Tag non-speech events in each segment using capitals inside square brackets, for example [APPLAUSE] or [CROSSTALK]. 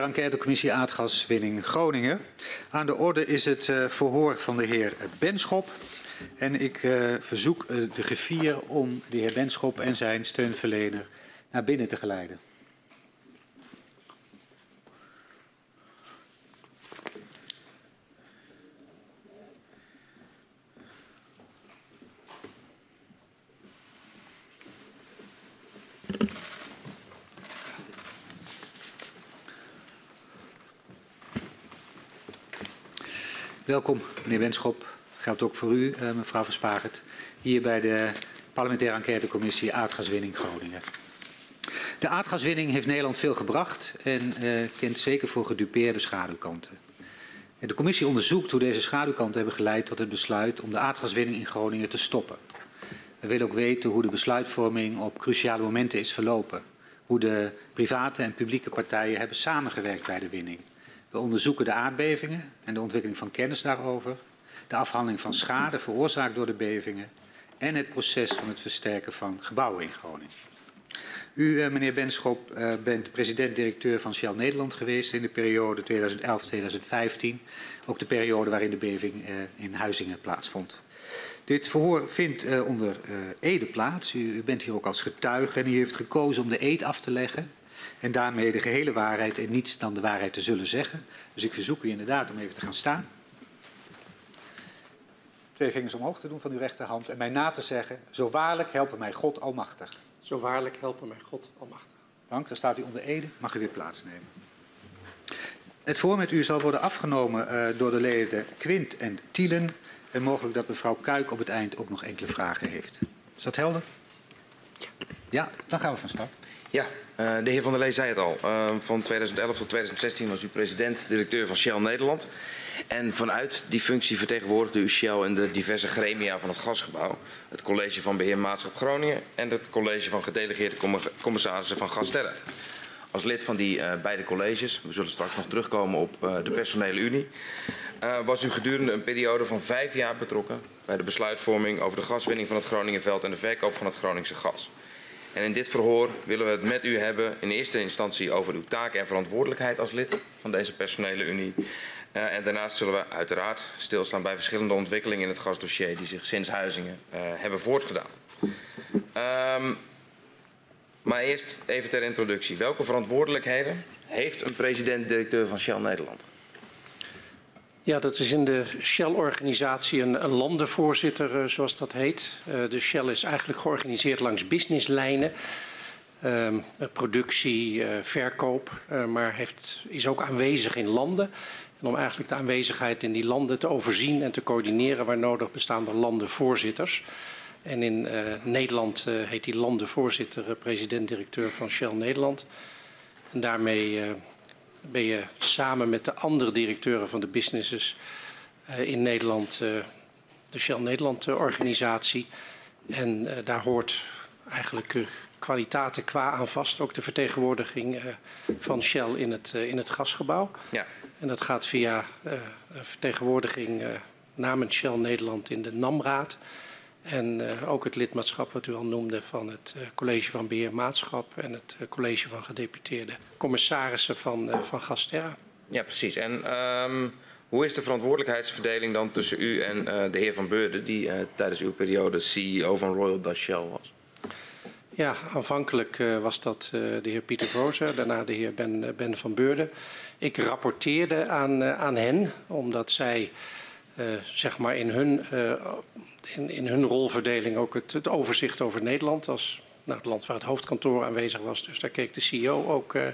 Enquêtecommissie Aardgaswinning Groningen. Aan de orde is het uh, verhoor van de heer Benschop. En ik uh, verzoek uh, de griffier om de heer Benschop en zijn steunverlener naar binnen te geleiden. Welkom, meneer Wenschop. Geldt ook voor u, uh, mevrouw Verspagert. Hier bij de parlementaire enquêtecommissie Aardgaswinning Groningen. De aardgaswinning heeft Nederland veel gebracht en uh, kent zeker voor gedupeerde schaduwkanten. En de commissie onderzoekt hoe deze schaduwkanten hebben geleid tot het besluit om de aardgaswinning in Groningen te stoppen. We willen ook weten hoe de besluitvorming op cruciale momenten is verlopen. Hoe de private en publieke partijen hebben samengewerkt bij de winning. We onderzoeken de aardbevingen en de ontwikkeling van kennis daarover, de afhandeling van schade veroorzaakt door de bevingen en het proces van het versterken van gebouwen in Groningen. U, eh, meneer Benschop, eh, bent president-directeur van Shell Nederland geweest in de periode 2011-2015, ook de periode waarin de beving eh, in Huizingen plaatsvond. Dit verhoor vindt onder Ede plaats. U, bent hier ook als getuige en u heeft gekozen om de eed af te leggen en daarmee de gehele waarheid en niets dan de waarheid te zullen zeggen. Dus ik verzoek u inderdaad om even te gaan staan. Twee vingers omhoog te doen van uw rechterhand en mij na te zeggen, zo waarlijk helpen mij God Almachtig. Zo waarlijk helpen mij God Almachtig. Dank, dan staat u onder Ede, mag u weer plaatsnemen. Het voor met u zal worden afgenomen uh, door de leden Quint en Tielen. En mogelijk dat mevrouw Kuik op het eind ook nog enkele vragen heeft. Is dat helder? Ja. Ja, dan gaan we van start. Ja, uh, de heer Van der Lee zei het al. Uh, van 2011 tot 2016 was u president-directeur van Shell Nederland. En vanuit die functie vertegenwoordigde u Shell in de diverse gremia van het gasgebouw. Het college van beheer Maatschap Groningen en het college van gedelegeerde commissarissen van Gasterra. Als lid van die uh, beide colleges, we zullen straks nog terugkomen op de personele unie, was u gedurende een periode van vijf jaar betrokken bij de besluitvorming over de gaswinning van het Groningenveld en de verkoop van het Groningse gas. En in dit verhoor willen we het met u hebben in eerste instantie over uw taken en verantwoordelijkheid als lid van deze personele unie. Uh, en daarnaast zullen we uiteraard stilstaan bij verschillende ontwikkelingen in het gasdossier die zich sinds Huizingen uh, hebben voortgedaan. Um, maar eerst even ter introductie. Welke verantwoordelijkheden heeft een president-directeur van Shell Nederland? Ja, dat is in de Shell-organisatie een, een, landenvoorzitter, uh, zoals dat heet. Uh, de Shell is eigenlijk georganiseerd langs businesslijnen. Uh, productie, uh, verkoop, maar heeft, is ook aanwezig in landen. En om eigenlijk de aanwezigheid in die landen te overzien en te coördineren waar nodig bestaan er landenvoorzitters. En in Nederland heet die landenvoorzitter president-directeur van Shell Nederland. En daarmee ben je samen met de andere directeuren van de businesses uh, in Nederland, uh, de Shell Nederland uh, organisatie. En daar hoort eigenlijk kwaliteiten qua aan vast, ook de vertegenwoordiging van Shell in het, in het gasgebouw. Ja. En dat gaat via een vertegenwoordiging namens Shell Nederland in de NAMRaad. En uh, ook het lidmaatschap wat u al noemde van het uh, College van Beheer Maatschap en het uh, College van Gedeputeerde Commissarissen van, van Gasterra. Ja, precies. En um, hoe is de verantwoordelijkheidsverdeling dan tussen u en de heer Van Beurden, die tijdens uw periode CEO van Royal Dutch Shell was? Ja, aanvankelijk was dat de heer Pieter Vozer, daarna de heer Ben, ben Van Beurden. Ik rapporteerde aan, aan hen, omdat zij zeg maar in hun in, in hun rolverdeling ook het, het, overzicht over Nederland als nou, het land waar het hoofdkantoor aanwezig was. Dus daar keek de CEO ook, uh,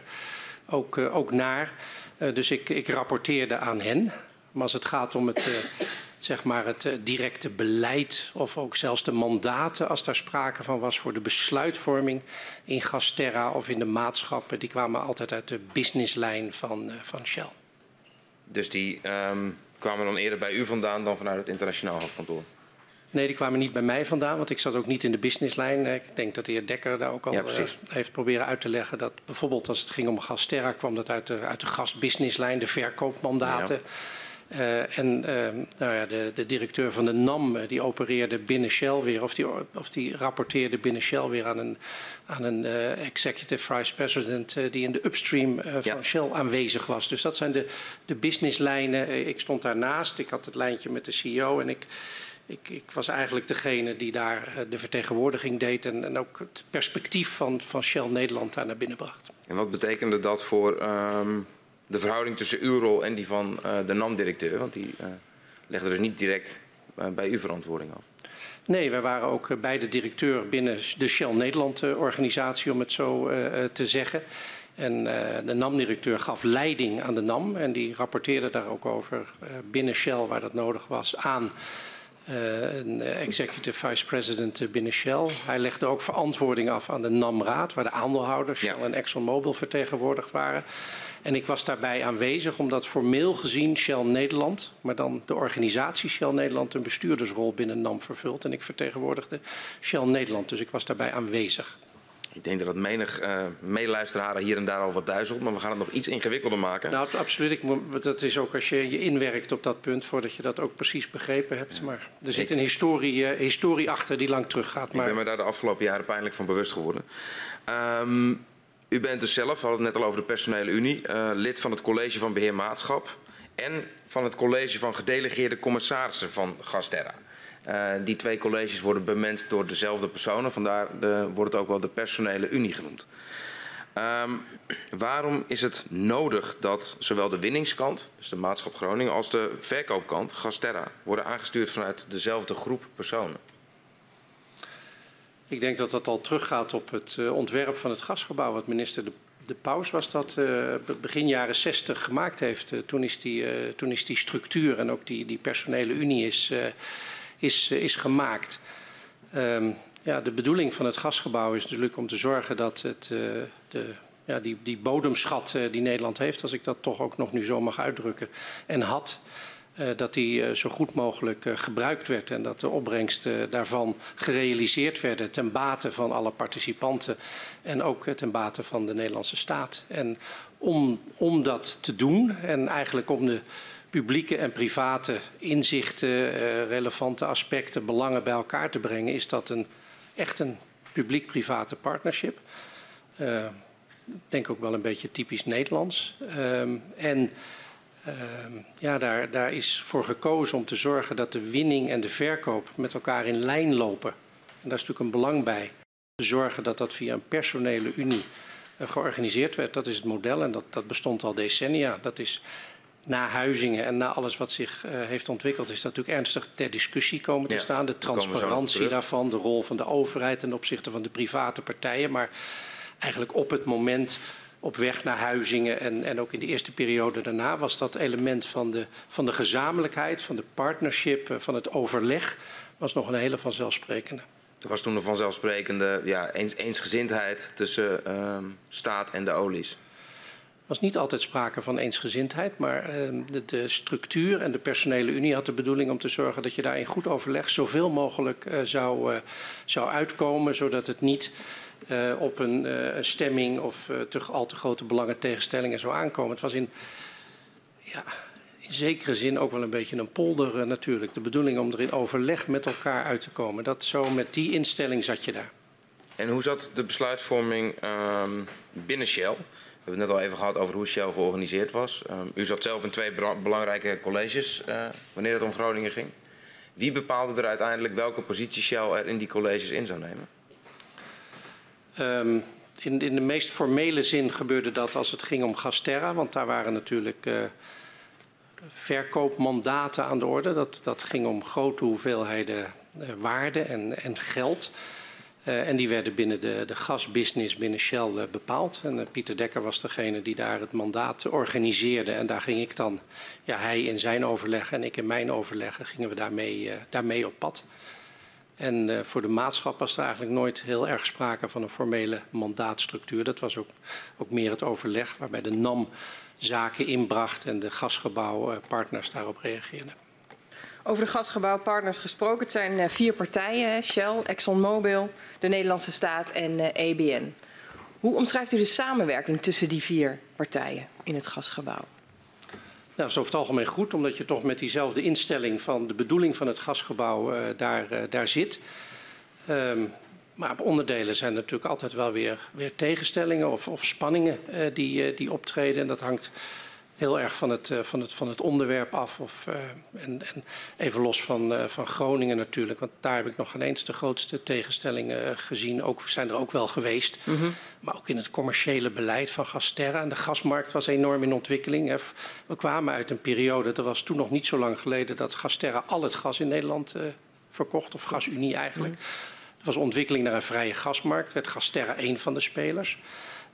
ook, uh, ook naar. Uh, dus ik, ik, rapporteerde aan hen. Maar als het gaat om het, zeg maar het directe beleid of ook zelfs de mandaten, als daar sprake van was voor de besluitvorming in Gasterra of in de maatschappen, die kwamen altijd uit de businesslijn van, van Shell. Dus die um, kwamen dan eerder bij u vandaan dan vanuit het internationaal hoofdkantoor? Nee, die kwamen niet bij mij vandaan, want ik zat ook niet in de businesslijn. Ik denk dat de heer Dekker daar ook al ja, uh, heeft proberen uit te leggen dat bijvoorbeeld als het ging om Gasterra kwam dat uit de, uit de gasbusinesslijn, de verkoopmandaten. Ja. Uh, en uh, nou ja, de, de, directeur van de NAM die opereerde binnen Shell weer, of die, of die rapporteerde binnen Shell weer aan een, aan een uh, executive vice president die in de upstream van ja. Shell aanwezig was. Dus dat zijn de, de businesslijnen. ik stond daarnaast, ik had het lijntje met de CEO en ik, ik, ik was eigenlijk degene die daar de vertegenwoordiging deed en, en, ook het perspectief van, van Shell Nederland daar naar binnen bracht. En wat betekende dat voor um, de verhouding tussen uw rol en die van uh, de NAM-directeur? Want die uh, legde dus niet direct uh, bij uw verantwoording af. Nee, wij waren ook beide directeur binnen de Shell Nederland-organisatie, om het zo te zeggen. En de NAM-directeur gaf leiding aan de NAM en die rapporteerde daar ook over binnen Shell, waar dat nodig was, aan een executive vice president binnen Shell. Hij legde ook verantwoording af aan de NAM-raad, waar de aandeelhouders Shell ja. en ExxonMobil vertegenwoordigd waren. En ik was daarbij aanwezig omdat formeel gezien Shell Nederland, maar dan de organisatie Shell Nederland, een bestuurdersrol binnen NAM vervult. En ik vertegenwoordigde Shell Nederland, dus ik was daarbij aanwezig. Ik denk dat het menig uh, meeluisteraar hier en daar al wat duizelt, maar we gaan het nog iets ingewikkelder maken. Nou, absoluut. Ik, dat is ook als je je inwerkt op dat punt, voordat je dat ook precies begrepen hebt. Maar er zit een historie, uh, historie achter die lang teruggaat. Maar... Ik ben me daar de afgelopen jaren pijnlijk van bewust geworden. Um, u bent dus zelf, we hadden het net al over de personele unie, uh, lid van het college van beheer maatschap en van het college van gedelegeerde commissarissen van Gasterra. Uh, die twee colleges worden bemenst door dezelfde personen, vandaar de, wordt het ook wel de personele unie genoemd. Um, waarom is het nodig dat zowel de winningskant, dus de maatschap Groningen, als de verkoopkant, Gasterra, worden aangestuurd vanuit dezelfde groep personen? Ik denk dat dat al teruggaat op het uh, ontwerp van het gasgebouw, wat minister De, de Paus was dat uh, begin jaren 60 gemaakt heeft. Toen, is die, toen is die structuur en ook die, die personele unie is is, eh, is gemaakt. Um, ja, de bedoeling van het gasgebouw is natuurlijk om te zorgen dat het, uh, de, ja, die, die bodemschat uh, die Nederland heeft, als ik dat toch ook nog nu zo mag uitdrukken, en had, dat die zo goed mogelijk gebruikt werd en dat de opbrengsten daarvan gerealiseerd werden ten bate van alle participanten en ook ten bate van de Nederlandse staat. En om, om dat te doen en eigenlijk om de publieke en private inzichten, uh, relevante aspecten, belangen bij elkaar te brengen, is dat een, echt een publiek-private partnership. Uh, denk ook wel een beetje typisch Nederlands. Um, en um, ja, daar, daar is voor gekozen om te zorgen dat de winning en de verkoop met elkaar in lijn lopen. En daar is natuurlijk een belang bij. Te zorgen dat dat via een personele unie uh, georganiseerd werd. Dat is het model en dat, dat bestond al decennia. Dat is na Huizingen en na alles wat zich uh, heeft ontwikkeld, is dat natuurlijk ernstig ter discussie komen te ja, staan. De transparantie daarvan, de rol van de overheid ten opzichte van de private partijen. Maar eigenlijk op het moment op weg naar Huizingen en, en ook in de eerste periode daarna was dat element van de, van de gezamenlijkheid, van de partnership, uh, van het overleg, was nog een hele vanzelfsprekende. Er was toen een vanzelfsprekende ja, eens, eensgezindheid tussen uh, staat en de olies was niet altijd sprake van eensgezindheid, maar uh, de, de, structuur en de personele unie had de bedoeling om te zorgen dat je daar in goed overleg zoveel mogelijk uh, zou, uh, zou uitkomen, zodat het niet op een, een, stemming of te, al te grote belangen tegenstellingen zou aankomen. Het was in, ja, in zekere zin ook wel een beetje een polder natuurlijk. De bedoeling om er in overleg met elkaar uit te komen. Dat zo met die instelling zat je daar. En hoe zat de besluitvorming ehm, binnen Shell? We hebben het net al even gehad over hoe Shell georganiseerd was. Um, u zat zelf in twee belangrijke colleges uh, wanneer het om Groningen ging. Wie bepaalde er uiteindelijk welke positie Shell er in die colleges in zou nemen? Um, in, in, de meest formele zin gebeurde dat als het ging om Gasterra, want daar waren natuurlijk uh, verkoopmandaten aan de orde. Dat, dat ging om grote hoeveelheden uh, waarde en, en geld. Uh, en die werden binnen de, de gasbusiness binnen Shell uh, bepaald. En uh, Pieter Dekker was degene die daar het mandaat organiseerde. En daar ging ik dan, ja, hij in zijn overleg en ik in mijn overleg, gingen we daarmee, daarmee op pad. En voor de maatschap was er eigenlijk nooit heel erg sprake van een formele mandaatstructuur. Dat was ook, ook meer het overleg waarbij de NAM zaken inbracht en de gasgebouwpartners daarop reageerden. Over de gasgebouwpartners gesproken. Het zijn uh, vier partijen, Shell, ExxonMobil, de Nederlandse staat en EBN. Hoe omschrijft u de samenwerking tussen die vier partijen in het gasgebouw? Nou, is over het algemeen goed, omdat je toch met diezelfde instelling van de bedoeling van het gasgebouw uh, daar, daar zit. Um, maar op onderdelen zijn er natuurlijk altijd wel weer, weer tegenstellingen of, of spanningen die, die optreden. En dat hangt heel erg van het, uh, van het, van het onderwerp af. Of, uh, en, en, even los van, uh, van Groningen natuurlijk, want daar heb ik nog geen eens de grootste tegenstellingen gezien. Ook zijn er ook wel geweest. Mm -hmm. Maar ook in het commerciële beleid van Gasterra. En de gasmarkt was enorm in ontwikkeling. Hè. We kwamen uit een periode, dat was toen nog niet zo lang geleden, dat Gasterra al het gas in Nederland verkocht, of Gasunie eigenlijk. Mm -hmm. Er was ontwikkeling naar een vrije gasmarkt, werd Gasterra een van de spelers.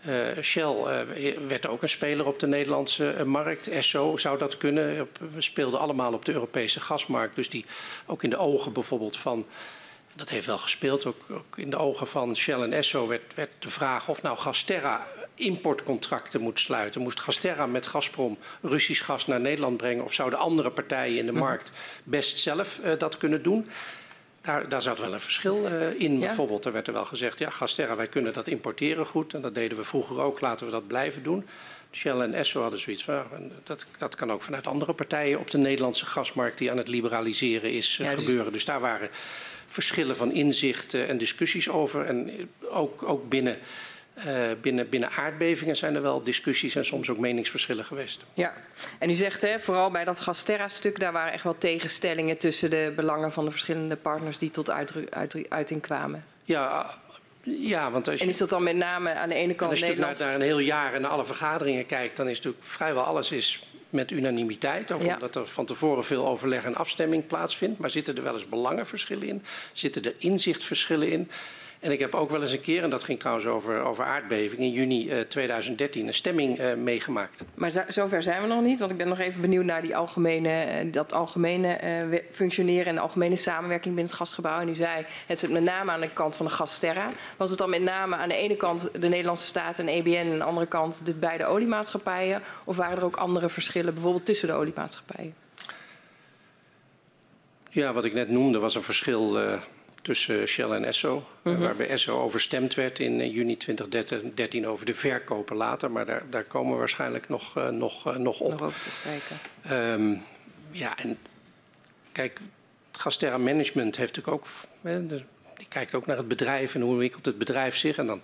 Uh, Shell uh, werd ook een speler op de Nederlandse uh, markt. Esso zou dat kunnen. We speelden allemaal op de Europese gasmarkt. Dus die ook in de ogen bijvoorbeeld van. Dat heeft wel gespeeld. Ook, ook in de ogen van Shell en Esso werd, werd de vraag of nou Gasterra importcontracten moet sluiten. Moest Gasterra met Gazprom Russisch gas naar Nederland brengen? Of zouden andere partijen in de markt best zelf dat kunnen doen? Daar, daar zat wel een verschil uh, in. Ja. Bijvoorbeeld, er werd er wel gezegd, ja, Gasterra, wij kunnen dat importeren goed. En dat deden we vroeger ook, laten we dat blijven doen. Shell en Esso hadden zoiets van, dat, dat kan ook vanuit andere partijen op de Nederlandse gasmarkt die aan het liberaliseren is ja, dus... gebeuren. Dus daar waren verschillen van inzicht uh, en discussies over. En ook, ook binnen uh, binnen, binnen aardbevingen zijn er wel discussies en soms ook meningsverschillen geweest. Ja, en u zegt hè, vooral bij dat Gasterra-stuk, daar waren echt wel tegenstellingen tussen de belangen van de verschillende partners die tot uiting uit, uiting kwamen. Ja, ja, want als je, en is dat dan met name aan de ene kant Als je Nederlands... naar, naar een heel jaar en naar alle vergaderingen kijkt, dan is natuurlijk vrijwel alles is met unanimiteit. Ook ja. omdat er van tevoren veel overleg en afstemming plaatsvindt. Maar zitten er wel eens belangenverschillen in? Zitten er inzichtverschillen in? En ik heb ook wel eens een keer, en dat ging trouwens over, over aardbeving, in juni uh, 2013 een stemming uh, meegemaakt. Maar zo, zover zijn we nog niet, want ik ben nog even benieuwd naar die algemene, uh, dat algemene uh, functioneren en de algemene samenwerking binnen het gasgebouw. En u zei, het zit met name aan de kant van de Gasterra. Was het dan met name aan de ene kant de Nederlandse staat en EBN en aan de andere kant de beide oliemaatschappijen? Of waren er ook andere verschillen, bijvoorbeeld tussen de oliemaatschappijen? Ja, wat ik net noemde was een verschil tussen Shell en Esso. Mm -hmm. Waarbij Esso overstemd werd in uh, juni 2013 over de verkopen later. Maar daar, daar komen we waarschijnlijk nog, uh, nog, uh, nog op. Nog te spreken. Um, ja, en kijk, het Gasterra Management heeft natuurlijk ook... De, die kijkt ook naar het bedrijf en hoe ontwikkelt het bedrijf zich. En dan,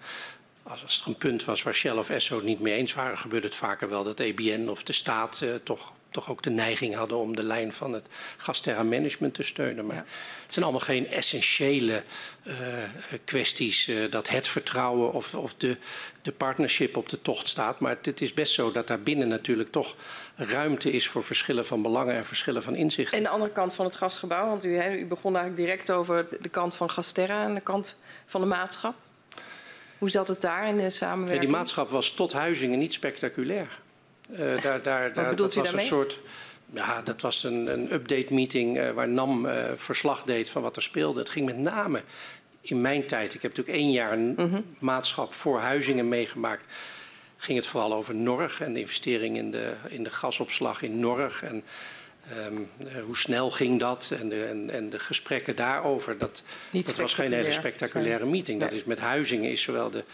als, als er een punt was waar Shell of Esso het niet mee eens waren... gebeurt het vaker wel dat EBN of de staat toch toch ook de neiging hadden om de lijn van het Gasterra Management te steunen. Maar ja. het zijn allemaal geen essentiële uh, kwesties uh, dat het vertrouwen of, of de, de partnership op de tocht staat. Maar het is best zo dat daarbinnen natuurlijk toch ruimte is voor verschillen van belangen en verschillen van inzichten. En de andere kant van het gasgebouw, want u, he, u begon eigenlijk direct over de kant van Gasterra en de kant van de maatschap. Hoe zat het daar in de samenwerking? Ja, die maatschap was tot Huizingen niet spectaculair. Uh, daar, daar, daar, dat was een soort. Ja, dat was een, een update meeting uh, waar NAM uh, verslag deed van wat er speelde. Het ging met name in mijn tijd, ik heb natuurlijk één jaar een mm -hmm. maatschap voor Huizingen meegemaakt. Ging het vooral over Norg en de investering in de, in de gasopslag in Norg. En um, hoe snel ging dat en de, en, en de gesprekken daarover. Dat, dat was geen hele spectaculaire meeting. Nee. Dat is met Huizingen is zowel de,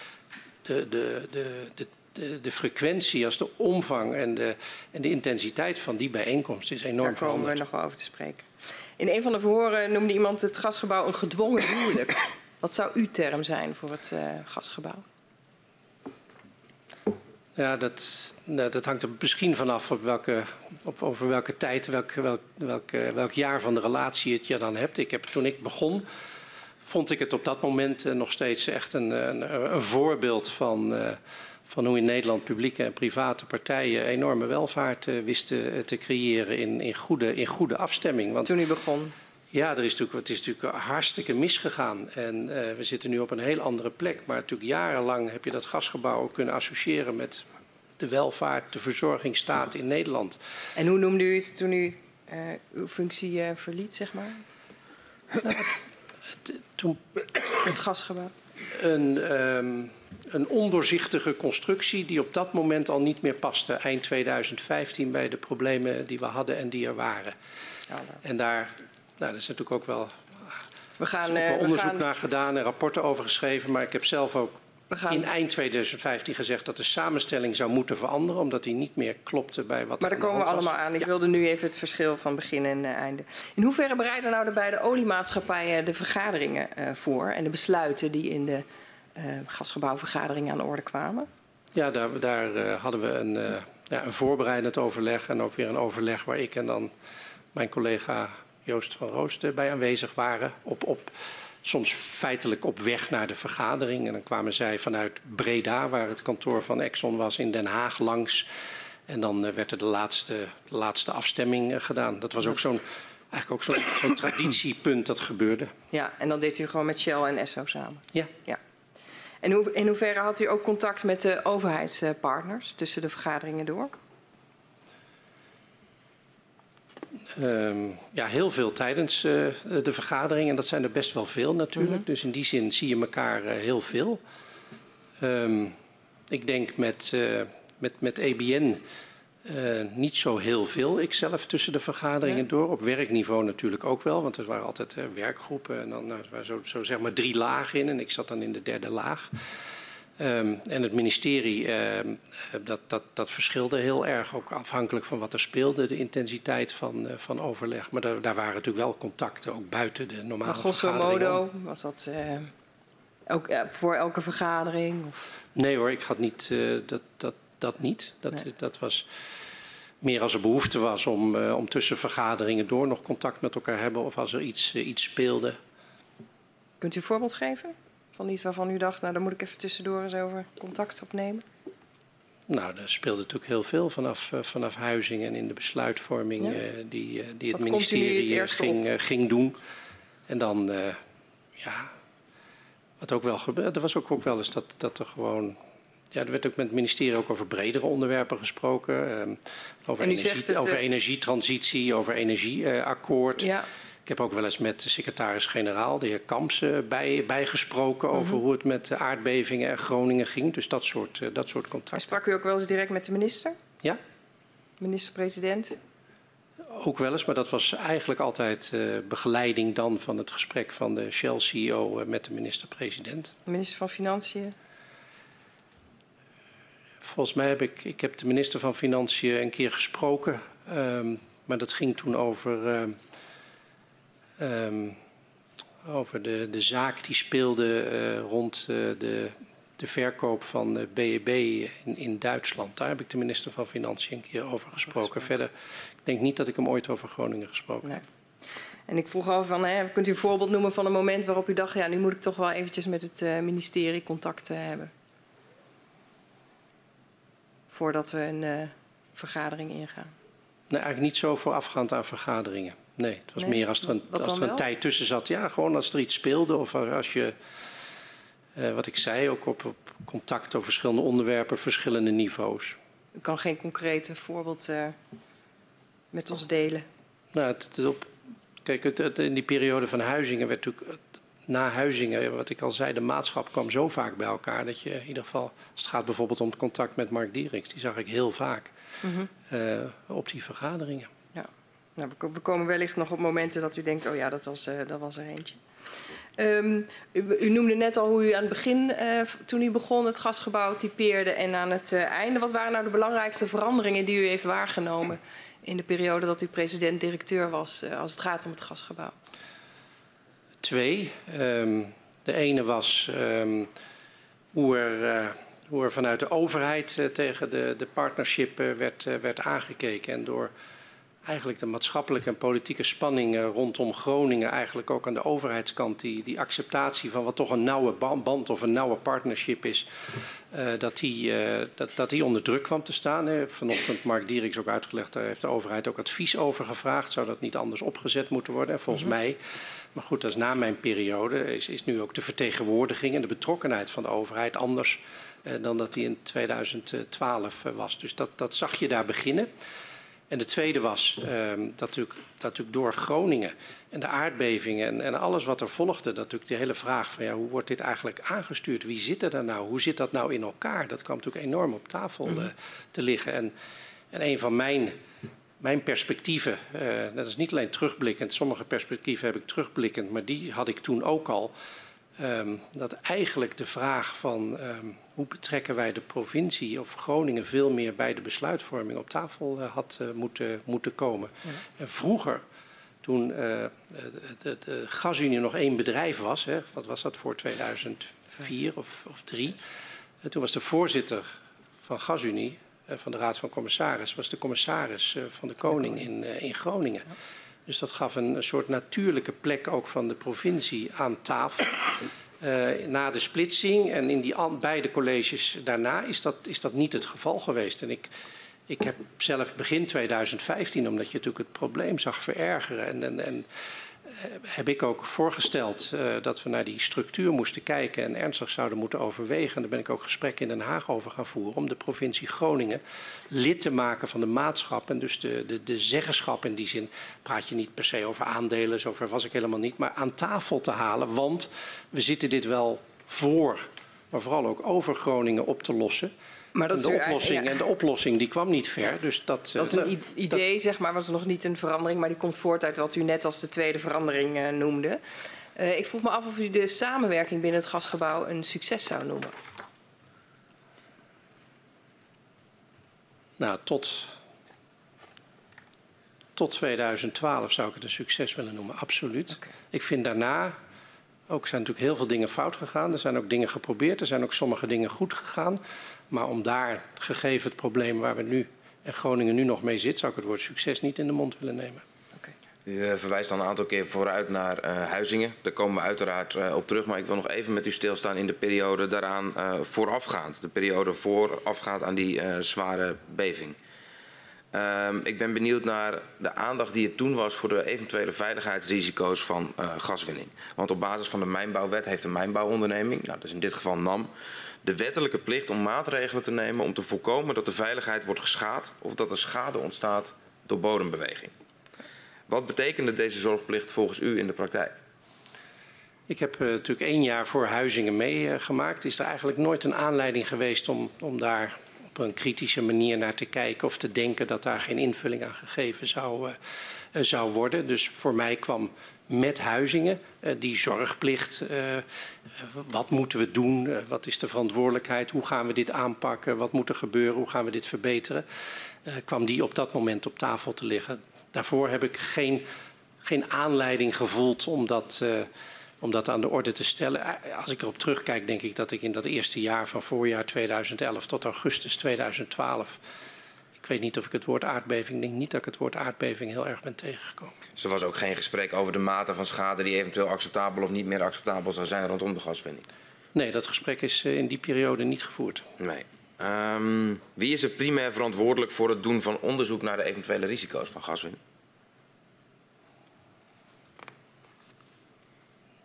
de, de, de, de de, de, frequentie als de omvang en de, en de intensiteit van die bijeenkomst is enorm Daar komen we nog wel over te spreken. In een van de verhoren noemde iemand het gasgebouw een gedwongen huwelijk. [COUGHS] Wat zou uw term zijn voor het uh, gasgebouw? Ja, dat, nou, dat hangt er misschien vanaf op welke, op, over welke tijd, welk, welk, welk, welk jaar van de relatie het je dan hebt. Ik heb, toen ik begon, vond ik het op dat moment uh, nog steeds echt een, een, een voorbeeld van... Uh, van hoe in Nederland publieke en private partijen enorme welvaart uh, wisten te creëren in, in, goede, in goede afstemming. Want, Toen u begon? Ja, er is natuurlijk, het is natuurlijk hartstikke misgegaan. En uh, we zitten nu op een heel andere plek. Maar natuurlijk jarenlang heb je dat gasgebouw kunnen associëren met de welvaart, de verzorgingsstaat in Nederland. En hoe noemde u het toen u uh, uw functie verliet, zeg maar? [LAUGHS] Nou, het, toen... Het gasgebouw? Een... Um, een ondoorzichtige constructie die op dat moment al niet meer paste, eind 2015, bij de problemen die we hadden en die er waren. Ja, en daar, nou, daar is natuurlijk ook wel, we gaan, ook wel onderzoek gaan... naar gedaan en rapporten over geschreven, maar ik heb zelf ook. In eind 2015 gezegd dat de samenstelling zou moeten veranderen, omdat die niet meer klopte bij wat Maar daar komen we allemaal aan. Ik Ja. wilde nu even het verschil van begin en eh, einde. In hoeverre bereiden nou de beide oliemaatschappijen de vergaderingen eh, voor en de besluiten die in de eh, gasgebouwvergaderingen aan de orde kwamen? Ja, daar, daar hadden we een, ja, een voorbereidend overleg en ook weer een overleg waar ik en dan mijn collega Joost van Roosten bij aanwezig waren. Op, op, soms feitelijk op weg naar de vergadering. En dan kwamen zij vanuit Breda, waar het kantoor van Exxon was, in Den Haag langs. En dan eh, werd er de laatste, laatste afstemming eh, gedaan. Dat was ook zo'n eigenlijk ook zo'n zo'n [COUGHS] traditiepunt dat gebeurde. Ja, en dan deed u gewoon met Shell en Esso samen. Ja. ja. En hoe, in hoeverre had u ook contact met de overheidspartners tussen de vergaderingen door? Ehm, ja, heel veel tijdens eh, de vergadering. En dat zijn er best wel veel natuurlijk. Mhm. Dus in die zin zie je elkaar eh, heel veel. Ehm, ik denk met, eh, met, met EBN niet zo heel veel. Ik zelf tussen de vergaderingen Ja. door. Op werkniveau natuurlijk ook wel. Want er waren altijd werkgroepen. En dan nou, er waren zo, zo zeg maar drie lagen in. En ik zat dan in de derde laag. Ehm, en het ministerie, ehm, eh, dat, dat, dat verschilde heel erg, ook afhankelijk van wat er speelde, de intensiteit van, eh, van overleg. Maar daar, daar waren natuurlijk wel contacten, ook buiten de normale Maar grosso modo was dat ook, eh, voor elke vergadering? Of? Nee hoor, ik had niet, dat, dat, dat niet. Dat, Nee. dat was meer als er behoefte was om, om tussen vergaderingen door nog contact met elkaar hebben of als er iets, iets speelde. Kunt u een voorbeeld geven van iets waarvan u dacht, nou daar moet ik even tussendoor eens over contact opnemen? Nou, er speelde natuurlijk heel veel vanaf, eh, vanaf Huizingen en in de besluitvorming Ja. eh, die, eh, die het Wat ministerie ging, ging doen. En dan, ja, wat ook wel gebeurde, er was ook, ook wel eens dat, dat er gewoon. Ja, er werd ook met het ministerie ook over bredere onderwerpen gesproken. ehm, over, energie, het, over energietransitie, over energieakkoord. Ja, Ik heb ook wel eens met de secretaris-generaal, de heer Kamps, eh, bij, bijgesproken Mhm. over hoe het met de aardbevingen en Groningen ging. Dus dat soort, eh, dat soort en contacten. sprak u ook wel eens direct met de minister? Ja. Minister-president? Ook wel eens, maar dat was eigenlijk altijd eh, begeleiding dan van het gesprek van de Shell-CEO eh, met de minister-president. Minister van Financiën? Volgens mij heb ik, ik heb de minister van Financiën een keer gesproken, ehm, maar dat ging toen over, ehm, over de, de zaak die speelde eh, rond eh, de, de verkoop van eh, BEB in, in Duitsland. Daar heb ik de minister van Financiën een keer over gesproken. Verder, ik denk niet dat ik hem ooit over Groningen gesproken Nee. heb. En ik vroeg al van, hè, kunt u een voorbeeld noemen van een moment waarop u dacht, ja, nu moet ik toch wel eventjes met het ministerie contact hebben? Voordat we een vergadering ingaan. Nee, eigenlijk niet zo voorafgaand aan vergaderingen. Nee, het was Nee? meer als er, een, als er een tijd tussen zat. Ja, gewoon als er iets speelde of als je, eh, wat ik zei, ook op, op contact over verschillende onderwerpen, verschillende niveaus. U kan geen concrete voorbeeld eh, met ons delen. Nou, het, het op, kijk, het, het- in die periode van Huizingen werd natuurlijk, na Huizingen, wat ik al zei, de maatschap kwam zo vaak bij elkaar dat je in ieder geval, als het gaat bijvoorbeeld om het contact met Mark Dieriks, die zag ik heel vaak Mhm. eh, op die vergaderingen. Nou, we ko- we komen wellicht nog op momenten dat u denkt, oh ja, dat was, eh, dat was er eentje. Ehm, u, noemde net al hoe u aan het begin, eh, toen u begon, het gasgebouw typeerde en aan het eh, einde. Wat waren nou de belangrijkste veranderingen die u heeft waargenomen in de periode dat u president-directeur was als het gaat om het gasgebouw? Twee. Ehm, de ene was ehm, hoe, er, hoe er vanuit de overheid tegen de, de partnership werd, werd aangekeken. En door eigenlijk de maatschappelijke en politieke spanningen rondom Groningen, eigenlijk ook aan de overheidskant, die, die acceptatie van wat toch een nauwe ba- band of een nauwe partnership is, eh, dat, die, eh, dat, dat die onder druk kwam te staan. hè. Vanochtend Mark Dieriks ook uitgelegd, daar heeft de overheid ook advies over gevraagd. Zou dat niet anders opgezet moeten worden? En volgens mij, maar goed, dat is na mijn periode, is, is nu ook de vertegenwoordiging en de betrokkenheid van de overheid anders eh, dan dat die in 2012 eh, was. Dus dat, dat zag je daar beginnen. En de tweede was ehm, dat, natuurlijk, dat natuurlijk door Groningen en de aardbevingen en, en alles wat er volgde, dat natuurlijk de hele vraag van ja, hoe wordt dit eigenlijk aangestuurd? Wie zit er daar nou? Hoe zit dat nou in elkaar? Dat kwam natuurlijk enorm op tafel eh, te liggen. En, en een van mijn, mijn perspectieven, eh, dat is niet alleen terugblikkend, sommige perspectieven heb ik terugblikkend, maar die had ik toen ook al. um, dat eigenlijk de vraag van um, hoe betrekken wij de provincie of Groningen veel meer bij de besluitvorming op tafel uh, had uh, moeten, moeten komen. Ja. En vroeger, toen uh, de, de, gasunie nog één bedrijf was, hè, wat was dat voor 2004 of, of toen was de voorzitter van Gasunie, van de Raad van Commissaris, was de commissaris van de Koning in, in Groningen. Dus dat gaf een, een soort natuurlijke plek ook van de provincie aan tafel. Uh, na de splitsing en in die beide colleges daarna is dat, is dat niet het geval geweest. En ik, ik heb zelf begin 2015, omdat je natuurlijk het probleem zag verergeren en, en, en heb ik ook voorgesteld uh, dat we naar die structuur moesten kijken en ernstig zouden moeten overwegen. En daar ben ik ook gesprekken in Den Haag over gaan voeren om de provincie Groningen lid te maken van de maatschap. En dus de, de, de zeggenschap in die zin praat je niet per se over aandelen, zover was ik helemaal niet, maar aan tafel te halen. Want we zitten dit wel voor, maar vooral ook over Groningen op te lossen. Maar dat de oplossing, ja. en de oplossing die kwam niet ver. Dus dat, dat is een idee, dat, zeg maar, was nog niet een verandering, maar die komt voort uit wat u net als de tweede verandering uh, noemde. Uh, ik vroeg me af of u de samenwerking binnen het gasgebouw een succes zou noemen. Nou, tot, tot 2012 zou ik het een succes willen noemen, absoluut. Okay. Ik vind daarna ook zijn natuurlijk heel veel dingen fout gegaan. Er zijn ook dingen geprobeerd, er zijn ook sommige dingen goed gegaan. Maar om daar, gegeven het probleem waar we nu en Groningen nu nog mee zit, zou ik het woord succes niet in de mond willen nemen. U uh, verwijst al een aantal keer vooruit naar uh, Huizingen. Daar komen we uiteraard uh, op terug. Maar ik wil nog even met u stilstaan in de periode daaraan voorafgaand. De periode voorafgaand aan die zware beving. Um, ik ben benieuwd naar de aandacht die er toen was voor de eventuele veiligheidsrisico's van gaswinning. Want op basis van de mijnbouwwet heeft een mijnbouwonderneming, nou, dat is in dit geval NAM, de wettelijke plicht om maatregelen te nemen om te voorkomen dat de veiligheid wordt geschaad of dat er schade ontstaat door bodembeweging. Wat betekende deze zorgplicht volgens u in de praktijk? Ik heb uh, natuurlijk één jaar voor Huizingen meegemaakt. Uh, is er eigenlijk nooit een aanleiding geweest om, om daar op een kritische manier naar te kijken of te denken dat daar geen invulling aan gegeven zou, uh, zou worden. Dus voor mij kwam met Huizingen uh, die zorgplicht. Uh, wat moeten we doen? Uh, wat is de verantwoordelijkheid? Hoe gaan we dit aanpakken? Wat moet er gebeuren? Hoe gaan we dit verbeteren? kwam die op dat moment op tafel te liggen. Daarvoor heb ik geen, geen aanleiding gevoeld om dat, om dat aan de orde te stellen. Als ik erop terugkijk, denk ik dat ik in dat eerste jaar van voorjaar 2011 tot augustus 2012 ik weet niet of ik het woord aardbeving, denk niet dat ik het woord aardbeving heel erg ben tegengekomen. Dus er was ook geen gesprek over de mate van schade die eventueel acceptabel of niet meer acceptabel zou zijn rondom de gaswinning? Nee, dat gesprek is eh, in die periode niet gevoerd. Nee. Um, wie is er primair verantwoordelijk voor het doen van onderzoek naar de eventuele risico's van gaswinning?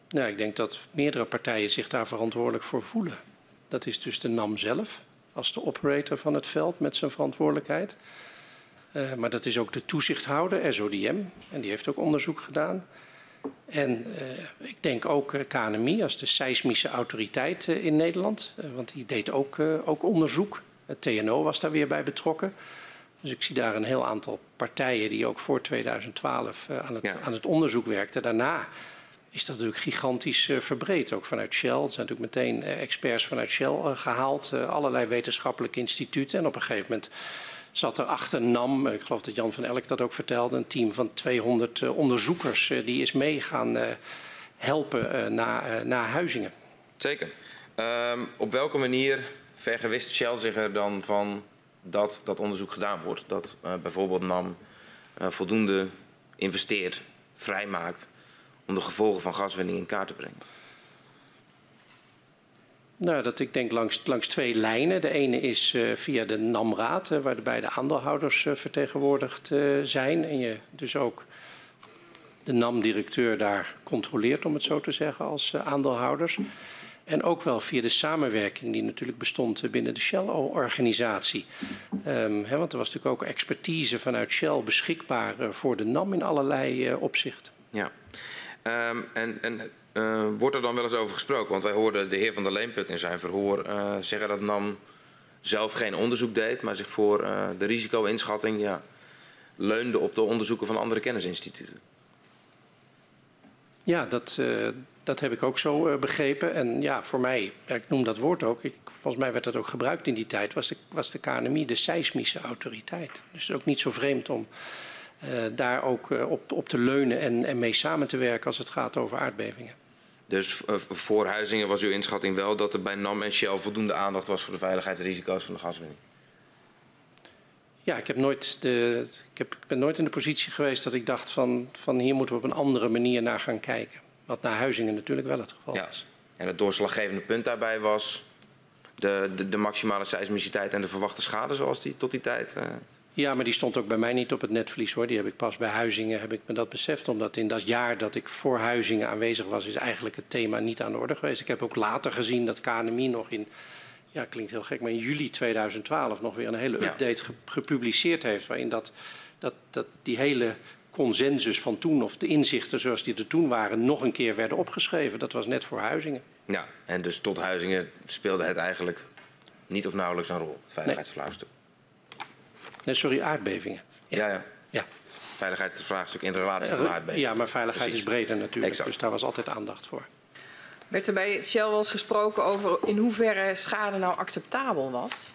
Nou, ik denk dat meerdere partijen zich daar verantwoordelijk voor voelen. Dat is dus de NAM zelf, als de operator van het veld met zijn verantwoordelijkheid. Uh, maar dat is ook de toezichthouder, SODM, en die heeft ook onderzoek gedaan. En uh, ik denk ook eh, KNMI als de seismische autoriteit in Nederland, want die deed ook, ook onderzoek. Het TNO was daar weer bij betrokken. Dus ik zie daar een heel aantal partijen die ook voor 2012 aan het, ja. aan het onderzoek werkten. Daarna is dat natuurlijk gigantisch uh, verbreed. Ook vanuit Shell. Er zijn natuurlijk meteen uh, experts vanuit Shell uh, gehaald. allerlei wetenschappelijke instituten. En op een gegeven moment zat er achter NAM, ik geloof dat Jan van Elk dat ook vertelde, een team van 200 onderzoekers die is mee gaan helpen na, na Huizingen. Zeker. Um, op welke manier vergewist Shell zich er dan van dat dat onderzoek gedaan wordt? Dat bijvoorbeeld NAM voldoende investeert, vrijmaakt om de gevolgen van gaswinning in kaart te brengen? Nou, dat ik denk langs, langs twee lijnen. De ene is uh, via de NAMRAAD, uh, waar de beide aandeelhouders uh, vertegenwoordigd zijn. En je dus ook de NAM-directeur daar controleert, om het zo te zeggen, als aandeelhouders. En ook wel via de samenwerking die natuurlijk bestond binnen de Shell-organisatie. Um, want er was natuurlijk ook expertise vanuit Shell beschikbaar voor de NAM in allerlei opzichten. Ja. Um, en, en uh, wordt er dan wel eens over gesproken? Want wij hoorden de heer Van der Leenput in zijn verhoor uh, zeggen dat NAM zelf geen onderzoek deed, maar zich voor uh, de risico-inschatting ja, leunde op de onderzoeken van andere kennisinstituten. Ja, dat, dat heb ik ook zo begrepen. En ja, voor mij, ik noem dat woord ook, ik, volgens mij werd dat ook gebruikt in die tijd, was de, was de KNMI de seismische autoriteit. Dus ook niet zo vreemd om daar ook op, op te leunen en, en mee samen te werken als het gaat over aardbevingen. Dus voor Huizingen was uw inschatting wel dat er bij NAM en Shell voldoende aandacht was voor de veiligheidsrisico's van de gaswinning? Ja, ik, heb nooit de, ik, heb, ik ben nooit in de positie geweest dat ik dacht van, van hier moeten we op een andere manier naar gaan kijken. Wat naar Huizingen natuurlijk wel het geval ja. is. En het doorslaggevende punt daarbij was de, de, de maximale seismiciteit en de verwachte schade zoals die tot die tijd... Uh... Ja, maar die stond ook bij mij niet op het netvlies hoor. Die heb ik pas bij Huizingen, heb ik me dat beseft. Omdat in dat jaar dat ik voor Huizingen aanwezig was, is eigenlijk het thema niet aan de orde geweest. Ik heb ook later gezien dat KNMI nog in ja, klinkt heel gek, maar in juli 2012 nog weer een hele update ge gepubliceerd heeft. Waarin dat, dat, dat die hele consensus van toen, of de inzichten zoals die er toen waren, nog een keer werden opgeschreven. Dat was net voor Huizingen. Ja, en dus tot Huizingen speelde het eigenlijk niet of nauwelijks een rol, veiligheidsvraagstuk. Nee. Nee, sorry, aardbevingen. Ja, ja. ja. ja. Veiligheidsvraagstuk in relatie tot aardbevingen. Ja, maar veiligheid Precies. is breder natuurlijk, exact. dus daar was altijd aandacht voor. Werd er bij Shell wel eens gesproken over in hoeverre schade nou acceptabel was?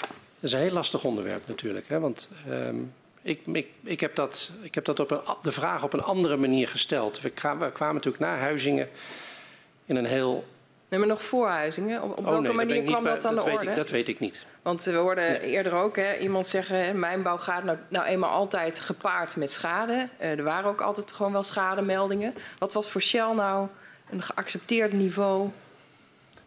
Dat is een heel lastig onderwerp natuurlijk. Hè? Want um, ik, ik, ik, heb dat, ik heb dat op een, de vraag op een andere manier gesteld. We kwamen, we kwamen natuurlijk naar Huizingen in een heel Nee, maar nog voor Huizingen. Op, op oh, welke nee, manier kwam dat aan dat de weet orde? Ik, dat weet ik niet. Want we hoorden eerder ook hè, iemand zeggen... mijnbouw gaat nou, nou, eenmaal altijd gepaard met schade. Uh, er waren ook altijd gewoon wel schademeldingen. Wat was voor Shell nou een geaccepteerd niveau?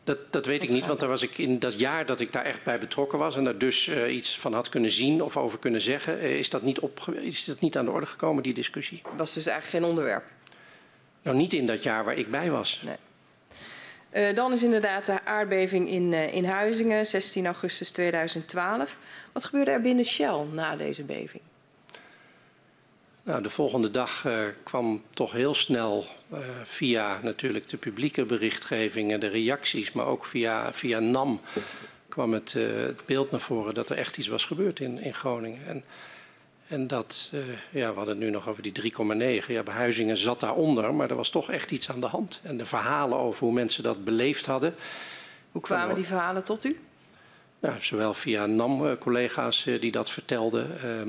Dat, dat weet ik niet, want daar was ik in dat jaar dat ik daar echt bij betrokken was en daar dus uh, iets van had kunnen zien of over kunnen zeggen, uh, is, dat niet op, is dat niet aan de orde gekomen, die discussie. Was dus eigenlijk geen onderwerp? Nou, niet in dat jaar waar ik bij was. Nee. Uh, dan is inderdaad de aardbeving in, in Huizingen, 16 augustus 2012. Wat gebeurde er binnen Shell na deze beving? Nou, de volgende dag uh, kwam toch heel snel via natuurlijk de publieke berichtgeving en de reacties, maar ook via, via NAM kwam het, het, beeld naar voren dat er echt iets was gebeurd in, in Groningen. En, en dat, ja, we hadden het nu nog over die 3,9. Ja, Behuizingen zat daaronder, maar er was toch echt iets aan de hand. En de verhalen over hoe mensen dat beleefd hadden. Hoe kwamen die verhalen tot u? Nou, zowel via NAM-collega's die dat vertelden,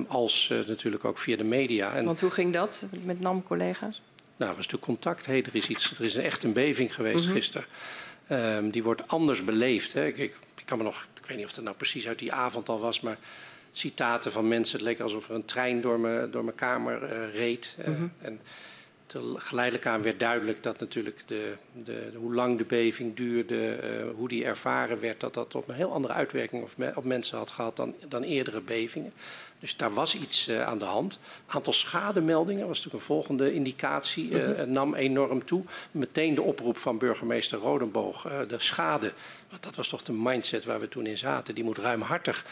als natuurlijk ook via de media. En Want hoe ging dat met NAM-collega's? Nou, er was natuurlijk contact. Hey, er is iets, er is echt een beving geweest mm -hmm. gisteren. Um, die wordt anders beleefd. Hè. Ik, ik, ik, kan me nog, ik weet niet of het nou precies uit die avond al was, maar citaten van mensen. Het leek alsof er een trein door mijn, door mijn kamer uh, reed. Uh, mm -hmm. en geleidelijk aan werd duidelijk dat natuurlijk de, de, de, hoe lang de beving duurde, uh, hoe die ervaren werd, dat dat op een heel andere uitwerking op, me, op mensen had gehad dan, dan eerdere bevingen. Dus daar was iets uh, aan de hand. Aantal schademeldingen was natuurlijk een volgende indicatie. Uh, -hmm. nam enorm toe. Meteen de oproep van burgemeester Rodenboog. De schade, want dat was toch de mindset waar we toen in zaten. Die moet ruimhartig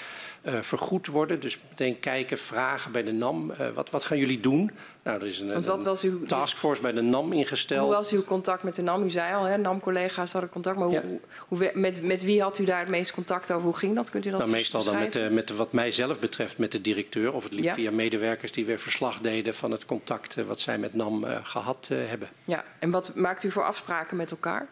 vergoed worden. Dus meteen kijken, vragen bij de NAM. wat, wat gaan jullie doen? Nou, er is een, Want wat was uw, taskforce bij de NAM ingesteld. Hoe was uw contact met de NAM? U zei al, NAM-collega's hadden contact. Maar ja. hoe, hoe, met, met wie had u daar het meest contact over? Hoe ging dat? Kunt u dat nou, Meestal dan met, de, met de, wat mij zelf betreft met de directeur. Of het liep ja. via medewerkers die weer verslag deden van het contact wat zij met NAM uh, gehad uh, hebben. Ja, en wat maakt u voor afspraken met elkaar?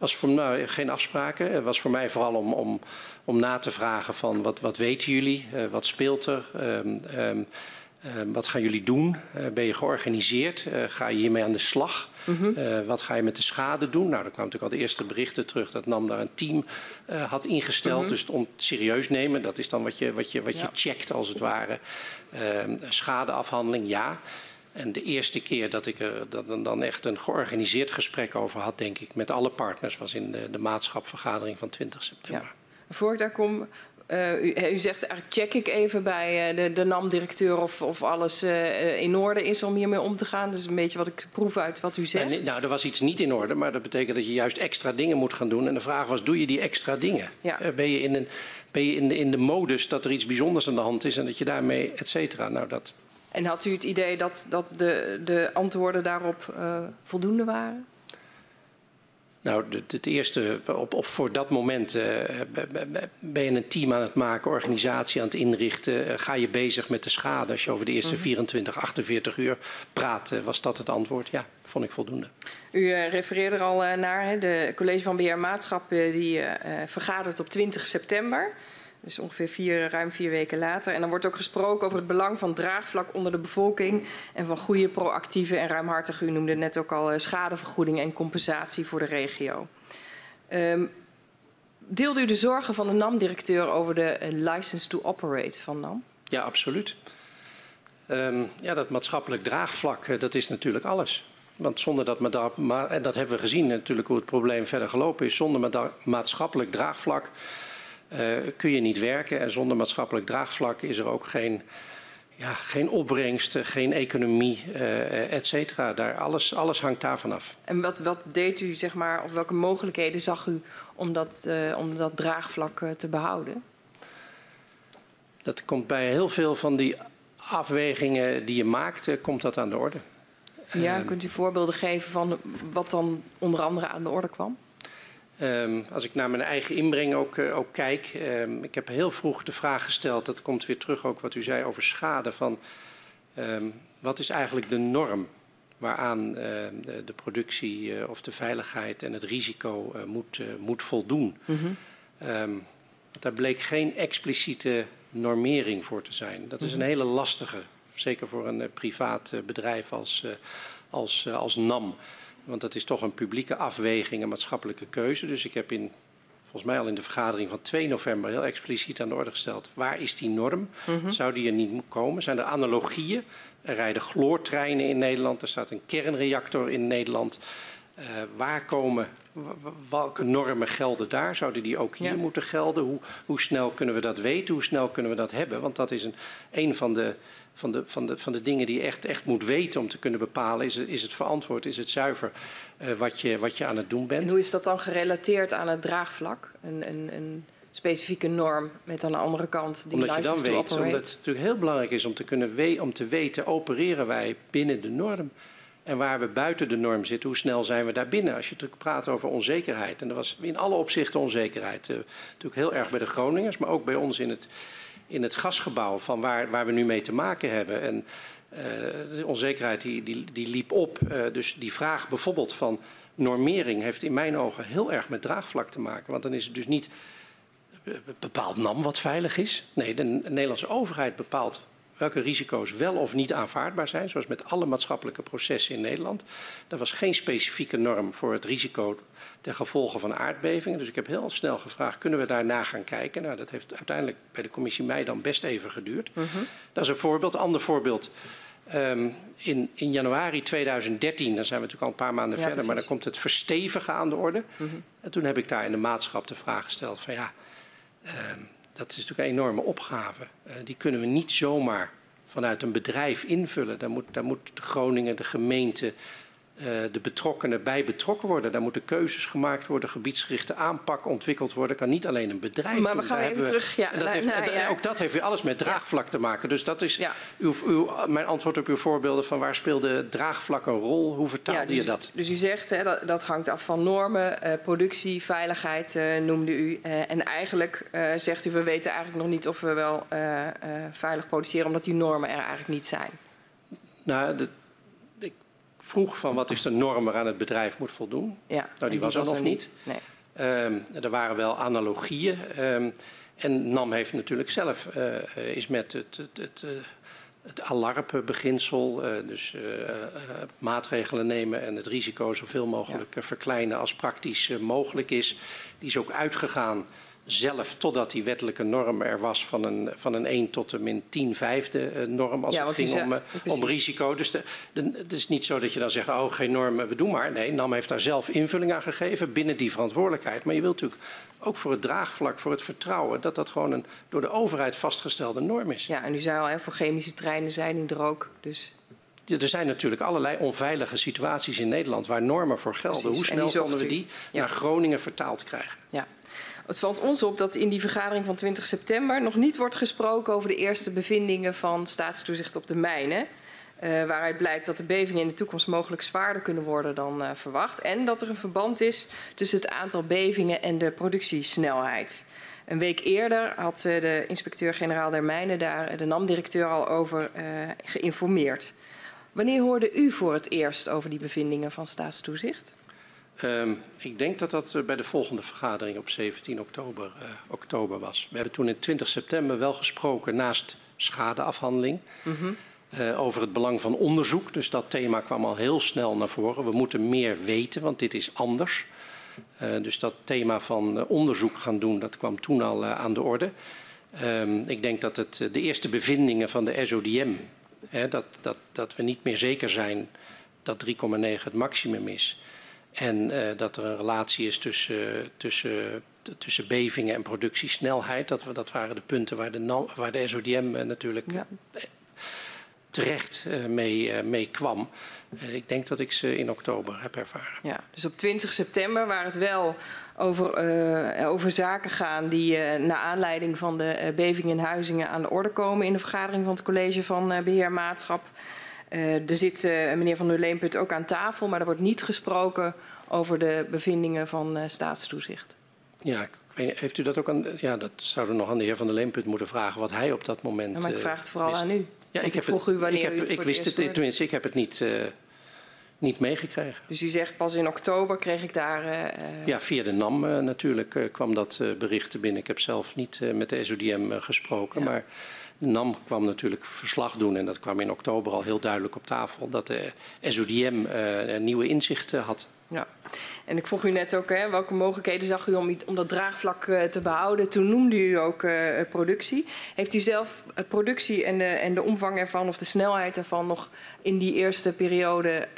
Was voor nou, geen afspraken. Het was voor mij vooral om, om, om na te vragen van wat, wat weten jullie? Uh, wat speelt er? Um, um, uh, wat gaan jullie doen? Uh, ben je georganiseerd? Uh, ga je hiermee aan de slag? Mm -hmm. wat ga je met de schade doen? Nou, er kwamen natuurlijk al de eerste berichten terug dat NAM daar een team had ingesteld. Mm -hmm. Dus om het serieus nemen, dat is dan wat je, wat je, wat ja. je checkt als het ware. Ehm, schadeafhandeling, ja. En de eerste keer dat ik er dat dan echt een georganiseerd gesprek over had, denk ik, met alle partners, was in de, de maatschapvergadering van 20 september. Ja. Voor ik daar kom, uh, u, u, zegt eigenlijk check ik even bij uh, de, de NAM-directeur of, of alles uh, in orde is om hiermee om te gaan. Dat is een beetje wat ik proef uit wat u zegt. Nou, er was iets niet in orde, maar dat betekent dat je juist extra dingen moet gaan doen. En de vraag was, doe je die extra dingen? Ja. ben je, in, een, ben je in, de, in de modus dat er iets bijzonders aan de hand is en dat je daarmee, et cetera? Nou, dat... En had u het idee dat, dat de, de antwoorden daarop voldoende waren? Nou, het, eerste, op, op, voor dat moment uh, ben je een team aan het maken, organisatie aan het inrichten. Uh, ga je bezig met de schade? Als je over de eerste 24, mhm. 48 uur praat, uh, was dat het antwoord? Ja, vond ik voldoende. U refereerde er al naar. Hè? De college van beheer maatschap die vergadert op 20 september. Dus ongeveer ruim vier weken later. En dan wordt ook gesproken over het belang van draagvlak onder de bevolking. En van goede, proactieve en ruimhartige, u noemde net ook al, schadevergoeding en compensatie voor de regio. Um, deelde u de zorgen van de NAM-directeur over de license to operate van NAM? Ja, absoluut. Um, ja, dat maatschappelijk draagvlak, dat is natuurlijk alles. Want zonder dat, en dat hebben we gezien natuurlijk hoe het probleem verder gelopen is, zonder maatschappelijk draagvlak kun je niet werken. En zonder maatschappelijk draagvlak is er ook geen, ja, geen opbrengst, geen economie, uh, et cetera. Daar, alles, alles hangt daarvan af. En wat, wat deed u, zeg maar, of welke mogelijkheden zag u om dat, om dat draagvlak te behouden? Dat komt bij heel veel van die afwegingen die je maakt, komt dat aan de orde. Ja, kunt u voorbeelden geven van wat dan onder andere aan de orde kwam? Um, als ik naar mijn eigen inbreng ook, uh, ook kijk. Um, ik heb heel vroeg de vraag gesteld, dat komt weer terug ook wat u zei over schade. Van, um, wat is eigenlijk de norm waaraan uh, de, de, productie uh, of de veiligheid en het risico moet, moet voldoen? Mm -hmm. daar bleek geen expliciete normering voor te zijn. Dat is een mhm. hele lastige, zeker voor een privaat bedrijf als, als, als NAM. Want dat is toch een publieke afweging, een maatschappelijke keuze. Dus ik heb in, volgens mij al in de vergadering van 2 november heel expliciet aan de orde gesteld. Waar is die norm? Mhm. Zou die er niet komen? Zijn er analogieën? Er rijden chloortreinen in Nederland. Er staat een kernreactor in Nederland. Uh, waar komen, welke normen gelden daar? Zouden die ook hier ja. moeten gelden? Hoe, hoe, snel kunnen we dat weten? Hoe snel kunnen we dat hebben? Want dat is een, een van de van de, van de, van de dingen die je echt, echt moet weten om te kunnen bepalen. Is het, is het verantwoord, is het zuiver uh, wat, je, wat je aan het doen bent. En hoe is dat dan gerelateerd aan het draagvlak? Een, een, een specifieke norm met aan de andere kant die Omdat je dan weet, omdat het natuurlijk heel belangrijk is om te, kunnen we om te weten, opereren wij binnen de norm? En waar we buiten de norm zitten, hoe snel zijn we daar binnen? Als je natuurlijk praat over onzekerheid. En er was in alle opzichten onzekerheid. Uh, natuurlijk heel erg bij de Groningers, maar ook bij ons in het, in het gasgebouw van waar, waar we nu mee te maken hebben. En uh, de onzekerheid die, die, die liep op. Uh, dus die vraag bijvoorbeeld van normering heeft in mijn ogen heel erg met draagvlak te maken. Want dan is het dus niet bepaald NAM wat veilig is. Nee, de Nederlandse overheid bepaalt welke risico's wel of niet aanvaardbaar zijn, zoals met alle maatschappelijke processen in Nederland. Er was geen specifieke norm voor het risico ten gevolge van aardbevingen. Dus ik heb heel snel gevraagd, kunnen we daarna gaan kijken? Nou, dat heeft uiteindelijk bij de commissie mei dan best even geduurd. Uh mhm. -huh. Dat is een voorbeeld. Een ander voorbeeld. Um, in, in, januari 2013, dan zijn we natuurlijk al een paar maanden ja, verder, precies. maar dan komt het verstevigen aan de orde. Uh mhm. -huh. En toen heb ik daar in de maatschap de vraag gesteld van ja, um, dat is natuurlijk een enorme opgave. Uh, die kunnen we niet zomaar vanuit een bedrijf invullen. Daar moet, daar moet Groningen, de gemeente, de betrokkenen bij betrokken worden. Daar moeten keuzes gemaakt worden, gebiedsgerichte aanpak ontwikkeld worden. Kan niet alleen een bedrijf maar we gaan even terug. Ja, dat heeft, nou, ja. Ook dat heeft weer alles met draagvlak te maken. Dus dat is ja. uw, uw, mijn antwoord op uw voorbeelden van waar speelde draagvlak een rol? Hoe vertaalde dus, je dat? Dus u zegt hè, dat, dat hangt af van normen, uh, productie, veiligheid uh, noemde u. Uh, en eigenlijk zegt u we weten eigenlijk nog niet of we wel veilig produceren omdat die normen er eigenlijk niet zijn. Nou, de, vroeg van wat is de norm waaraan het bedrijf moet voldoen. Ja, nou, die was er nog niet. Nee. Um, er waren wel analogieën. Um, en NAM heeft natuurlijk zelf uh, is met het, het, het, uh, het alarmbeginsel, uh, dus maatregelen nemen en het risico zoveel mogelijk ja. verkleinen als praktisch mogelijk is. Die is ook uitgegaan zelf totdat die wettelijke norm er was van een, van een 1 tot een min 10 vijfde eh, norm als ja, het ging om, uh, om risico. Dus de, de, het is niet zo dat je dan zegt, oh geen norm, we doen maar. Nee, NAM heeft daar zelf invulling aan gegeven binnen die verantwoordelijkheid. Maar je wilt natuurlijk ook voor het draagvlak, voor het vertrouwen, dat dat gewoon een door de overheid vastgestelde norm is. Ja, en u zei al, hè, voor chemische treinen zijn die er ook. Dus er zijn natuurlijk allerlei onveilige situaties in Nederland waar normen voor gelden. Precies. Hoe snel konden we die ja. naar Groningen vertaald krijgen? Ja. Het valt ons op dat in die vergadering van 20 september nog niet wordt gesproken over de eerste bevindingen van staatstoezicht op de mijnen. Uh, waaruit blijkt dat de bevingen in de toekomst mogelijk zwaarder kunnen worden dan uh, verwacht. En dat er een verband is tussen het aantal bevingen en de productiesnelheid. Een week eerder had uh, de inspecteur-generaal der Mijnen daar de NAM-directeur al over geïnformeerd. Wanneer hoorde u voor het eerst over die bevindingen van staatstoezicht? Um, ik denk dat dat bij de volgende vergadering op 17 oktober, oktober was. We hebben toen in 20 september wel gesproken naast schadeafhandeling. Mm -hmm. Uh, over het belang van onderzoek. Dus dat thema kwam al heel snel naar voren. We moeten meer weten, want dit is anders. Uh, dus dat thema van onderzoek gaan doen, dat kwam toen al aan de orde. Ehm, ik denk dat het, de eerste bevindingen van de SODM, hè, dat, dat, dat we niet meer zeker zijn dat 3,9 het maximum is. En dat er een relatie is tussen, tussen, tussen bevingen en productiesnelheid. Dat, we, dat waren de punten waar de, waar de SODM natuurlijk ja terecht uh, mee, uh, mee kwam. Uh, ik denk dat ik ze in oktober heb ervaren. Ja, dus op 20 september, waar het wel over, over zaken gaan die naar aanleiding van de beving in Huizingen aan de orde komen in de vergadering van het college van beheer maatschap. er zit meneer Van der Leemput ook aan tafel, maar er wordt niet gesproken over de bevindingen van staatstoezicht. Ja, ik weet, heeft u dat ook aan. Ja, dat zouden we nog aan de heer Van der Leemput moeten vragen wat hij op dat moment. Ja, maar ik vraag het vooral aan u. Ja, ik, heb vroeg het, u wanneer ik, heb, u ik wist het, tenminste, ik heb het niet, uh, niet meegekregen. Dus u zegt pas in oktober kreeg ik daar. Uh, ja, via de NAM uh, natuurlijk kwam dat bericht binnen. Ik heb zelf niet met de SODM gesproken, ja. maar de NAM kwam natuurlijk verslag doen en dat kwam in oktober al heel duidelijk op tafel dat de SODM nieuwe inzichten had. Ja, en ik vroeg u net ook hè, welke mogelijkheden zag u om, om dat draagvlak uh, te behouden. Toen noemde u ook uh, productie. Heeft u zelf uh, productie en de, en de omvang ervan of de snelheid ervan nog in die eerste periode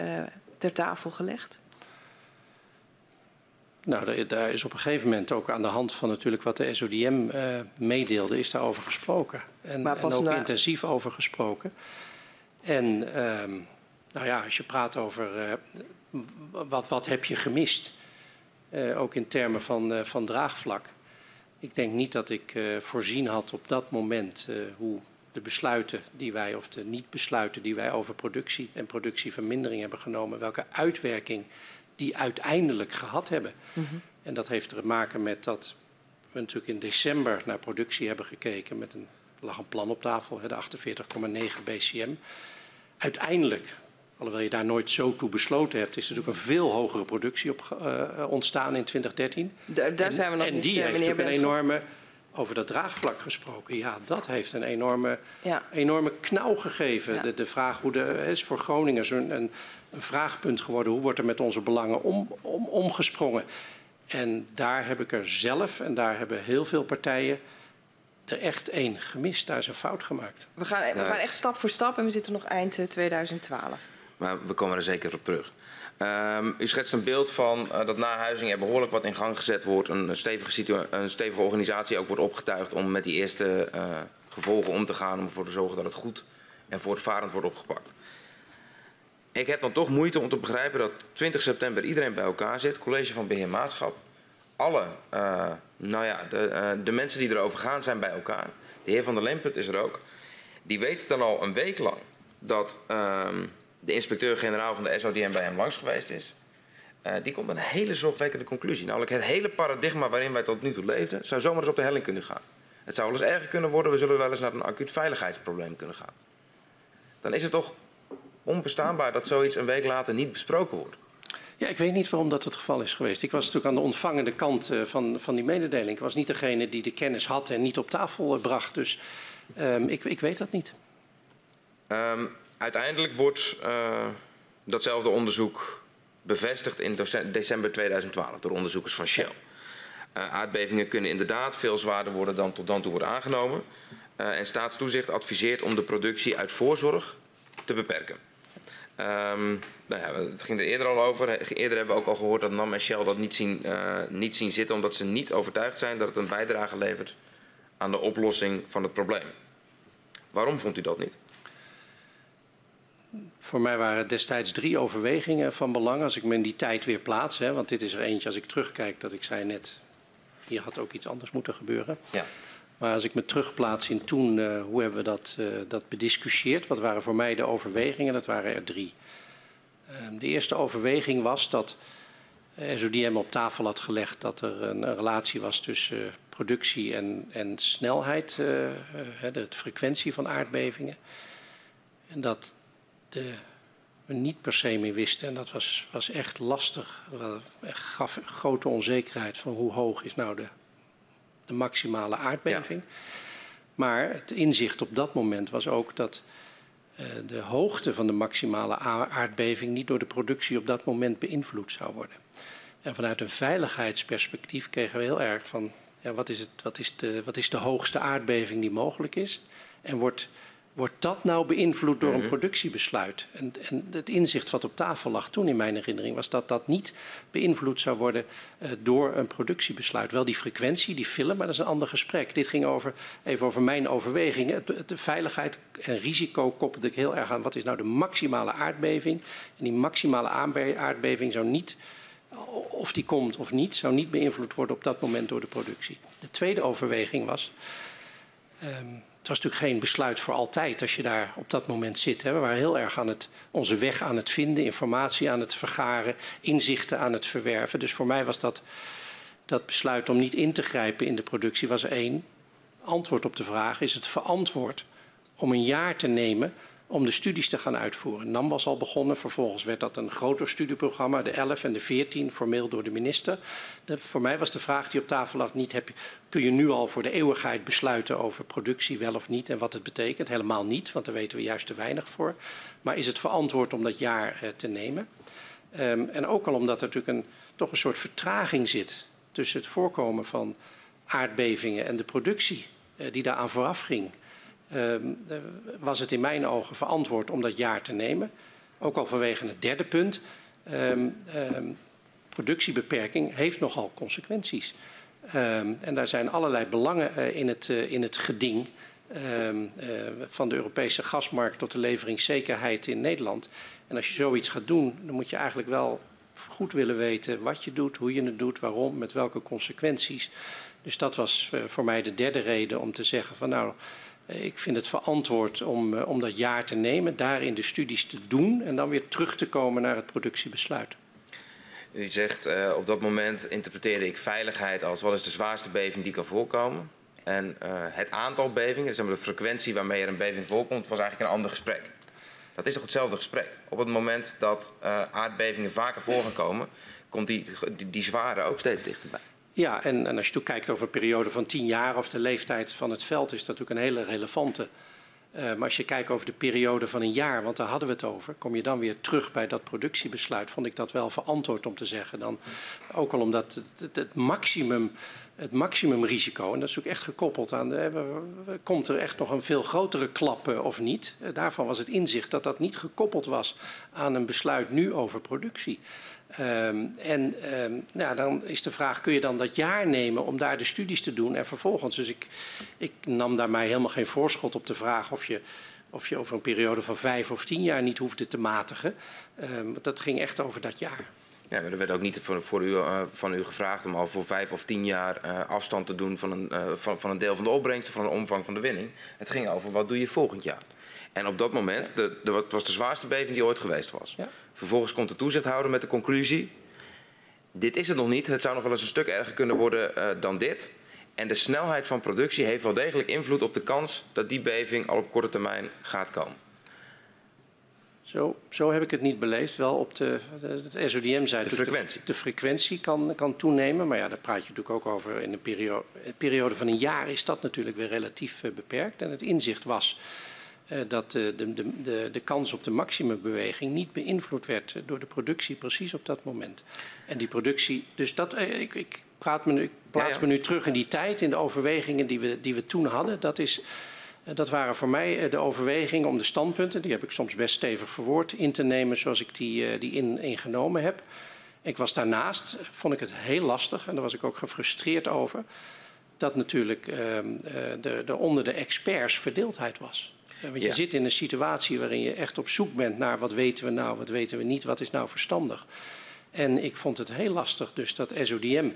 ter tafel gelegd? Nou, daar is op een gegeven moment ook aan de hand van natuurlijk wat de SODM meedeelde, is daarover gesproken. En, en ook na... intensief over gesproken. En ehm, nou ja, als je praat over wat, wat heb je gemist? Uh, ook in termen van, uh, van draagvlak. Ik denk niet dat ik uh, voorzien had op dat moment hoe de besluiten die wij, of de niet-besluiten die wij over productie en productievermindering hebben genomen, welke uitwerking die uiteindelijk gehad hebben. Mm -hmm. En dat heeft te maken met dat we natuurlijk in december naar productie hebben gekeken met een, lag een plan op tafel, de 48,9 BCM. Uiteindelijk alhoewel je daar nooit zo toe besloten hebt, is er natuurlijk een veel hogere productie op uh, ontstaan in 2013. Daar, daar en, zijn we nog en niet, die uh, heeft natuurlijk een enorme, over dat draagvlak gesproken, ja, dat heeft een enorme, ja. enorme knauw gegeven. Ja. De, de, vraag hoe de, is voor Groningen een, een, een, vraagpunt geworden, hoe wordt er met onze belangen om, om, omgesprongen? En daar heb ik er zelf, en daar hebben heel veel partijen er echt één gemist. Daar is een fout gemaakt. We gaan, we gaan echt stap voor stap en we zitten nog eind 2012. Maar we komen er zeker op terug. Um, u schetst een beeld van uh, dat na Huizing er behoorlijk wat in gang gezet wordt. Een stevige, een stevige organisatie ook wordt opgetuigd om met die eerste uh, gevolgen om te gaan. Om ervoor te zorgen dat het goed en voortvarend wordt opgepakt. Ik heb dan toch moeite om te begrijpen dat 20 september iedereen bij elkaar zit. College van Beheer Maatschap. Alle, nou ja, de, de, mensen die erover gaan zijn bij elkaar. De heer Van der Lempert is er ook. Die weet dan al een week lang dat... Ehm, de inspecteur-generaal van de SODM bij hem langs geweest is. Uh, die komt met een hele zorgwekkende conclusie. Namelijk het hele paradigma waarin wij tot nu toe leefden, zou zomaar eens op de helling kunnen gaan. Het zou wel eens erger kunnen worden, we zullen wel eens naar een acuut veiligheidsprobleem kunnen gaan. Dan is het toch onbestaanbaar dat zoiets een week later niet besproken wordt. Ja, ik weet niet waarom dat het geval is geweest. Ik was natuurlijk aan de ontvangende kant uh, van, van die mededeling. Ik was niet degene die de kennis had en niet op tafel uh, bracht. Dus um, ik, ik weet dat niet. Um, uiteindelijk wordt uh, datzelfde onderzoek bevestigd in december 2012 door onderzoekers van Shell. Uh, aardbevingen kunnen inderdaad veel zwaarder worden dan tot dan toe wordt aangenomen. Uh, en staatstoezicht adviseert om de productie uit voorzorg te beperken. Um, nou ja, het ging er eerder al over. Eerder hebben we ook al gehoord dat NAM en Shell dat niet zien, niet zien zitten... omdat ze niet overtuigd zijn dat het een bijdrage levert aan de oplossing van het probleem. Waarom vond u dat niet? Voor mij waren destijds drie overwegingen van belang als ik me in die tijd weer plaats. Hè, want dit is er eentje als ik terugkijk dat ik zei net, hier had ook iets anders moeten gebeuren. Ja. Maar als ik me terugplaats in toen, uh, hoe hebben we dat, uh, dat bediscussieerd? Wat waren voor mij de overwegingen? Dat waren er drie. Uh, de eerste overweging was dat SODM op tafel had gelegd dat er een, een relatie was tussen productie en, en snelheid, de frequentie van aardbevingen. En dat de, we niet per se meer wisten, en dat was, was echt lastig, Het gaf grote onzekerheid van hoe hoog is nou de de maximale aardbeving. Ja. Maar het inzicht op dat moment was ook dat uh, de hoogte van de maximale aardbeving niet door de productie op dat moment beïnvloed zou worden. En vanuit een veiligheidsperspectief kregen we heel erg van ja, wat, is het, wat, is de, wat is de hoogste aardbeving die mogelijk is? En wordt Wordt dat nou beïnvloed door een mhm. productiebesluit? En, en, het inzicht wat op tafel lag toen in mijn herinnering was dat dat niet beïnvloed zou worden uh, door een productiebesluit. Wel die frequentie, die film, maar dat is een ander gesprek. Dit ging over, even over mijn overwegingen. De veiligheid en risico koppelde ik heel erg aan wat is nou de maximale aardbeving. En die maximale aardbeving zou niet of die komt of niet, zou niet beïnvloed worden op dat moment door de productie. De tweede overweging was. Um, het was natuurlijk geen besluit voor altijd als je daar op dat moment zit. Hè. We waren heel erg aan het, onze weg aan het vinden, informatie aan het vergaren, inzichten aan het verwerven. Dus voor mij was dat, dat besluit om niet in te grijpen in de productie was één. Antwoord op de vraag, is het verantwoord om een jaar te nemen om de studies te gaan uitvoeren. NAM was al begonnen, vervolgens werd dat een groter studieprogramma, de 11 en de 14, formeel door de minister. Voor mij was de vraag die op tafel lag niet, heb kun je nu al voor de eeuwigheid besluiten over productie wel of niet en wat het betekent? Helemaal niet, want daar weten we juist te weinig voor. Maar is het verantwoord om dat jaar eh, te nemen? Um, en ook al omdat er natuurlijk een, toch een soort vertraging zit tussen het voorkomen van aardbevingen en de productie uh, die daaraan vooraf ging. Ehm, eh, was het in mijn ogen verantwoord om dat jaar te nemen. Ook al vanwege het derde punt. Um, um, productiebeperking heeft nogal consequenties. en daar zijn allerlei belangen uh, in, het, uh, in het geding. van de Europese gasmarkt tot de leveringszekerheid in Nederland. En als je zoiets gaat doen, dan moet je eigenlijk wel goed willen weten wat je doet, hoe je het doet, waarom, met welke consequenties. Dus dat was voor mij de derde reden om te zeggen van nou, ik vind het verantwoord om, uh, om dat jaar te nemen, daarin de studies te doen en dan weer terug te komen naar het productiebesluit. U zegt uh, op dat moment interpreteerde ik veiligheid als wat is de zwaarste beving die kan voorkomen. En het aantal bevingen, zeg maar de frequentie waarmee er een beving voorkomt, was eigenlijk een ander gesprek. Dat is toch hetzelfde gesprek? Op het moment dat aardbevingen vaker voor gaan komen, komt die, die, die zware ook steeds dichterbij. Ja, en, als je kijkt over een periode van tien jaar of de leeftijd van het veld, is dat natuurlijk een hele relevante. Uh, maar als je kijkt over de periode van een jaar, want daar hadden we het over, kom je dan weer terug bij dat productiebesluit, vond ik dat wel verantwoord om te zeggen. Dan, ook al omdat het, het, het maximum, het maximumrisico, en dat is ook echt gekoppeld aan, de, komt er echt nog een veel grotere klap of niet? Daarvan was het inzicht dat dat niet gekoppeld was aan een besluit nu over productie. Um, en um, nou, dan is de vraag, kun je dan dat jaar nemen om daar de studies te doen en vervolgens, dus ik, ik nam daar mij helemaal geen voorschot op de vraag of je, of je over een periode van vijf of tien jaar niet hoefde te matigen. Um, dat ging echt over dat jaar. Ja, maar er werd ook niet voor, voor u, uh, van u gevraagd om al voor vijf of tien jaar uh, afstand te doen van een, uh, van, van een deel van de opbrengst of van een omvang van de winning. Het ging over wat doe je volgend jaar. En op dat moment, de, de, het was de zwaarste beving die ooit geweest was. Ja. Vervolgens komt de toezichthouder met de conclusie... dit is het nog niet, het zou nog wel eens een stuk erger kunnen worden uh, dan dit. En de snelheid van productie heeft wel degelijk invloed op de kans... dat die beving al op korte termijn gaat komen. Zo, zo heb ik het niet beleefd. Wel op de, het SODM zei de frequentie. De, de, frequentie kan, kan toenemen. Maar ja, daar praat je natuurlijk ook over in een periode, een periode van een jaar is dat natuurlijk weer relatief uh, beperkt. En het inzicht was dat de, de, de, de kans op de maximumbeweging niet beïnvloed werd door de productie precies op dat moment. En die productie, dus dat, ik, ik, praat me, ik plaats ja, ja. me nu terug in die tijd, in de overwegingen die we, die we toen hadden. Dat, is, dat waren voor mij de overwegingen om de standpunten, die heb ik soms best stevig verwoord, in te nemen zoals ik die, die in, ingenomen heb. Ik was daarnaast, vond ik het heel lastig en daar was ik ook gefrustreerd over, dat natuurlijk ehm, de, de onder de experts verdeeldheid was. Want je ja. zit in een situatie waarin je echt op zoek bent naar wat weten we nou, wat weten we niet, wat is nou verstandig. En ik vond het heel lastig dus dat SODM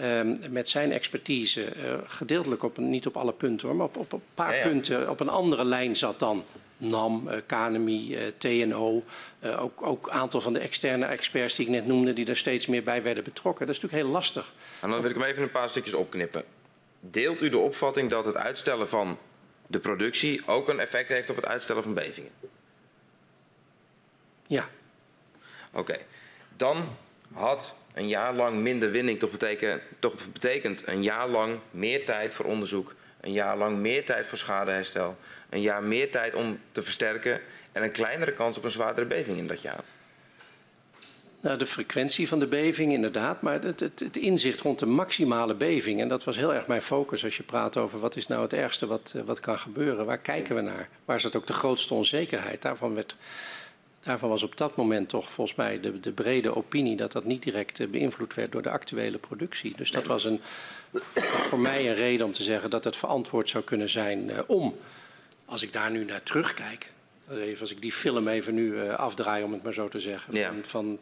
Ehm, met zijn expertise, uh, gedeeltelijk op een, niet op alle punten hoor, maar op, op een paar Ja, ja. punten op een andere lijn zat dan NAM, uh, KNMI, uh, TNO. Ook, ook een aantal van de externe experts die ik net noemde, die er steeds meer bij werden betrokken. Dat is natuurlijk heel lastig. En dan wil ik hem even een paar stukjes opknippen. Deelt u de opvatting dat het uitstellen van de productie ook een effect heeft op het uitstellen van bevingen? Ja. Oké. Okay. Dan had een jaar lang minder winning toch, beteken, toch betekent een jaar lang meer tijd voor onderzoek, een jaar lang meer tijd voor schadeherstel, een jaar meer tijd om te versterken en een kleinere kans op een zwaardere beving in dat jaar. Nou, de frequentie van de beving inderdaad, maar het, het, het, inzicht rond de maximale beving. En dat was heel erg mijn focus als je praat over wat is nou het ergste wat, wat kan gebeuren. Waar kijken we naar? Waar zit ook de grootste onzekerheid? Daarvan, werd, daarvan was op dat moment toch volgens mij de, de brede opinie dat dat niet direct beïnvloed werd door de actuele productie. Dus dat was een, voor mij een reden om te zeggen dat het verantwoord zou kunnen zijn uh, om, als ik daar nu naar terugkijk, even als ik die film even nu afdraai om het maar zo te zeggen, Ja. van, van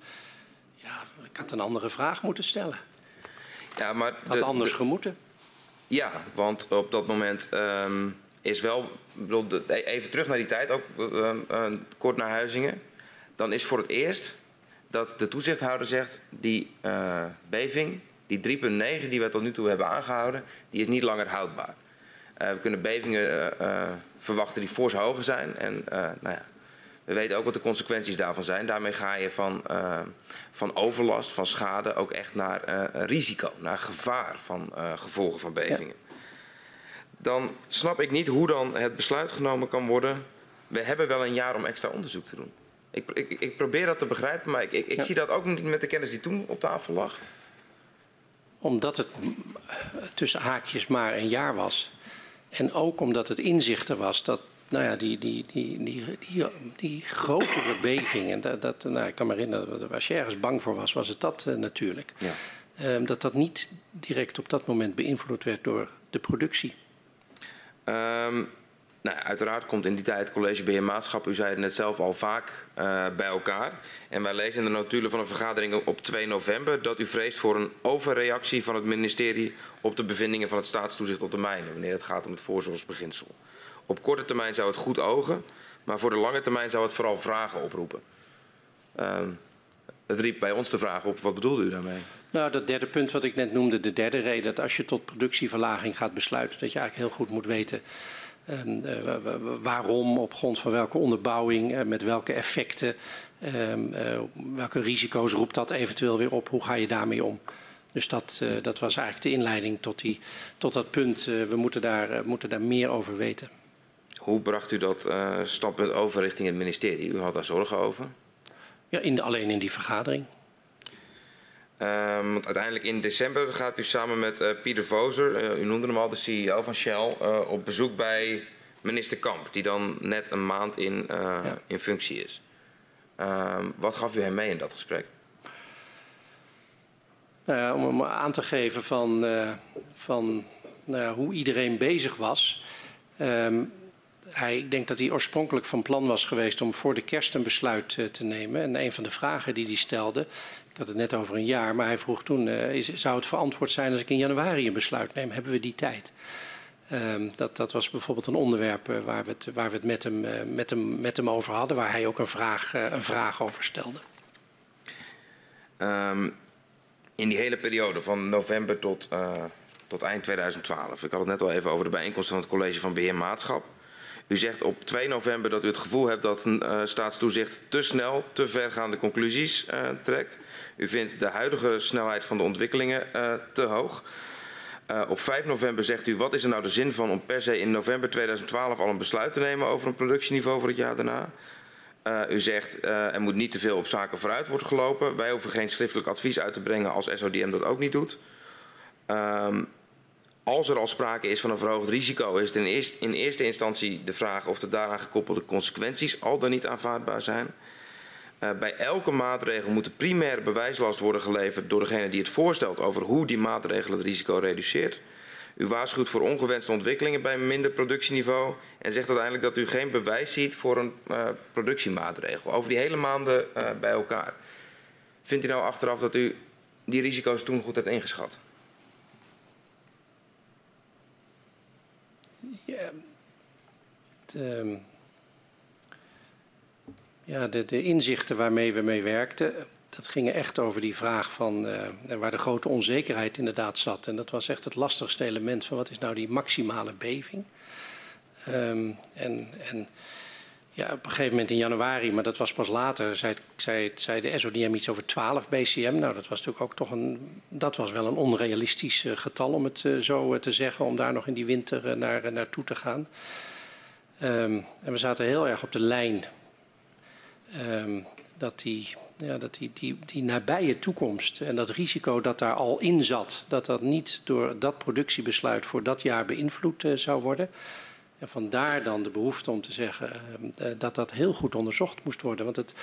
ja, ik had een andere vraag moeten stellen. Ja, maar Had de- anders de- gemoeten. Ja, want op dat moment ehm, is wel. bedoel, e- even terug naar die tijd, ook ehm, eh, kort naar Huizingen. Dan is voor het eerst dat de toezichthouder zegt: die eh, beving, die 3,9 die we tot nu toe hebben aangehouden, die is niet langer houdbaar. Eh, we kunnen bevingen eh, verwachten die fors hoger zijn. En nou ja, we weten ook wat de consequenties daarvan zijn. Daarmee ga je van, eh, van overlast, van schade, ook echt naar eh, risico, naar gevaar van eh, gevolgen van bevingen. Dan snap ik niet hoe dan het besluit genomen kan worden. We hebben wel een jaar om extra onderzoek te doen. Ik, ik, ik probeer dat te begrijpen, maar ik, ik, Ja. zie dat ook niet met de kennis die toen op tafel lag. Omdat het tussen haakjes maar een jaar was. En ook omdat het inzicht er was dat nou ja, die, die, die, die, die, die grotere [COUGHS] bevingen, dat, dat, nou, ik kan me herinneren, dat als je ergens bang voor was, was het dat eh, natuurlijk. Ja. Ehm, dat dat niet direct op dat moment beïnvloed werd door de productie. Ehm, nou, uiteraard komt in die tijd het college beheer maatschap, u zei het net zelf al vaak, eh, bij elkaar. En wij lezen in de notulen van een vergadering op 2 november dat u vreest voor een overreactie van het ministerie op de bevindingen van het staatstoezicht op de mijnen, wanneer het gaat om het voorzorgsbeginsel. Op korte termijn zou het goed ogen, maar voor de lange termijn zou het vooral vragen oproepen. Ehm, het riep bij ons de vraag op, wat bedoelde u daarmee? Nou, dat derde punt wat ik net noemde, de derde reden, dat als je tot productieverlaging gaat besluiten, dat je eigenlijk heel goed moet weten ehm, eh, wa- wa- wa- waarom, op grond van welke onderbouwing, eh, met welke effecten, ehm, eh, welke risico's roept dat eventueel weer op, hoe ga je daarmee om? Dus dat, dat was eigenlijk de inleiding tot, die, tot dat punt. we moeten daar, moeten daar meer over weten. Hoe bracht u dat eh, standpunt over richting het ministerie? U had daar zorgen over? Ja, in, alleen in die vergadering. Ehm, want uiteindelijk in december gaat u samen met eh, Pieter Vozer, eh, u noemde hem al, de CEO van Shell, op bezoek bij minister Kamp, die dan net een maand in, Ja. in functie is. Ehm, wat gaf u hem mee in dat gesprek? Nou ja, om hem aan te geven van, van nou ja, hoe iedereen bezig was. Ehm, hij, ik denk dat hij oorspronkelijk van plan was geweest om voor de kerst een besluit eh, te nemen. En een van de vragen die hij stelde, ik had het net over een jaar, maar hij vroeg toen: eh, zou het verantwoord zijn als ik in januari een besluit neem? Hebben we die tijd? Ehm, dat, dat was bijvoorbeeld een onderwerp eh, waar we het, waar we het met, hem, met, hem, met hem over hadden, waar hij ook een vraag, een vraag over stelde. Ehm, in die hele periode van november tot, tot eind 2012. Ik had het net al even over de bijeenkomst van het college van beheer maatschap. U zegt op 2 november dat u het gevoel hebt dat eh, staatstoezicht te snel, te vergaande conclusies eh, trekt. U vindt de huidige snelheid van de ontwikkelingen eh, te hoog. Op 5 november zegt u, wat is er nou de zin van om per se in november 2012 al een besluit te nemen over een productieniveau voor het jaar daarna? U zegt er moet niet te veel op zaken vooruit worden gelopen. Wij hoeven geen schriftelijk advies uit te brengen als SODM dat ook niet doet. Um, als er al sprake is van een verhoogd risico, is het in eerste, in eerste instantie de vraag of de daaraan gekoppelde consequenties al dan niet aanvaardbaar zijn. Uh, bij elke maatregel moet de primaire bewijslast worden geleverd door degene die het voorstelt over hoe die maatregel het risico reduceert. U waarschuwt voor ongewenste ontwikkelingen bij minder productieniveau en zegt uiteindelijk dat u geen bewijs ziet voor een uh, productiemaatregel. Over die hele maanden uh, bij elkaar. Vindt u nou achteraf dat u die risico's toen goed hebt ingeschat? De, ja, de, de inzichten waarmee we mee werkten, dat gingen echt over die vraag van uh, waar de grote onzekerheid inderdaad zat. En dat was echt het lastigste element van wat is nou die maximale beving. Um, en, en ja, op een gegeven moment in januari, maar dat was pas later, zei, zei, zei de SODM iets over 12 BCM. Nou, dat was natuurlijk ook toch een, dat was wel een onrealistisch uh, getal om het uh, zo te zeggen, om daar nog in die winter naar, naartoe te gaan. Um, en we zaten heel erg op de lijn um, dat die ja, dat die, die, die nabije toekomst en dat risico dat daar al in zat, dat dat niet door dat productiebesluit voor dat jaar beïnvloed uh, zou worden. En vandaar dan de behoefte om te zeggen uh, dat dat heel goed onderzocht moest worden. Want, het,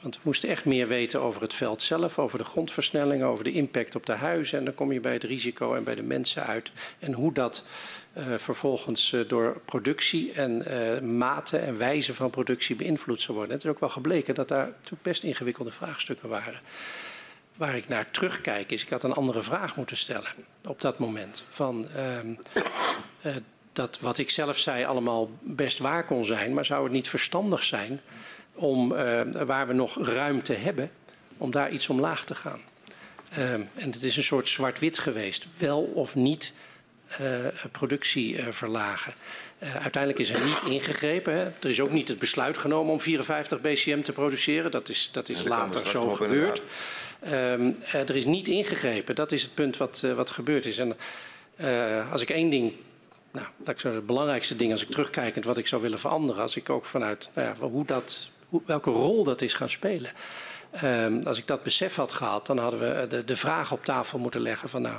want we moesten echt meer weten over het veld zelf, over de grondversnelling, over de impact op de huizen. En dan kom je bij het risico en bij de mensen uit. En hoe dat vervolgens uh, door productie en uh, maten en wijze van productie beïnvloed zou worden. Het is ook wel gebleken dat daar natuurlijk best ingewikkelde vraagstukken waren. Waar ik naar terugkijk is, ik had een andere vraag moeten stellen op dat moment. Van, uh, dat wat ik zelf zei allemaal best waar kon zijn, maar zou het niet verstandig zijn om, waar we nog ruimte hebben, om daar iets omlaag te gaan? en het is een soort zwart-wit geweest. Wel of niet productie uh, verlagen. Uh, uiteindelijk is er niet ingegrepen. Hè. Er is ook niet het besluit genomen om 54 BCM te produceren. Dat is, dat is later zo gebeurd. Um, er is niet ingegrepen. Dat is het punt wat, wat gebeurd is. En als ik één ding nou, dat is het belangrijkste ding als ik terugkijkend wat ik zou willen veranderen. Als ik ook vanuit nou ja, hoe dat, hoe, welke rol dat is gaan spelen. Um, als ik dat besef had gehad, dan hadden we de, de vraag op tafel moeten leggen van nou,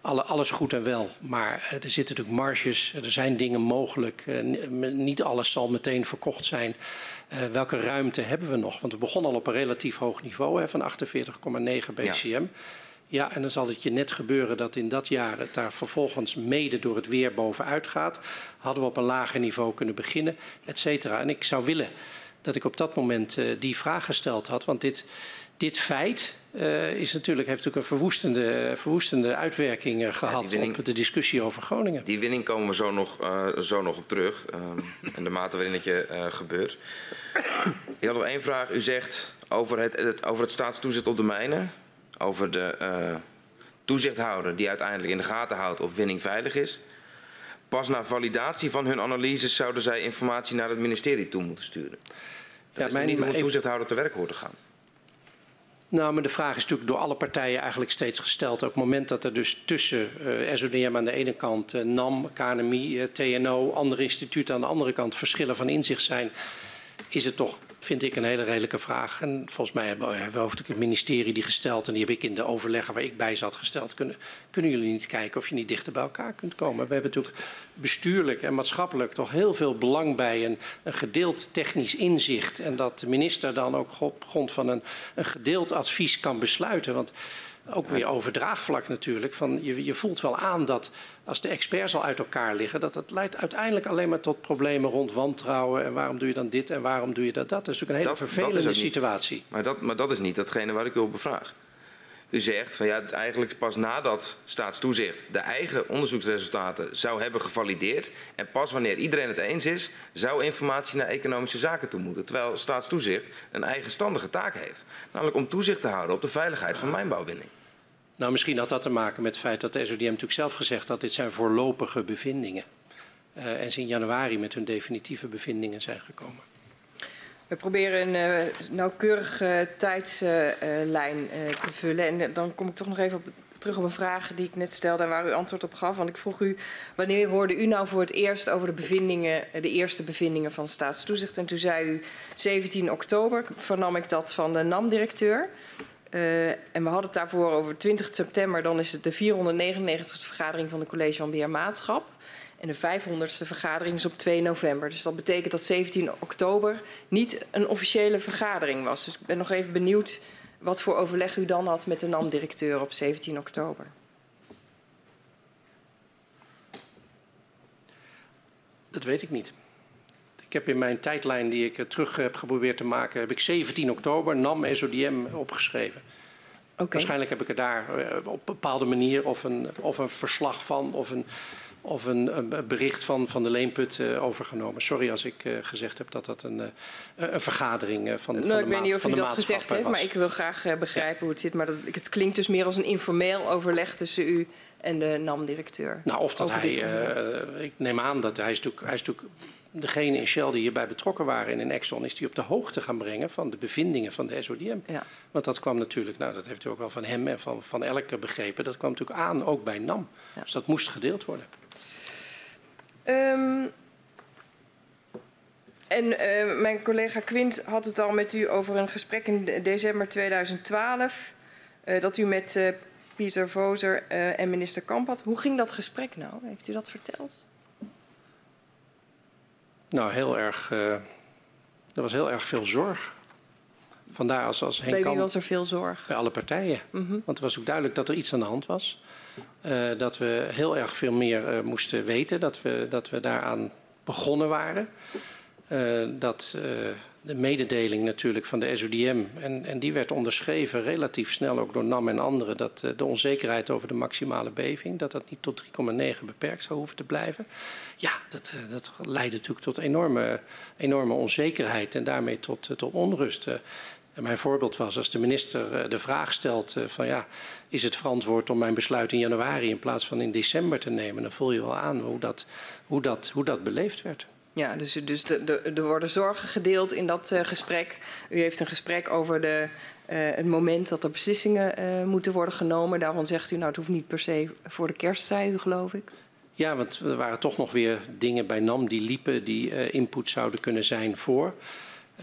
alle, alles goed en wel, maar uh, er zitten natuurlijk marges, er zijn dingen mogelijk, uh, niet alles zal meteen verkocht zijn. Uh, welke ruimte hebben we nog? Want we begonnen al op een relatief hoog niveau hè, van 48,9 BCM. Ja. Ja, en dan zal het je net gebeuren dat in dat jaar het daar vervolgens mede door het weer bovenuit gaat. Hadden we op een lager niveau kunnen beginnen, et cetera. En ik zou willen dat ik op dat moment uh, die vraag gesteld had. Want dit, dit feit uh, is natuurlijk, heeft natuurlijk een verwoestende, verwoestende uitwerking uh, gehad ja, winning, op de discussie over Groningen. Die winning komen we zo nog, zo nog op terug. En de mate waarin het je gebeurt. Ik had nog één vraag. U zegt over het, het, over het staatstoezicht op de mijnen. Over de toezichthouder die uiteindelijk in de gaten houdt of winning veilig is. Pas na validatie van hun analyses zouden zij informatie naar het ministerie toe moeten sturen. Dat ja, is mijn, niet hoe een toezichthouder te werk hoort te gaan. Nou, maar de vraag is natuurlijk door alle partijen eigenlijk steeds gesteld. Op het moment dat er dus tussen uh, SODM aan de ene kant, uh, NAM, KNMI, uh, TNO, andere instituten aan de andere kant verschillen van inzicht zijn, is het toch vind ik een hele redelijke vraag. En volgens mij hebben we hoofdelijk het ministerie die gesteld, en die heb ik in de overleggen waar ik bij zat gesteld. Kunnen, kunnen jullie niet kijken of je niet dichter bij elkaar kunt komen? We hebben natuurlijk bestuurlijk en maatschappelijk toch heel veel belang bij een, een gedeeld technisch inzicht. En dat de minister dan ook op grond van een, een gedeeld advies kan besluiten. Want ook weer over draagvlak natuurlijk. Van je, je voelt wel aan dat als de experts al uit elkaar liggen, dat dat leidt uiteindelijk alleen maar tot problemen rond wantrouwen. En waarom doe je dan dit en waarom doe je dat? Dat is natuurlijk een hele dat, vervelende dat situatie. Maar dat, maar dat is niet datgene waar ik u op bevraag. U zegt van ja, eigenlijk pas nadat staatstoezicht de eigen onderzoeksresultaten zou hebben gevalideerd. En pas wanneer iedereen het eens is, zou informatie naar economische zaken toe moeten. Terwijl staatstoezicht een eigenstandige taak heeft. Namelijk om toezicht te houden op de veiligheid van mijnbouwwinning. Nou, misschien had dat te maken met het feit dat de SODM natuurlijk zelf gezegd had... dit zijn voorlopige bevindingen. Uh, en ze in januari met hun definitieve bevindingen zijn gekomen. We proberen een uh, nauwkeurige tijdslijn uh, te vullen. En dan kom ik toch nog even terug op een vraag die ik net stelde en waar u antwoord op gaf. Want ik vroeg u, wanneer hoorde u nou voor het eerst over de bevindingen, de eerste bevindingen van staatstoezicht? En toen zei u 17 oktober, vernam ik dat van de NAM-directeur. Uh, en we hadden het daarvoor over 20 september, dan is het de 499 vergadering van de College van Beheer Maatschap. En de 500ste vergadering is op 2 november. Dus dat betekent dat 17 oktober niet een officiële vergadering was. Dus ik ben nog even benieuwd wat voor overleg u dan had met de NAM-directeur op 17 oktober. Dat weet ik niet. Ik heb in mijn tijdlijn die ik terug heb geprobeerd te maken, heb ik 17 oktober NAM SODM opgeschreven. Okay. Waarschijnlijk heb ik er daar eh, op een bepaalde manier of een, of een verslag van of een, of een, een bericht van, van de Leenput uh, overgenomen. Sorry als ik uh, gezegd heb dat dat een, uh, een vergadering van, nou, van de Ik weet niet of u dat gezegd heeft, maar ik wil graag begrijpen ja. hoe het zit. Maar dat, het klinkt dus meer als een informeel overleg tussen u en de NAM-directeur. Nou, of dat hij, ik neem aan dat hij is natuurlijk, hij is natuurlijk degene in Shell die hierbij betrokken waren en in Exxon, is die op de hoogte gaan brengen van de bevindingen van de SODM. Ja. Want dat kwam natuurlijk, nou dat heeft u ook wel van hem en van, van elke begrepen, dat kwam natuurlijk aan ook bij NAM. Ja. Dus dat moest gedeeld worden. Um, en uh, mijn collega Quint had het al met u over een gesprek in december 2012. Uh, dat u met uh, Pieter Vozer en minister Kamp had. Hoe ging dat gesprek nou? Heeft u dat verteld? Nou, heel erg. Uh, er was heel erg veel zorg. Vandaar als, als Henk Bij wie was er veel zorg? Bij alle partijen. Mm -hmm. Want het was ook duidelijk dat er iets aan de hand was. Uh, dat we heel erg veel meer uh, moesten weten. Dat we, dat we daaraan begonnen waren. dat de mededeling natuurlijk van de SODM, en, en die werd onderschreven relatief snel ook door NAM en anderen, dat uh, de onzekerheid over de maximale beving, dat dat niet tot 3,9 beperkt zou hoeven te blijven. Ja, dat, uh, dat leidde natuurlijk tot enorme, enorme onzekerheid en daarmee tot, uh, tot onrust. En mijn voorbeeld was als de minister de vraag stelt van ja, is het verantwoord om mijn besluit in januari in plaats van in december te nemen, dan voel je wel aan hoe dat, hoe dat, hoe dat beleefd werd. Ja, dus, dus de, de, er worden zorgen gedeeld in dat uh, gesprek. U heeft een gesprek over de, uh, het moment dat er beslissingen uh, moeten worden genomen. Daarvan zegt u, nou, het hoeft niet per se voor de kerst, zei u, geloof ik. Ja, want er waren toch nog weer dingen bij NAM die liepen, die input zouden kunnen zijn voor.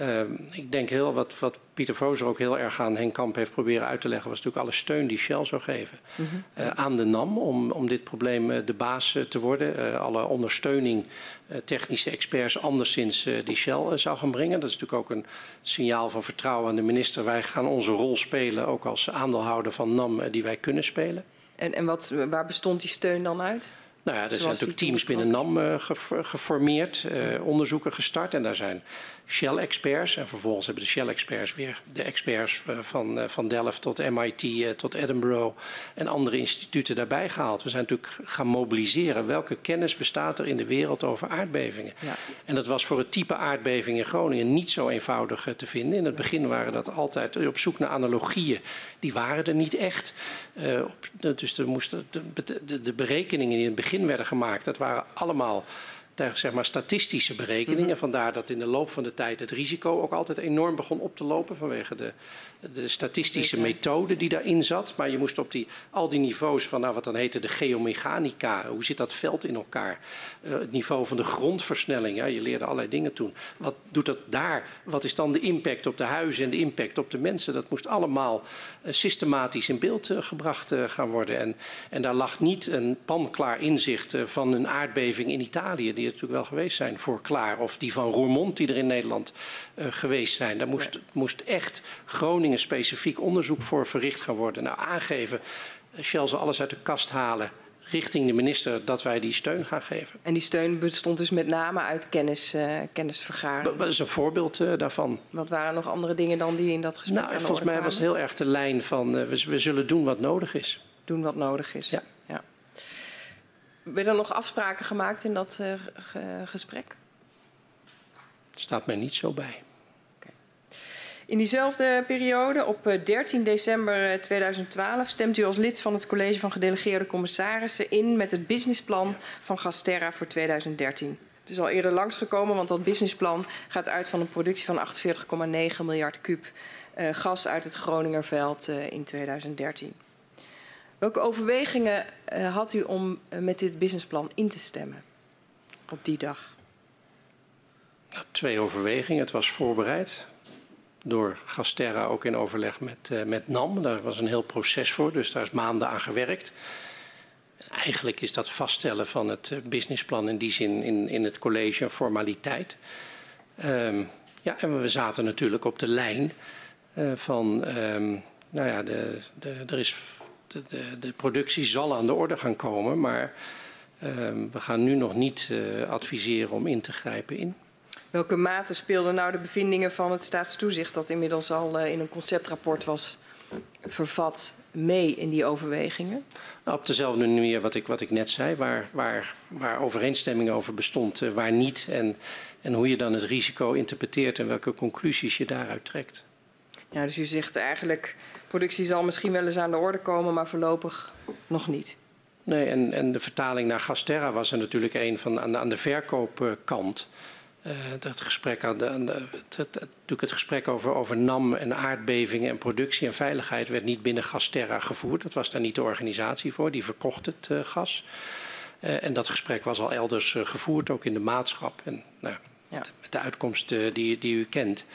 Uh, ik denk heel wat, wat Pieter Vozer ook heel erg aan Henk Kamp heeft proberen uit te leggen, was natuurlijk alle steun die Shell zou geven mm -hmm. uh, aan de NAM om, om dit probleem uh, de baas te worden. alle ondersteuning technische experts anderszins die Shell zou gaan brengen. Dat is natuurlijk ook een signaal van vertrouwen aan de minister. Wij gaan onze rol spelen, ook als aandeelhouder van NAM, die wij kunnen spelen. En, en wat, waar bestond die steun dan uit? Nou ja, er zijn natuurlijk teams binnen NAM geformeerd, onderzoeken gestart en daar zijn Shell-experts. En vervolgens hebben de Shell-experts weer de experts van, van Delft tot MIT, tot Edinburgh en andere instituten daarbij gehaald. We zijn natuurlijk gaan mobiliseren. Welke kennis bestaat er in de wereld over aardbevingen? Ja. En dat was voor het type aardbeving in Groningen niet zo eenvoudig te vinden. In het begin waren dat altijd op zoek naar analogieën. Die waren er niet echt. Uh, op, dus er moesten de, de, de berekeningen die in het begin werden gemaakt, dat waren allemaal zeg maar, statistische berekeningen. -hmm. Vandaar dat in de loop van de tijd het risico ook altijd enorm begon op te lopen vanwege de, de statistische methode die daarin zat. Maar je moest op die, al die niveaus van nou, wat dan heette de geomechanica, hoe zit dat veld in elkaar? Uh, het niveau van de grondversnelling, ja, je leerde allerlei dingen toen. Wat doet dat daar? Wat is dan de impact op de huizen en de impact op de mensen? Dat moest allemaal uh, systematisch in beeld uh, gebracht gaan worden. En, en daar lag niet een panklaar inzicht van een aardbeving in Italië, die er natuurlijk wel geweest zijn voor klaar. Of die van Roermond, die er in Nederland geweest zijn. Daar moest, moest echt Groningen specifiek onderzoek voor verricht gaan worden. Nou, aangeven, Shell zal alles uit de kast halen richting de minister dat wij die steun gaan geven. En die steun bestond dus met name uit kennis, uh, kennisvergaren? Dat is een voorbeeld uh, daarvan. Wat waren nog andere dingen dan die in dat gesprek Nou, volgens mij was heel erg de lijn van uh, we, we, zullen doen wat nodig is. Doen wat nodig is, ja. ja. Werden er nog afspraken gemaakt in dat gesprek? Staat mij niet zo bij. In diezelfde periode, op 13 december 2012, stemt u als lid van het college van gedelegeerde commissarissen in met het businessplan van Gasterra voor 2013. Het is al eerder langsgekomen, want dat businessplan gaat uit van een productie van 48,9 miljard kuub uh, gas uit het Groningerveld uh, in 2013. Welke overwegingen had u om met dit businessplan in te stemmen op die dag? Twee overwegingen. Het was voorbereid door Gasterra ook in overleg met, uh, met NAM. Daar was een heel proces voor, dus daar is maanden aan gewerkt. Eigenlijk is dat vaststellen van het businessplan in die zin in, in het college een formaliteit. Um, ja, en we zaten natuurlijk op de lijn uh, van, um, nou ja, de, de, er is, de, de, productie zal aan de orde gaan komen, maar um, we gaan nu nog niet adviseren om in te grijpen in welke mate speelden nou de bevindingen van het staatstoezicht, dat inmiddels al uh, in een conceptrapport was vervat mee in die overwegingen? Nou, op dezelfde manier wat ik, wat ik net zei, waar, waar, waar overeenstemming over bestond, uh, waar niet. En, en hoe je dan het risico interpreteert en welke conclusies je daaruit trekt. Ja, dus u zegt eigenlijk, productie zal misschien wel eens aan de orde komen, maar voorlopig nog niet. Nee, en, en de vertaling naar Gasterra was er natuurlijk een van aan de, aan de verkoopkant. Uh, dat gesprek aan de, aan de, het, het, natuurlijk het gesprek over, over NAM en aardbevingen en productie en veiligheid werd niet binnen Gasterra gevoerd. Dat was daar niet de organisatie voor, die verkocht het uh, gas. Uh, en dat gesprek was al elders gevoerd, ook in de maatschap. En nou, ja. met, met de uitkomst die, die u kent.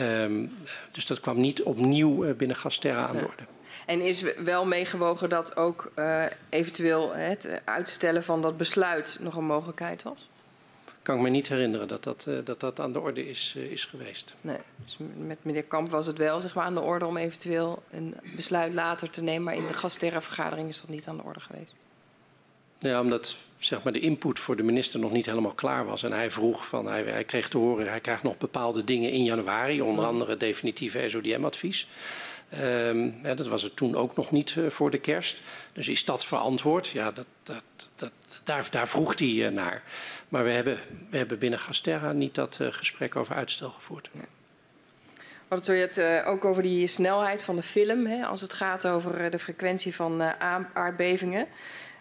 Um, dus dat kwam niet opnieuw binnen Gasterra aan de orde. En is wel meegewogen dat ook eventueel het uitstellen van dat besluit nog een mogelijkheid was? Kan ik me niet herinneren dat dat, uh, dat, dat aan de orde is, uh, is geweest. Nee, dus met meneer Kamp was het wel zeg maar, aan de orde om eventueel een besluit later te nemen, maar in de gasterra-vergadering is dat niet aan de orde geweest. Ja, omdat zeg maar, de input voor de minister nog niet helemaal klaar was. En hij vroeg van, hij, hij kreeg te horen, hij krijgt nog bepaalde dingen in januari, onder andere definitieve SODM-advies. Um, ja, dat was het toen ook nog niet uh, voor de kerst. Dus is dat verantwoord? Ja, dat, dat, dat, daar, daar, vroeg hij uh, naar. Maar we hebben, we hebben binnen Gasterra niet dat uh, gesprek over uitstel gevoerd. Nee. We hadden het ook over die snelheid van de film, hè, als het gaat over de frequentie van aardbevingen.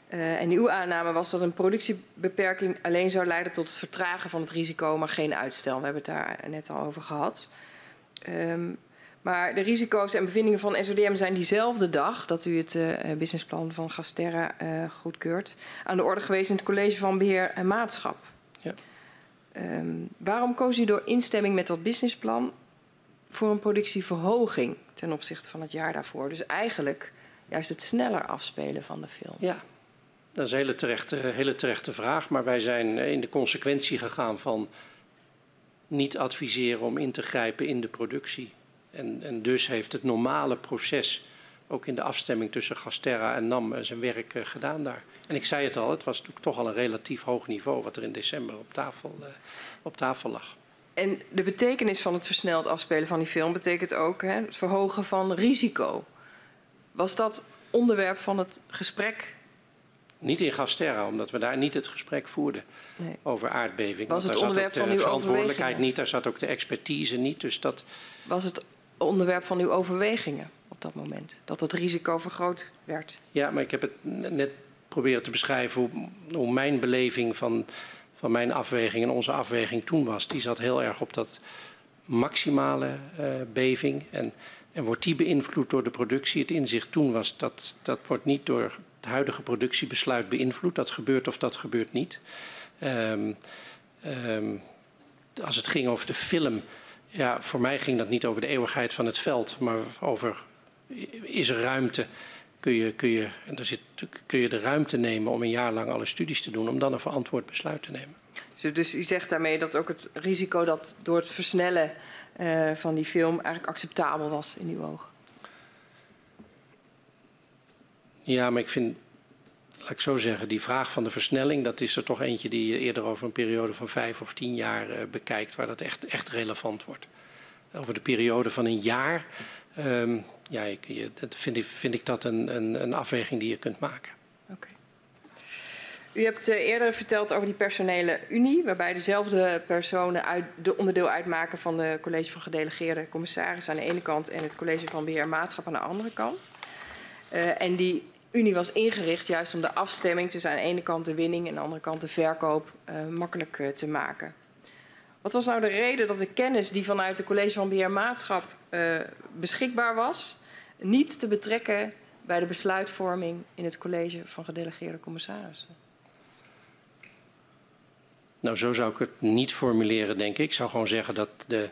En uw aanname was dat een productiebeperking alleen zou leiden tot het vertragen van het risico, maar geen uitstel. We hebben het daar net al over gehad. Um, maar de risico's en bevindingen van SODM zijn diezelfde dag dat u het uh, businessplan van Gasterra uh, goedkeurt aan de orde geweest in het college van beheer en maatschap. Ja. Um, waarom koos u door instemming met dat businessplan voor een productieverhoging ten opzichte van het jaar daarvoor? Dus eigenlijk juist het sneller afspelen van de film. Ja, dat is een hele terechte, hele terechte vraag. Maar wij zijn in de consequentie gegaan van niet adviseren om in te grijpen in de productie. En, en, dus heeft het normale proces, ook in de afstemming tussen Gasterra en NAM, zijn werk uh, gedaan daar. En ik zei het al, het was natuurlijk toch al een relatief hoog niveau wat er in december op tafel, uh, op tafel lag. En de betekenis van het versneld afspelen van die film betekent ook hè, het verhogen van risico. Was dat onderwerp van het gesprek? Niet in Gasterra, omdat we daar niet het gesprek voerden nee. over aardbeving. Was het onderwerp van uw verantwoordelijkheid niet, daar zat ook de expertise niet. Dus dat... Was het onderwerp van uw overwegingen op dat moment? Dat het risico vergroot werd? Ja, maar ik heb het net proberen te beschrijven hoe, mijn beleving van, van mijn afweging en onze afweging toen was. Die zat heel erg op dat maximale uh, beving. En, en wordt die beïnvloed door de productie? Het inzicht toen was dat dat wordt niet door het huidige productiebesluit beïnvloed. Dat gebeurt of dat gebeurt niet. Um, um, als het ging over de film ja, voor mij ging dat niet over de eeuwigheid van het veld, maar over is er ruimte, kun je, kun je, en daar zit, kun je de ruimte nemen om een jaar lang alle studies te doen, om dan een verantwoord besluit te nemen. Dus, dus u zegt daarmee dat ook het risico dat door het versnellen uh, van die film eigenlijk acceptabel was in uw ogen? Ja, maar ik vind, laat ik zo zeggen, die vraag van de versnelling, dat is er toch eentje die je eerder over een periode van vijf of tien jaar uh, bekijkt, waar dat echt, echt relevant wordt. Over de periode van een jaar, um, ja, ik, je, vind, ik, vind ik dat een, een, een afweging die je kunt maken. Okay. U hebt uh, eerder verteld over die personele unie, waarbij dezelfde personen uit, de onderdeel uitmaken van de college van gedelegeerde commissarissen aan de ene kant en het college van beheer en maatschap aan de andere kant. Uh, en die Unie was ingericht juist om de afstemming tussen aan de ene kant de winning en aan de andere kant de verkoop uh, makkelijk uh, te maken. Wat was nou de reden dat de kennis die vanuit het College van Beheer Maatschap uh, beschikbaar was, niet te betrekken bij de besluitvorming in het College van Gedelegeerde Commissarissen? Nou, zo zou ik het niet formuleren, denk ik. Ik zou gewoon zeggen dat de,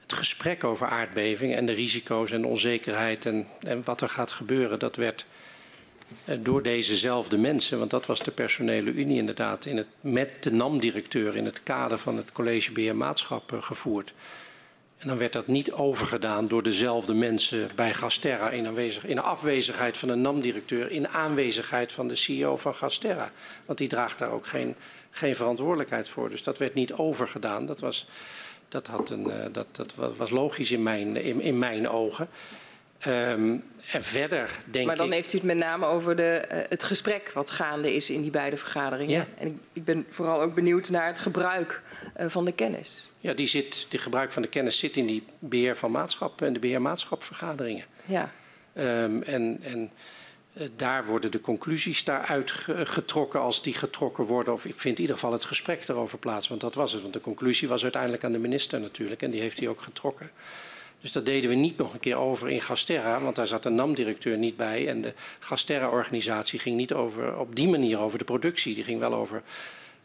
het gesprek over aardbeving en de risico's en de onzekerheid en, en wat er gaat gebeuren, dat werd eh, door dezezelfde mensen, want dat was de personele unie inderdaad, in het, met de NAM-directeur in het kader van het college beheer gevoerd. En dan werd dat niet overgedaan door dezelfde mensen bij Gasterra in, aanwezig, in afwezigheid van de NAM-directeur, in aanwezigheid van de CEO van Gasterra. Want die draagt daar ook geen, geen verantwoordelijkheid voor. Dus dat werd niet overgedaan. Dat was, dat had een, uh, dat, dat was logisch in mijn, in, in mijn ogen. Um, en verder denk ik... Maar dan ik, heeft u het met name over de, uh, het gesprek wat gaande is in die beide vergaderingen. Ja. En ik, ik, ben vooral ook benieuwd naar het gebruik uh, van de kennis. Ja, die zit, de gebruik van de kennis zit in die beheer van maatschap en de beheermaatschapvergaderingen. Ja. Um, en, en uh, daar worden de conclusies daaruit getrokken als die getrokken worden. Of ik vind in ieder geval het gesprek erover plaats. Want dat was het. Want de conclusie was uiteindelijk aan de minister natuurlijk. En die heeft hij ook getrokken. Dus dat deden we niet nog een keer over in Gasterra, want daar zat de NAM-directeur niet bij. En de Gasterra-organisatie ging niet over, op die manier over de productie. Die ging wel over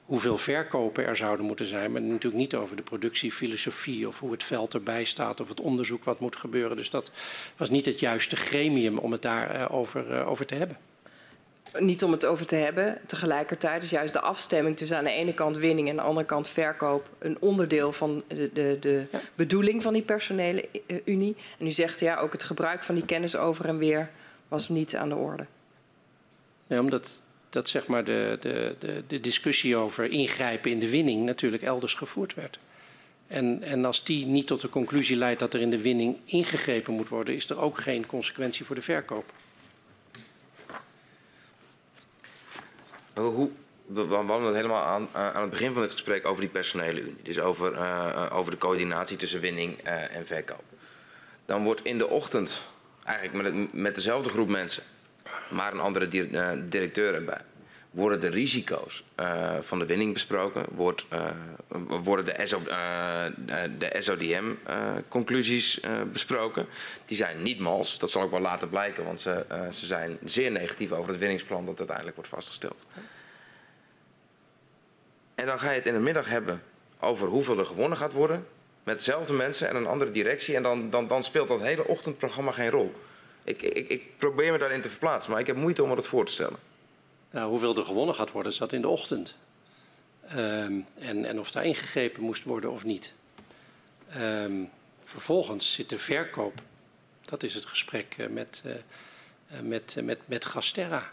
hoeveel verkopen er zouden moeten zijn, maar natuurlijk niet over de productiefilosofie of hoe het veld erbij staat of het onderzoek wat moet gebeuren. Dus dat was niet het juiste gremium om het daarover uh, uh, over te hebben niet om het over te hebben. Tegelijkertijd is juist de afstemming tussen aan de ene kant winning en aan de andere kant verkoop een onderdeel van de, de, de ja. bedoeling van die personele unie. En u zegt ja, ook het gebruik van die kennis over en weer was niet aan de orde. Nee, omdat dat zeg maar de, de, de, de discussie over ingrijpen in de winning natuurlijk elders gevoerd werd. En, en als die niet tot de conclusie leidt dat er in de winning ingegrepen moet worden, is er ook geen consequentie voor de verkoop. Hoe, we, we hadden helemaal aan, aan het begin van het gesprek over die personele unie. Dus over, uh, over de coördinatie tussen winning uh, en verkoop. Dan wordt in de ochtend, eigenlijk met, met dezelfde groep mensen, maar een andere di directeur erbij, worden de risico's van de winning besproken, wordt, worden de, SO, de SODM-conclusies besproken. Die zijn niet mals, dat zal ook wel laten blijken, want ze, ze zijn zeer negatief over het winningsplan dat uiteindelijk wordt vastgesteld. En dan ga je het in de middag hebben over hoeveel er gewonnen gaat worden. Met dezelfde mensen en een andere directie. En dan, dan, dan speelt dat hele ochtendprogramma geen rol. Ik, ik, ik probeer me daarin te verplaatsen, maar ik heb moeite om me dat voor te stellen. Nou, hoeveel er gewonnen gaat worden, zat in de ochtend. Um, en, en of daar ingegrepen moest worden of niet. Um, vervolgens zit de verkoop. Dat is het gesprek met, uh, met, met, met Gasterra.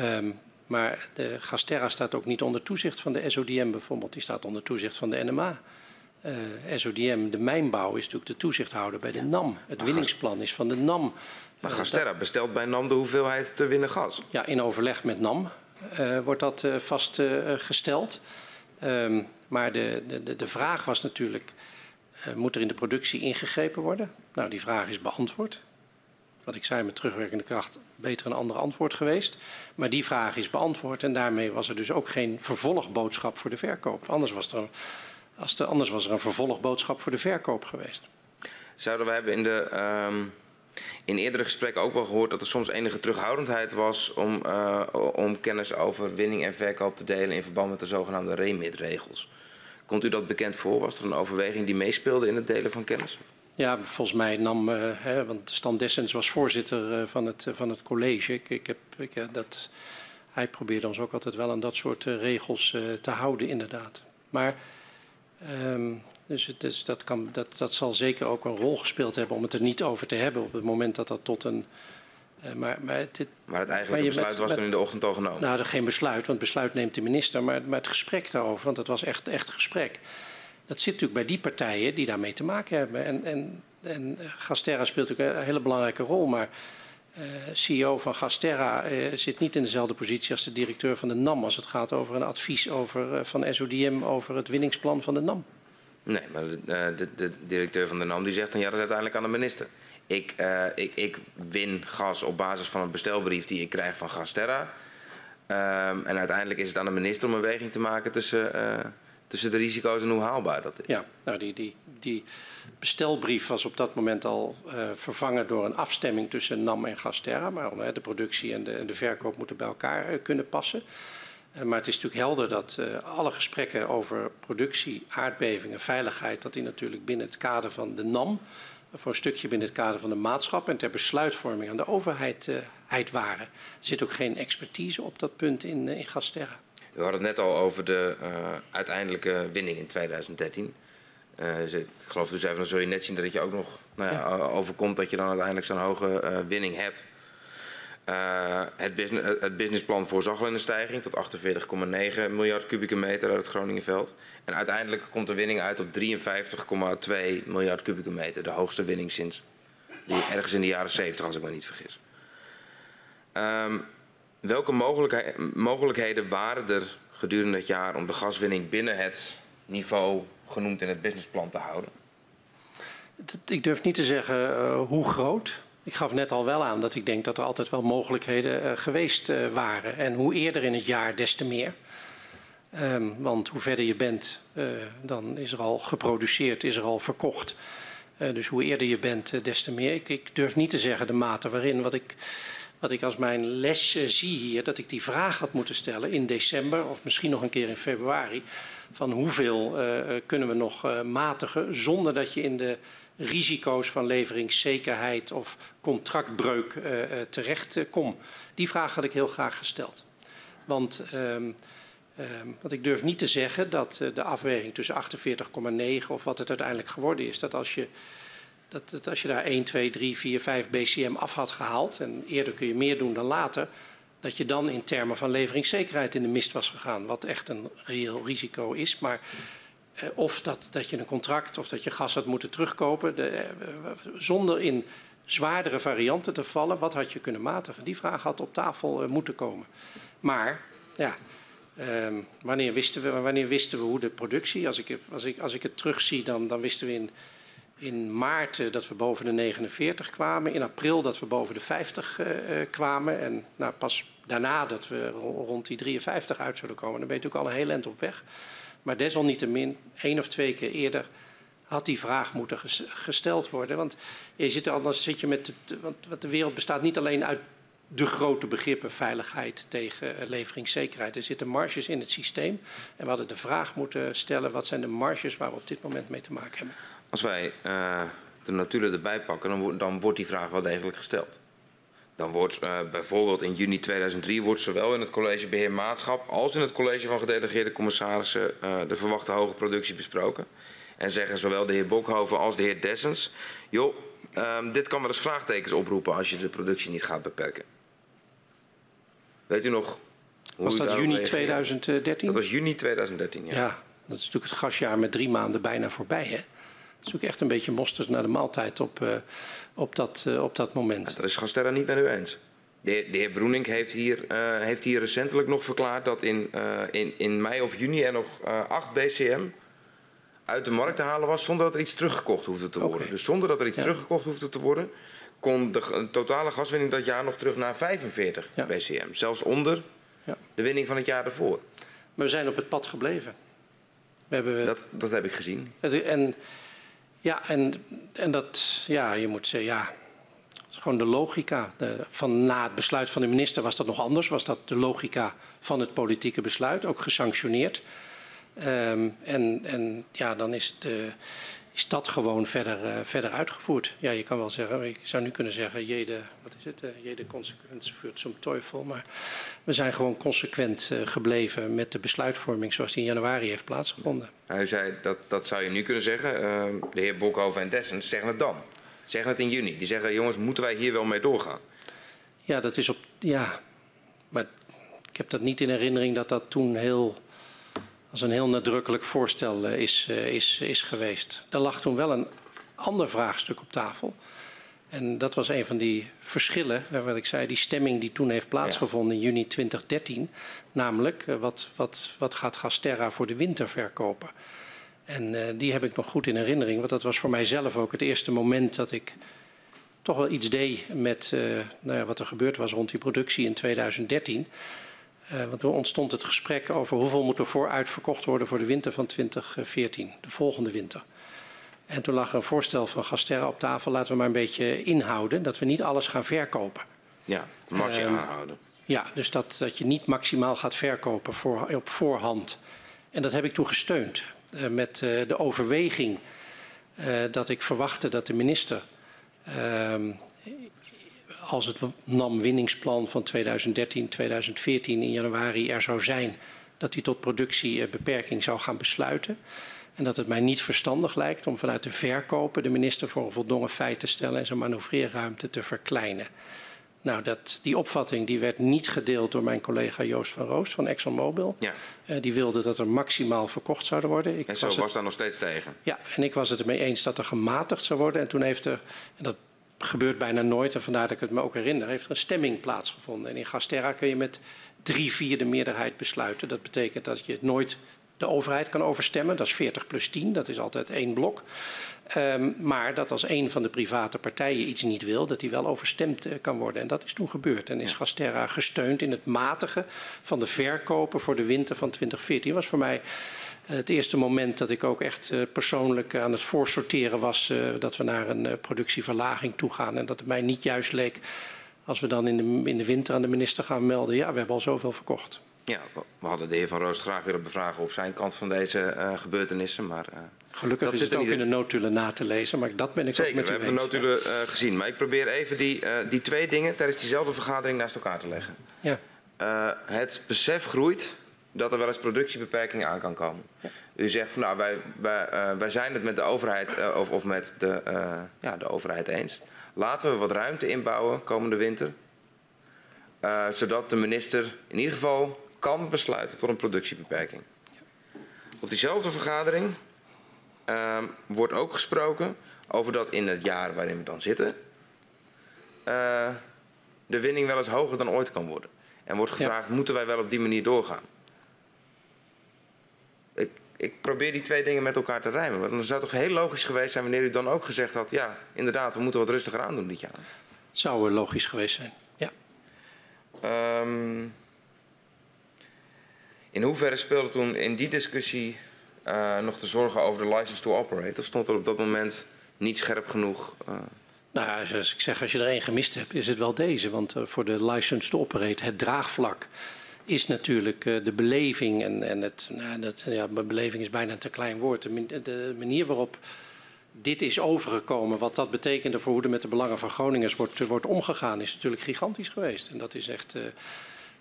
Um, maar de Gasterra staat ook niet onder toezicht van de SODM bijvoorbeeld. Die staat onder toezicht van de NMA. Uh, SODM, de mijnbouw, is natuurlijk de toezichthouder bij de NAM. Het winningsplan is van de NAM. Maar Gasterra bestelt bij NAM de hoeveelheid te winnen gas? Ja, in overleg met NAM uh, wordt dat uh, vastgesteld. Um, maar de, de, de vraag was natuurlijk, moet er in de productie ingegrepen worden? Nou, die vraag is beantwoord wat ik zei met terugwerkende kracht, beter een ander antwoord geweest. Maar die vraag is beantwoord en daarmee was er dus ook geen vervolgboodschap voor de verkoop. Anders was er, een, als de, anders was er een vervolgboodschap voor de verkoop geweest. Zouden we hebben in de. Um in eerdere gesprekken ook wel gehoord dat er soms enige terughoudendheid was om, uh, om kennis over winning en verkoop te delen in verband met de zogenaamde remit-regels. Komt u dat bekend voor? Was er een overweging die meespeelde in het delen van kennis? Ja, volgens mij nam, uh, hè, want Stan Dessens was voorzitter uh, van, het, van het college. Ik, ik heb, ik, dat, hij probeerde ons ook altijd wel aan dat soort regels te houden, inderdaad. Maar um, dus, dus dat, kan, dat, dat zal zeker ook een rol gespeeld hebben om het er niet over te hebben op het moment dat dat tot een. maar, maar, dit, maar het eigenlijke besluit met, was met, toen in de ochtend al genomen? Nou, geen besluit, want besluit neemt de minister. Maar, maar het gesprek daarover, want dat was echt, echt gesprek. Dat zit natuurlijk bij die partijen die daarmee te maken hebben. En, en, en Gasterra speelt natuurlijk een hele belangrijke rol, maar uh, CEO van Gasterra uh, zit niet in dezelfde positie als de directeur van de NAM als het gaat over een advies over, van SODM over het winningsplan van de NAM. Nee, maar de, de, de directeur van de NAM die zegt dan ja, dat is uiteindelijk aan de minister. Ik, ik, ik win gas op basis van een bestelbrief die ik krijg van Gasterra. Um, en uiteindelijk is het aan de minister om een weging te maken tussen tussen de risico's en hoe haalbaar dat is. Ja, nou die, die, die bestelbrief was op dat moment al vervangen door een afstemming tussen NAM en Gasterra. Maar de productie en de, en de, verkoop moeten bij elkaar kunnen passen. Maar het is natuurlijk helder dat alle gesprekken over productie, aardbevingen, veiligheid, dat die natuurlijk binnen het kader van de NAM, voor een stukje binnen het kader van de maatschappij en ter besluitvorming aan de overheid waren. Er zit ook geen expertise op dat punt in, in Gasterra. We hadden het net al over de uh, uiteindelijke winning in 2013. Uh, dus ik geloof dus even, dan zul je net zien dat je ook nog nou ja, ja. overkomt dat je dan uiteindelijk zo'n hoge uh, winning hebt. Het, business, het businessplan voorzag al een stijging tot 48,9 miljard kubieke meter uit het Groningenveld. En uiteindelijk komt de winning uit op 53,2 miljard kubieke meter, de hoogste winning sinds Ergens in de jaren 70, als ik me niet vergis. Ehm, welke mogelijkheden waren er gedurende het jaar om de gaswinning binnen het niveau genoemd in het businessplan te houden? Ik durf niet te zeggen uh, hoe groot. Ik gaf net al wel aan dat ik denk dat er altijd wel mogelijkheden uh, geweest uh, waren. En hoe eerder in het jaar, des te meer. Um, want hoe verder je bent, dan is er al geproduceerd, is er al verkocht. dus hoe eerder je bent, des te meer. Ik, ik, durf niet te zeggen de mate waarin. Wat ik, wat ik als mijn les zie hier, dat ik die vraag had moeten stellen in december of misschien nog een keer in februari. Van hoeveel kunnen we nog matigen zonder dat je in de risico's van leveringszekerheid of contractbreuk uh, terecht uh, kom? Die vraag had ik heel graag gesteld. Want, um, um, want ik durf niet te zeggen dat de afweging tussen 48,9 of wat het uiteindelijk geworden is, dat als je, dat, dat als je daar 1, 2, 3, 4, 5 BCM af had gehaald, en eerder kun je meer doen dan later, dat je dan in termen van leveringszekerheid in de mist was gegaan. Wat echt een reëel risico is. Maar eh, of dat, dat je een contract of dat je gas had moeten terugkopen. De, eh, zonder in zwaardere varianten te vallen, wat had je kunnen matigen? Die vraag had op tafel moeten komen. Maar ja, um, wanneer, wisten we, wanneer wisten we hoe de productie? Als ik, als ik, als ik het terugzie, dan, dan wisten we in, in maart dat we boven de 49 kwamen. In april dat we boven de 50 uh, kwamen. En nou, pas daarna dat we rond die 53 uit zullen komen. Dan ben je natuurlijk al een heel eind op weg. Maar desalniettemin, één of twee keer eerder had die vraag moeten gesteld worden. Want je zit er anders zit je met. De, want de wereld bestaat niet alleen uit de grote begrippen veiligheid tegen leveringszekerheid. Er zitten marges in het systeem. En we hadden de vraag moeten stellen: wat zijn de marges waar we op dit moment mee te maken hebben? Als wij uh, de natuur erbij pakken, dan, dan wordt die vraag wel degelijk gesteld. Dan wordt uh, bijvoorbeeld in juni 2003 wordt zowel in het college beheer maatschap als in het college van gedelegeerde commissarissen uh, de verwachte hoge productie besproken. En zeggen zowel de heer Bokhoven als de heer Dessens, joh, um, dit kan wel eens vraagtekens oproepen als je de productie niet gaat beperken. Weet u nog? Hoe was dat juni 2013? Dat was juni 2013, ja. Ja, dat is natuurlijk het gasjaar met drie maanden bijna voorbij, hè? Ook echt een beetje mosterd naar de maaltijd op, uh, op, dat, uh, op dat moment. Ja, dat is Gasterra niet met u eens. De heer, de heer Broening heeft hier, uh, heeft hier recentelijk nog verklaard dat in, in, in mei of juni er nog 8 BCM uit de markt te halen was zonder dat er iets teruggekocht hoefde te worden. Okay. Dus zonder dat er iets ja. teruggekocht hoefde te worden, kon de totale gaswinning dat jaar nog terug naar 45 ja. BCM. Zelfs onder ja. de winning van het jaar ervoor. Maar we zijn op het pad gebleven. We hebben... dat, dat heb ik gezien. En ja, en, en dat, ja, je moet zeggen, ja, is gewoon de logica. Van na het besluit van de minister was dat nog anders. Was dat de logica van het politieke besluit, ook gesanctioneerd. Um, en, en ja, dan is het, is dat gewoon verder, uh, verder uitgevoerd. Ja, je kan wel zeggen, ik zou nu kunnen zeggen, jede, wat is het, uh, jede consequent vuurt zo'n teufel. Maar we zijn gewoon consequent uh, gebleven met de besluitvorming zoals die in januari heeft plaatsgevonden. Hij zei, dat, dat zou je nu kunnen zeggen. de heer Bokhoven en Dessens zeggen het dan. Zeggen het in juni. Die zeggen, jongens, moeten wij hier wel mee doorgaan? Ja, dat is op, ja, maar ik heb dat niet in herinnering dat dat toen heel als een heel nadrukkelijk voorstel uh, is, uh, is, is geweest. Er lag toen wel een ander vraagstuk op tafel. En dat was een van die verschillen, wat ik zei, die stemming die toen heeft plaatsgevonden in juni 2013. Namelijk, wat, wat, wat gaat Gasterra voor de winter verkopen? En die heb ik nog goed in herinnering, want dat was voor mijzelf ook het eerste moment dat ik toch wel iets deed met nou ja, wat er gebeurd was rond die productie in 2013. Uh, want toen ontstond het gesprek over hoeveel moet er vooruit verkocht worden voor de winter van 2014, de volgende winter. En toen lag er een voorstel van Gasterra op tafel, laten we maar een beetje inhouden, dat we niet alles gaan verkopen. Ja, marge uh, aanhouden. Ja, dus dat, dat je niet maximaal gaat verkopen voor, op voorhand. En dat heb ik toen gesteund uh, met uh, de overweging dat ik verwachtte dat de minister ehm, als het NAM-winningsplan van 2013, 2014 in januari er zou zijn, dat hij tot productiebeperking zou gaan besluiten. En dat het mij niet verstandig lijkt om vanuit de verkopen de minister voor een voldongen feit te stellen en zijn manoeuvreerruimte te verkleinen. Nou, dat, die opvatting die werd niet gedeeld door mijn collega Joost van Roost van ExxonMobil. Ja. Uh, die wilde dat er maximaal verkocht zouden worden. Ik en zo was, was daar nog steeds tegen? Ja, en ik was het ermee eens dat er gematigd zou worden. En toen heeft er, en dat gebeurt bijna nooit, en vandaar dat ik het me ook herinner, heeft er een stemming plaatsgevonden. En in Gasterra kun je met drie vierde meerderheid besluiten. Dat betekent dat je nooit de overheid kan overstemmen. Dat is 40 plus 10, dat is altijd één blok. Um, maar dat als een van de private partijen iets niet wil, dat die wel overstemd uh, kan worden. En dat is toen gebeurd. En is Gasterra gesteund in het matigen van de verkopen voor de winter van 2014. was voor mij het eerste moment dat ik ook echt uh, persoonlijk aan het voorsorteren was dat we naar een productieverlaging toe gaan. En dat het mij niet juist leek als we dan in de, in de winter aan de minister gaan melden, ja, we hebben al zoveel verkocht. Ja, we hadden de heer Van Roos graag willen bevragen op zijn kant van deze uh, gebeurtenissen. Maar, uh, Gelukkig dat is het ook in de notulen na te lezen, maar dat ben ik Zeker, ook met we hebben de notulen uh, gezien. Maar ik probeer even die, die twee dingen tijdens diezelfde vergadering naast elkaar te leggen. Ja. het besef groeit dat er wel eens productiebeperkingen aan kan komen. Ja. U zegt van nou, wij, wij, wij zijn het met de overheid of, of met de, ja, de overheid eens. Laten we wat ruimte inbouwen komende winter. zodat de minister in ieder geval kan besluiten tot een productiebeperking. Op diezelfde vergadering uh, wordt ook gesproken over dat in het jaar waarin we dan zitten, de winning wel eens hoger dan ooit kan worden. En wordt gevraagd, ja. moeten wij wel op die manier doorgaan? Ik, probeer die twee dingen met elkaar te rijmen. Want dan zou het toch heel logisch geweest zijn wanneer u dan ook gezegd had, ja, inderdaad, we moeten wat rustiger aandoen dit jaar. Zou logisch geweest zijn, ja. Um, in hoeverre speelde toen in die discussie uh, nog de zorgen over de license to operate? Of stond er op dat moment niet scherp genoeg? Uh... Nou, zoals ik zeg, als je er één gemist hebt, is het wel deze. Want uh, voor de license to operate, het draagvlak, is natuurlijk de beleving. En, en het, nou, dat, ja, beleving is bijna een te klein woord. De, manier waarop dit is overgekomen, wat dat betekende voor hoe er met de belangen van Groningers wordt, wordt omgegaan, is natuurlijk gigantisch geweest. En dat is echt.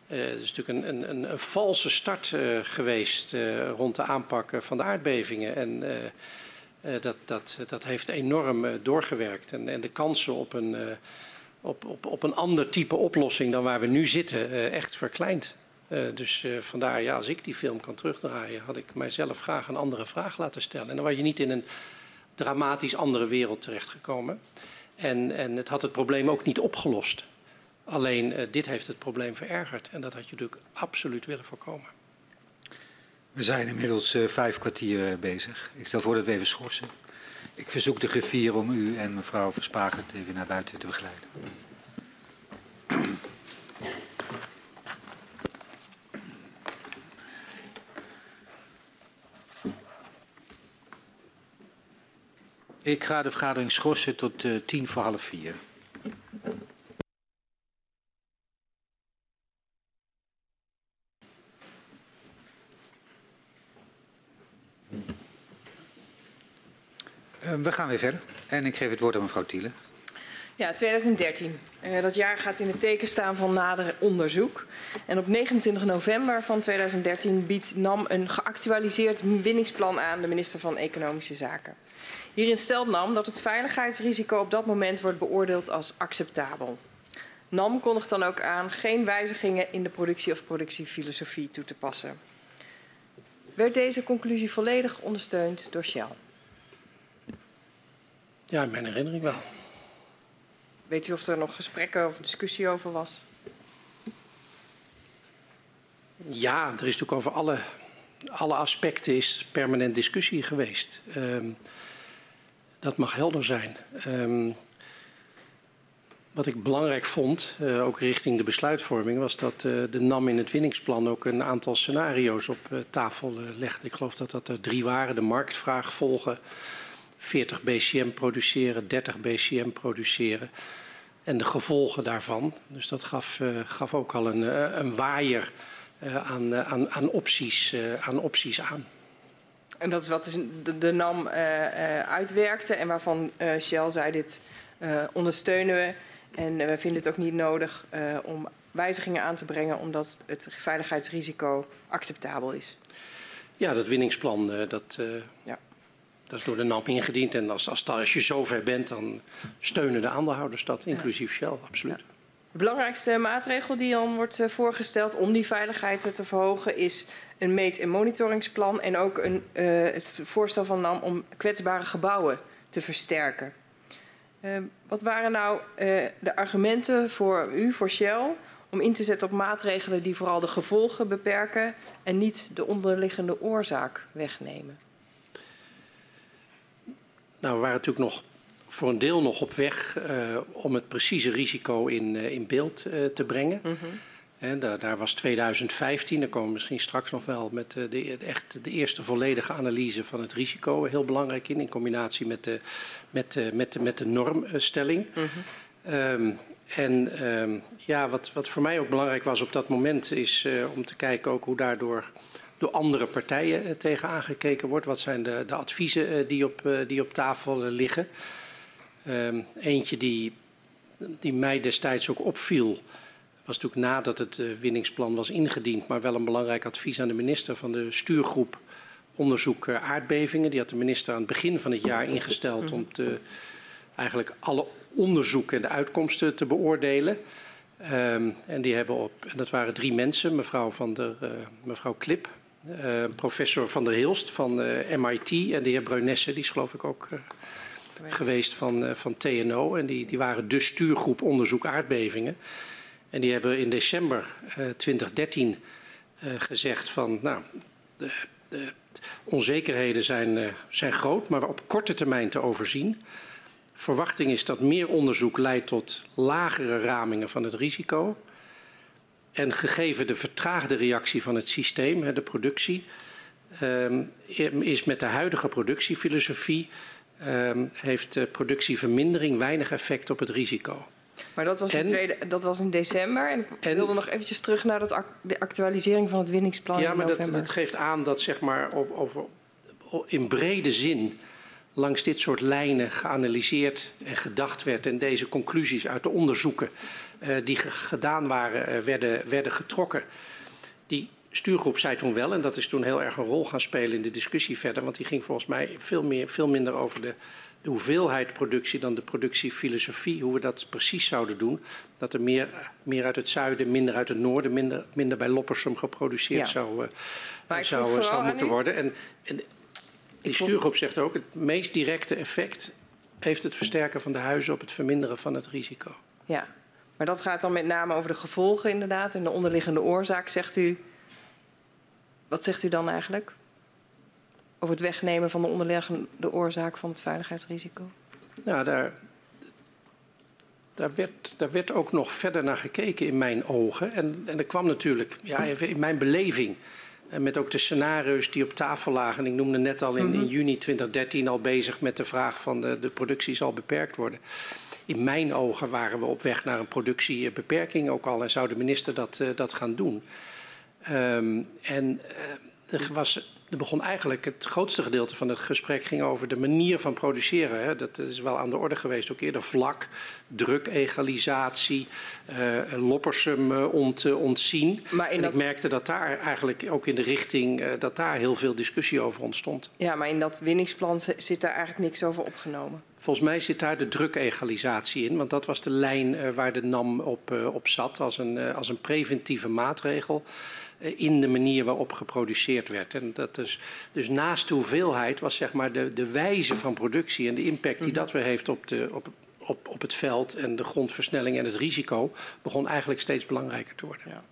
Het is natuurlijk een, een, een valse start geweest rond de aanpak van de aardbevingen. En dat, dat, dat heeft enorm doorgewerkt. En, en, de kansen op een, op, op, op een ander type oplossing dan waar we nu zitten echt verkleind. Dus vandaar, ja, als ik die film kan terugdraaien, had ik mijzelf graag een andere vraag laten stellen. En dan was je niet in een dramatisch andere wereld terechtgekomen. En, en het had het probleem ook niet opgelost. Alleen uh, dit heeft het probleem verergerd en dat had je natuurlijk absoluut willen voorkomen. We zijn inmiddels vijf kwartier bezig. Ik stel voor dat we even schorsen. Ik verzoek de griffier om u en mevrouw Verspakert even naar buiten te begeleiden. Ik ga de vergadering schorsen tot uh, tien voor half vier. We gaan weer verder. En ik geef het woord aan mevrouw Thiele. Ja, 2013. Uh, dat jaar gaat in het teken staan van nader onderzoek. En op 29 november van 2013 biedt NAM een geactualiseerd winningsplan aan de minister van Economische Zaken. Hierin stelt NAM dat het veiligheidsrisico op dat moment wordt beoordeeld als acceptabel. NAM kondigt dan ook aan geen wijzigingen in de productie of productiefilosofie toe te passen. Werd deze conclusie volledig ondersteund door Shell? Ja, in mijn herinnering wel. Weet u of er nog gesprekken of discussie over was? Ja, er is natuurlijk over alle, alle aspecten is permanent discussie geweest. Um, dat mag helder zijn. Um, wat ik belangrijk vond, uh, ook richting de besluitvorming, was dat uh, de NAM in het winningsplan ook een aantal scenario's op uh, tafel legde. Ik geloof dat dat er drie waren: de marktvraag volgen, 40 BCM produceren, 30 BCM produceren. En de gevolgen daarvan. Dus dat gaf, uh, gaf ook al een, uh, een waaier uh, aan, aan, aan, opties, aan opties aan. En dat is wat de, de NAM uitwerkte en waarvan Shell zei dit ondersteunen we. En we vinden het ook niet nodig om wijzigingen aan te brengen omdat het veiligheidsrisico acceptabel is. Ja, dat winningsplan, dat, ja. Dat is door de NAM ingediend. En als, als, als je zover bent, dan steunen de aandeelhouders dat, inclusief Shell, absoluut. De belangrijkste maatregel die dan wordt eh, voorgesteld om die veiligheid te verhogen is een meet- en monitoringsplan en ook een, uh, het voorstel van NAM om kwetsbare gebouwen te versterken. Uh, wat waren nou uh, de argumenten voor u, voor Shell, om in te zetten op maatregelen die vooral de gevolgen beperken en niet de onderliggende oorzaak wegnemen? Nou, we waren natuurlijk nog voor een deel nog op weg uh, om het precieze risico in, uh, in beeld uh, te brengen. Mm -hmm. En daar, daar, was 2015, daar komen we misschien straks nog wel met de, de, echt de eerste volledige analyse van het risico heel belangrijk in, in combinatie met de, met de, met de, met de normstelling. Mm -hmm. um, en um, ja, wat, wat voor mij ook belangrijk was op dat moment is om te kijken ook hoe daardoor door andere partijen uh, tegen aangekeken wordt. Wat zijn de, de adviezen uh, die, op, uh, die op tafel liggen? Um, eentje die, die mij destijds ook opviel, was natuurlijk nadat het winningsplan was ingediend, maar wel een belangrijk advies aan de minister van de stuurgroep onderzoek aardbevingen. Die had de minister aan het begin van het jaar ingesteld om te, eigenlijk alle onderzoeken en de uitkomsten te beoordelen. Um, en die hebben op, en dat waren drie mensen, mevrouw, van der, uh, mevrouw Klip, professor Van der Hilst van uh, MIT en de heer Bruinesse, die is geloof ik ook uh, geweest van, van TNO. En die, die waren de stuurgroep onderzoek aardbevingen. En die hebben in december 2013 gezegd van, nou, de, de onzekerheden zijn, zijn groot, maar op korte termijn te overzien. Verwachting is dat meer onderzoek leidt tot lagere ramingen van het risico. En gegeven de vertraagde reactie van het systeem, de productie, um, is met de huidige productiefilosofie um, heeft de productievermindering weinig effect op het risico. Maar dat was, en, tweede, dat was in december. En ik en, wilde nog eventjes terug naar dat, de actualisering van het winningsplan. Ja, maar dat, dat, geeft aan dat zeg maar op, over, in brede zin langs dit soort lijnen geanalyseerd en gedacht werd en deze conclusies uit de onderzoeken uh, die gedaan waren, uh, werden, werden getrokken. Die stuurgroep zei toen wel, en dat is toen heel erg een rol gaan spelen in de discussie verder, want die ging volgens mij veel, meer, veel minder over de, de hoeveelheid productie dan de productiefilosofie, hoe we dat precies zouden doen. Dat er meer, meer uit het zuiden, minder uit het noorden, minder, minder bij Loppersum geproduceerd ja. zou, uh, zou, zou moeten worden. En, en die stuurgroep zegt ook, het meest directe effect heeft het versterken van de huizen op het verminderen van het risico. Ja, maar dat gaat dan met name over de gevolgen inderdaad en de onderliggende oorzaak. Zegt u, wat zegt u dan eigenlijk? Over het wegnemen van de onderliggende oorzaak van het veiligheidsrisico? Nou, daar, daar, werd, daar werd ook nog verder naar gekeken in mijn ogen. En, en er kwam natuurlijk, ja, even in mijn beleving, met ook de scenario's die op tafel lagen. Ik noemde net al in, in juni 2013 al bezig met de vraag van de, de productie zal beperkt worden. In mijn ogen waren we op weg naar een productiebeperking ook al en zou de minister dat, uh, dat gaan doen. Um, en uh, er was er begon eigenlijk het grootste gedeelte van het gesprek ging over de manier van produceren. Hè. Dat is wel aan de orde geweest ook eerder. Vlak, drukegalisatie, uh, Loppersum uh, ont, uh, ontzien. Maar en dat... ik merkte dat daar eigenlijk ook in de richting, dat daar heel veel discussie over ontstond. Ja, maar in dat winningsplan zit daar eigenlijk niks over opgenomen. Volgens mij zit daar de drukegalisatie in, want dat was de lijn waar de NAM op, op zat als een, als een preventieve maatregel in de manier waarop geproduceerd werd. En dat is, dus naast de hoeveelheid was zeg maar de, de wijze van productie en de impact die dat weer heeft op, de, op, op, op het veld en de grondversnelling en het risico begon eigenlijk steeds belangrijker te worden. Ja.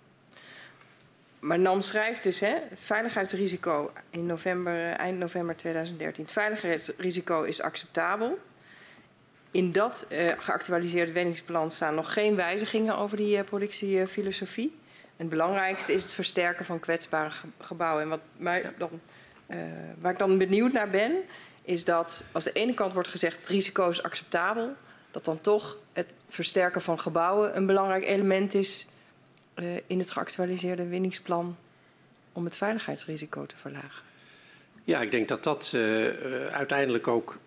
Maar NAM schrijft dus, hè, veiligheidsrisico in november, eind november 2013. Het veiligheidsrisico is acceptabel. In dat uh, geactualiseerde wenningsplan staan nog geen wijzigingen over die productiefilosofie. Het belangrijkste is het versterken van kwetsbare gebouwen. En wat mij dan, uh, waar ik dan benieuwd naar ben, is dat als de ene kant wordt gezegd het risico is acceptabel, dat dan toch het versterken van gebouwen een belangrijk element is uh, in het geactualiseerde winningsplan om het veiligheidsrisico te verlagen. Ja, ik denk dat dat uh, uiteindelijk ook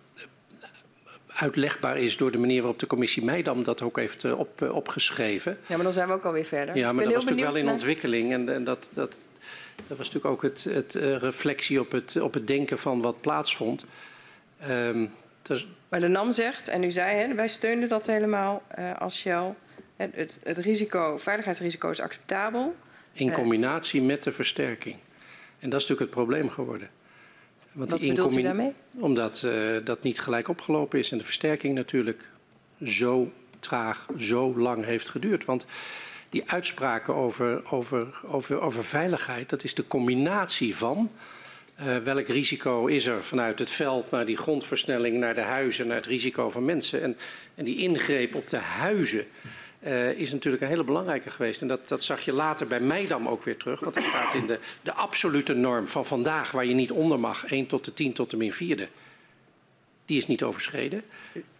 uitlegbaar is door de manier waarop de commissie Meidam dat ook heeft uh, op, uh, opgeschreven. Ja, maar dan zijn we ook alweer verder. Ja, dus maar dat was natuurlijk wel in ontwikkeling en, en dat, dat, dat was natuurlijk ook het, het uh, reflectie op het, op het denken van wat plaatsvond. Um, dus... Maar de NAM zegt, en u zei, hè, wij steunen dat helemaal als Shell. Het, het, het risico, veiligheidsrisico is acceptabel. In combinatie met de versterking. En dat is natuurlijk het probleem geworden. Want Wat bedoelt u daarmee? Omdat uh, dat niet gelijk opgelopen is en de versterking natuurlijk zo traag, zo lang heeft geduurd. Want die uitspraken over, over, over, over veiligheid, dat is de combinatie van uh, welk risico is er vanuit het veld naar die grondversnelling, naar de huizen, naar het risico van mensen. En, en die ingreep op de huizen uh, is natuurlijk een hele belangrijke geweest. En dat, dat zag je later bij Meidam ook weer terug. Want dat staat in de, de absolute norm van vandaag, waar je niet onder mag, 1 tot de 10 tot de min vierde. Die is niet overschreden.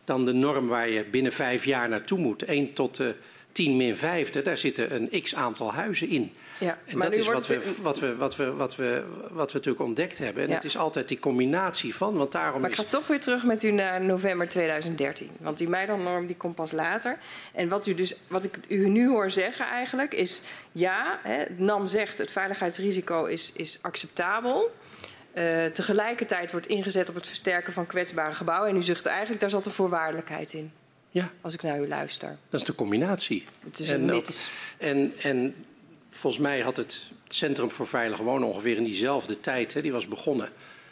Dan de norm waar je binnen vijf jaar naartoe moet, 1 tot de 10 min vijfde, daar zitten een x aantal huizen in. Ja, en dat is wat we, wat, we, wat, we, wat, we, wat we natuurlijk ontdekt hebben. En ja. het is altijd die combinatie van, want daarom Maar ik ga toch weer terug met u naar november 2013. Want die Meidan-norm die komt pas later. En wat, u dus, wat ik u nu hoor zeggen eigenlijk is... ja, hè, NAM zegt het veiligheidsrisico is, is acceptabel... Uh, tegelijkertijd wordt ingezet op het versterken van kwetsbare gebouwen. En u zegt eigenlijk, daar zat een voorwaardelijkheid in. Ja. Als ik naar u luister. Dat is de combinatie. Het is een mix. En, en volgens mij had het Centrum voor Veilig Wonen ongeveer in diezelfde tijd, hè, die was begonnen.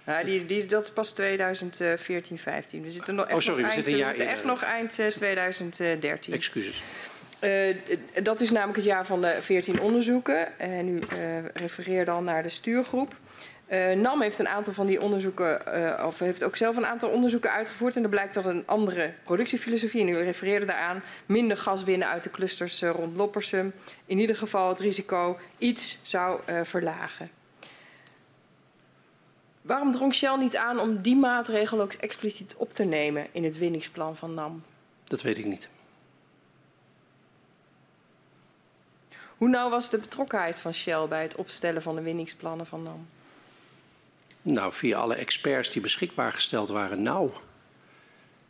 Ja, die, die, dat is pas 2014, 15. We zitten nog echt, oh, sorry, nog, we eind, zitten, we zitten echt nog eind 2013. Excuses. Uh, dat is namelijk het jaar van de 14 onderzoeken. En u uh, refereert dan naar de stuurgroep. Uh, NAM heeft een aantal van die onderzoeken, uh, of heeft ook zelf een aantal onderzoeken uitgevoerd. En er blijkt dat een andere productiefilosofie, en u refereerde daaraan, minder gas winnen uit de clusters uh, rond Loppersum, in ieder geval het risico iets zou verlagen. Waarom drong Shell niet aan om die maatregel ook expliciet op te nemen in het winningsplan van NAM? Dat weet ik niet. Hoe nauw was de betrokkenheid van Shell bij het opstellen van de winningsplannen van NAM? Nou, via alle experts die beschikbaar gesteld waren, nou.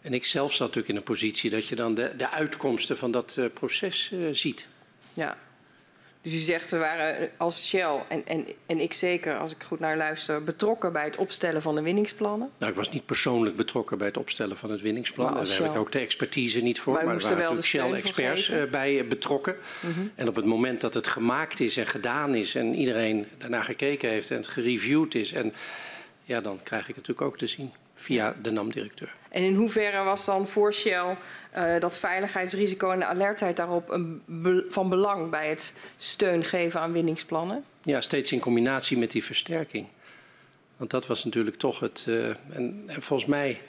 En ik zelf zat natuurlijk in een positie dat je dan de, de uitkomsten van dat uh, proces uh, ziet. Ja. Dus u zegt, we waren als Shell en, en, en ik zeker, als ik goed naar luister, betrokken bij het opstellen van de winningsplannen? Nou, ik was niet persoonlijk betrokken bij het opstellen van het winningsplan. Daar heb ik ook de expertise niet voor. Maar, maar er waren natuurlijk Shell-experts uh, bij betrokken. Mm -hmm. En op het moment dat het gemaakt is en gedaan is en iedereen daarnaar gekeken heeft en het gereviewd is... En, ja, dan krijg ik het natuurlijk ook te zien via de NAM-directeur. En in hoeverre was dan voor Shell uh, dat veiligheidsrisico en de alertheid daarop een be van belang bij het steun geven aan winningsplannen? Ja, steeds in combinatie met die versterking. Want dat was natuurlijk toch het. Uh, en, en, volgens mij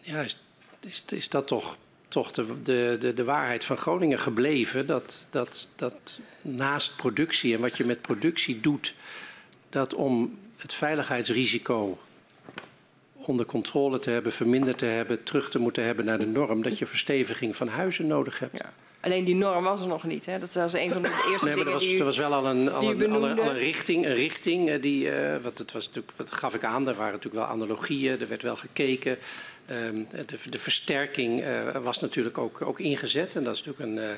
ja, is, is, is dat toch, toch de, de, de, de waarheid van Groningen gebleven. Dat, dat, dat naast productie en wat je met productie doet, dat om het veiligheidsrisico onder controle te hebben, verminderd te hebben, terug te moeten hebben naar de norm, dat je versteviging van huizen nodig hebt. Ja. Alleen die norm was er nog niet. Hè? Dat was een van de eerste nee, dingen was, die Er was wel al een, al een, al een, al een richting, een richting uh, die, uh, wat het was natuurlijk, wat gaf ik aan, er waren natuurlijk wel analogieën, er werd wel gekeken. Um, de, de, versterking uh, was natuurlijk ook, ook ingezet en dat is natuurlijk een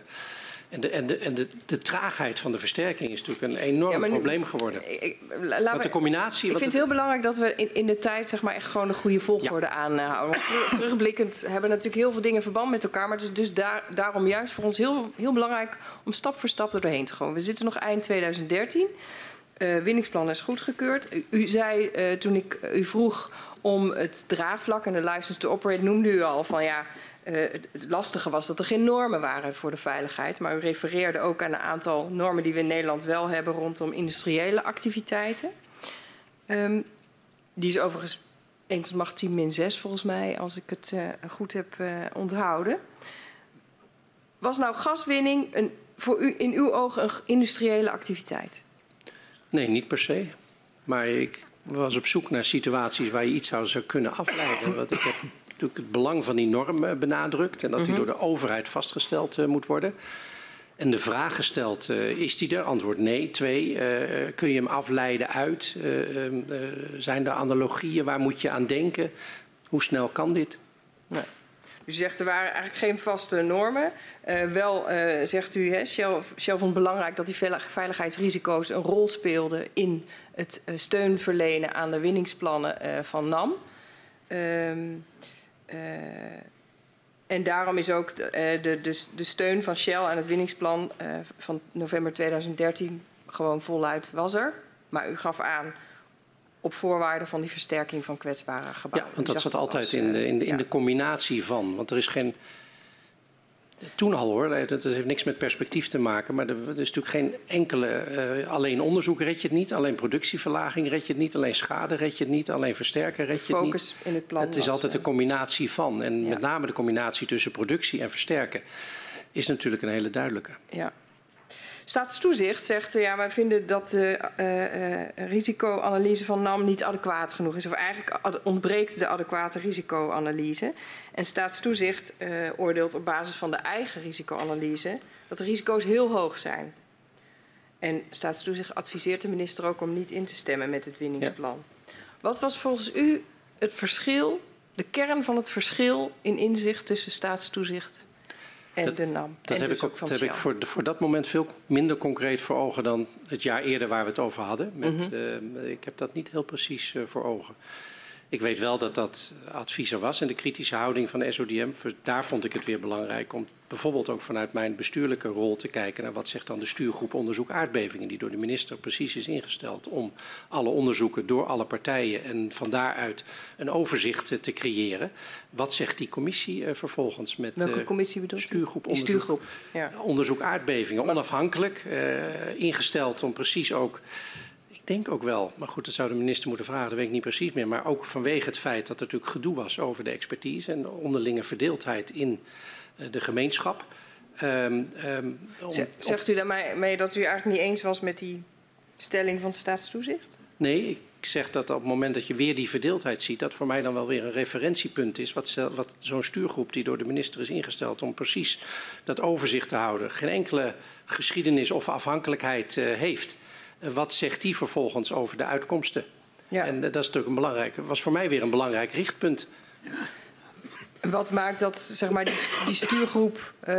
en, de, en, de, en de, de, traagheid van de versterking is natuurlijk een enorm ja, nu, probleem geworden. Ik, Want de combinatie. Ik vind het heel belangrijk dat we in, in, de tijd zeg maar, echt gewoon een goede volgorde ja. aanhouden. terugblikkend hebben natuurlijk heel veel dingen verband met elkaar. Maar het is dus daar, daarom juist voor ons heel, heel belangrijk om stap voor stap er doorheen te gaan. We zitten nog eind 2013. Uh, winningsplan is goedgekeurd. U, u zei uh, toen ik u vroeg om het draagvlak en de license to operate, noemde u al van ja. Uh, het lastige was dat er geen normen waren voor de veiligheid. Maar u refereerde ook aan een aantal normen die we in Nederland wel hebben rondom industriële activiteiten. Um, die is overigens 1 tot macht 10 min 6 volgens mij, als ik het uh, goed heb uh, onthouden. Was nou gaswinning een, voor u, in uw ogen een industriële activiteit? Nee, niet per se. Maar ik was op zoek naar situaties waar je iets zou, kunnen afleiden. Ik heb natuurlijk het belang van die norm eh, benadrukt en dat die -hmm. door de overheid vastgesteld uh, moet worden. En de vraag gesteld, uh, is die er? Antwoord nee. Twee, uh, kun je hem afleiden uit? Uh, zijn er analogieën? Waar moet je aan denken? Hoe snel kan dit? Nee. U zegt er waren eigenlijk geen vaste normen. wel zegt u, hè, Shell, Shell vond belangrijk dat die veiligheidsrisico's een rol speelden in het steun verlenen aan de winningsplannen van NAM. Uh, en daarom is ook de, uh, de, de, de, steun van Shell aan het winningsplan uh, van november 2013 gewoon voluit was er. Maar u gaf aan, op voorwaarde van die versterking van kwetsbare gebouwen. Ja, want dat zat altijd als, in de, in, de, in ja. de combinatie van. Want er is geen. Toen al hoor, dat dat heeft niks met perspectief te maken. Maar er, is natuurlijk geen enkele. eh, alleen onderzoek red je het niet. Alleen productieverlaging red je het niet. Alleen schade red je het niet. Alleen versterken red je het niet. focus in het plan Het is was, altijd eh, een combinatie van. En ja. met name de combinatie tussen productie en versterken is natuurlijk een hele duidelijke. Ja. Staatstoezicht zegt, ja, wij vinden dat de eh, eh, risicoanalyse van NAM niet adequaat genoeg is. Of eigenlijk ontbreekt de adequate risicoanalyse. En staatstoezicht eh, oordeelt op basis van de eigen risicoanalyse dat de risico's heel hoog zijn. En staatstoezicht adviseert de minister ook om niet in te stemmen met het winningsplan. Wat was volgens u het verschil, de kern van het verschil in inzicht tussen staatstoezicht en Dat- de NAM? Dat en heb dus ik, ook, dat heb ik voor, voor dat moment veel minder concreet voor ogen dan het jaar eerder waar we het over hadden. Met, eh, ik heb dat niet heel precies eh, voor ogen. Ik weet wel dat dat advies er was en de kritische houding van de SODM. Daar vond ik het weer belangrijk om bijvoorbeeld ook vanuit mijn bestuurlijke rol te kijken naar wat zegt dan de stuurgroep onderzoek aardbevingen, die door de minister precies is ingesteld om alle onderzoeken door alle partijen en van daaruit een overzicht eh, te creëren. Wat zegt die commissie eh, vervolgens met Welke eh, commissie bedoelt stuurgroep onderzoek? stuurgroep, ja. onderzoek aardbevingen, onafhankelijk, ingesteld om precies ook, ik denk ook wel, maar goed, dat zou de minister moeten vragen, dat weet ik niet precies meer, maar ook vanwege het feit dat er natuurlijk gedoe was over de expertise en de onderlinge verdeeldheid in de gemeenschap. Ehm, ehm, om- Zegt u daarmee mee dat u eigenlijk niet eens was met die stelling van staatstoezicht? Nee, ik zeg dat op het moment dat je weer die verdeeldheid ziet, dat voor mij dan wel weer een referentiepunt is. Wat, wat zo'n stuurgroep die door de minister is ingesteld om precies dat overzicht te houden, geen enkele geschiedenis of afhankelijkheid eh, heeft. Eh, wat zegt die vervolgens over de uitkomsten? Ja. En eh, dat is natuurlijk een belangrijk, was voor mij weer een belangrijk richtpunt. Wat maakt dat zeg maar, die, stuurgroep eh,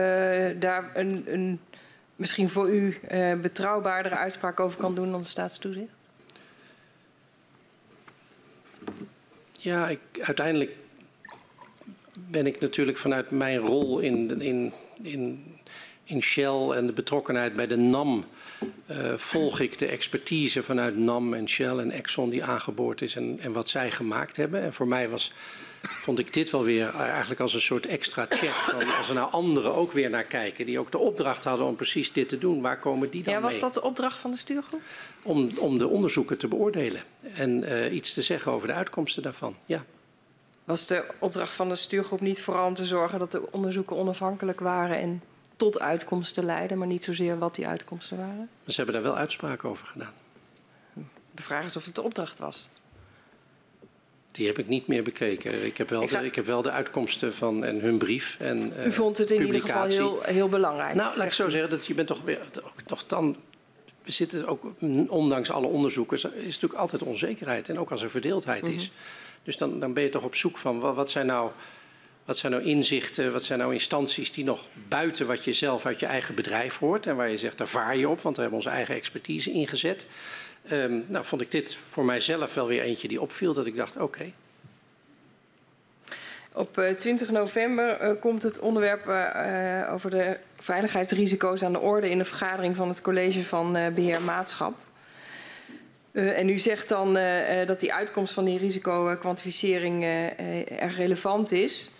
daar een, een misschien voor u eh, betrouwbaardere uitspraak over kan doen dan de staatstoezicht? Ja, ik, uiteindelijk ben ik natuurlijk vanuit mijn rol in, in, in, in Shell en de betrokkenheid bij de NAM. eh, volg ik de expertise vanuit NAM en Shell en Exxon die aangeboord is en, en wat zij gemaakt hebben. En voor mij was, vond ik dit wel weer eigenlijk als een soort extra check. Van als er nou anderen ook weer naar kijken, die ook de opdracht hadden om precies dit te doen, waar komen die dan Ja, was mee? dat de opdracht van de stuurgroep? Om, om de onderzoeken te beoordelen en eh, iets te zeggen over de uitkomsten daarvan. Ja. Was de opdracht van de stuurgroep niet vooral om te zorgen dat de onderzoeken onafhankelijk waren en tot uitkomsten leiden, maar niet zozeer wat die uitkomsten waren? Ze hebben daar wel uitspraken over gedaan. De vraag is of het de opdracht was. Die heb ik niet meer bekeken. Ik heb wel, Ik ga- de, ik heb wel de uitkomsten van en hun brief. En, eh, U vond het in ieder geval heel, heel belangrijk. Nou, laat ik zo u. zeggen, dat je bent toch weer. Nog dan, we zitten ook, mm, ondanks alle onderzoeken, is natuurlijk altijd onzekerheid. En ook als er verdeeldheid Mhm. is. Dus dan, dan ben je toch op zoek van wat, wat zijn nou. Wat zijn nou inzichten, wat zijn nou instanties die nog buiten wat je zelf uit je eigen bedrijf hoort en waar je zegt, daar vaar je op, want we hebben onze eigen expertise ingezet. Ehm, nou, vond ik dit voor mijzelf wel weer eentje die opviel, dat ik dacht, oké, Op eh, 20 november eh, komt het onderwerp eh, eh, over de veiligheidsrisico's aan de orde in de vergadering van het college van eh, beheer maatschap. Eh, en u zegt dan eh, eh, dat die uitkomst van die risicokwantificering eh, eh, erg relevant is.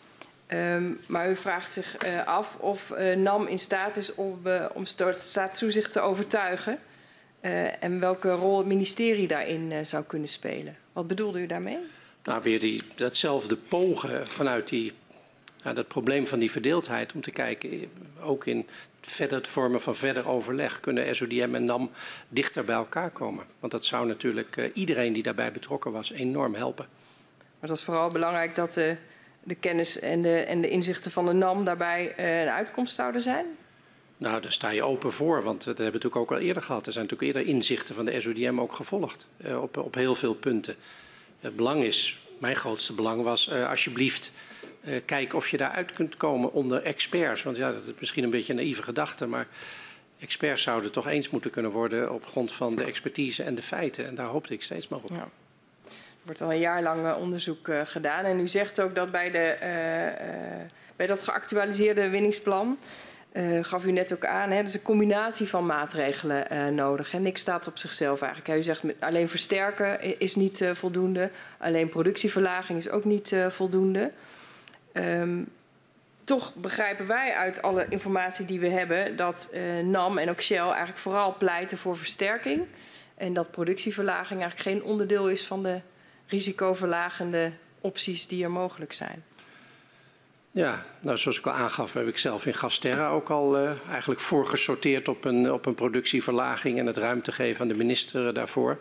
Ehm, maar u vraagt zich eh, af of eh, NAM in staat is om, eh, om sta- staatstoezicht te overtuigen. Eh, en welke rol het ministerie daarin eh, zou kunnen spelen. Wat bedoelde u daarmee? nou, weer die, datzelfde pogen vanuit die, ja, dat probleem van die verdeeldheid. Om te kijken, eh, ook in verder het vormen van verder overleg, kunnen SODM en NAM dichter bij elkaar komen. Want dat zou natuurlijk iedereen die daarbij betrokken was enorm helpen. Maar het was vooral belangrijk dat de, de kennis en de, en de inzichten van de NAM daarbij een uitkomst zouden zijn. Nou, daar sta je open voor, want dat hebben we natuurlijk ook al eerder gehad. Er zijn natuurlijk eerder inzichten van de SODM ook gevolgd eh, op, op heel veel punten. Het belang is, mijn grootste belang was, eh, alsjeblieft, eh, kijk of je daaruit kunt komen onder experts. Want ja, dat is misschien een beetje een naïeve gedachte, maar experts zouden toch eens moeten kunnen worden op grond van de expertise en de feiten. En daar hoopte ik steeds maar op. Ja. Er wordt al een jaar lang onderzoek gedaan. En u zegt ook dat bij, de, bij dat geactualiseerde winningsplan uh, gaf u net ook aan, hè, dus een combinatie van maatregelen uh, nodig. Hè. Niks staat op zichzelf eigenlijk. U zegt alleen versterken is niet uh, voldoende, alleen productieverlaging is ook niet voldoende. Um, toch begrijpen wij uit alle informatie die we hebben dat NAM en ook Shell eigenlijk vooral pleiten voor versterking. En dat productieverlaging eigenlijk geen onderdeel is van de risicoverlagende opties die er mogelijk zijn. Ja, nou, zoals ik al aangaf, heb ik zelf in Gasterra ook al uh, eigenlijk voorgesorteerd op een, op een productieverlaging en het ruimte geven aan de minister daarvoor.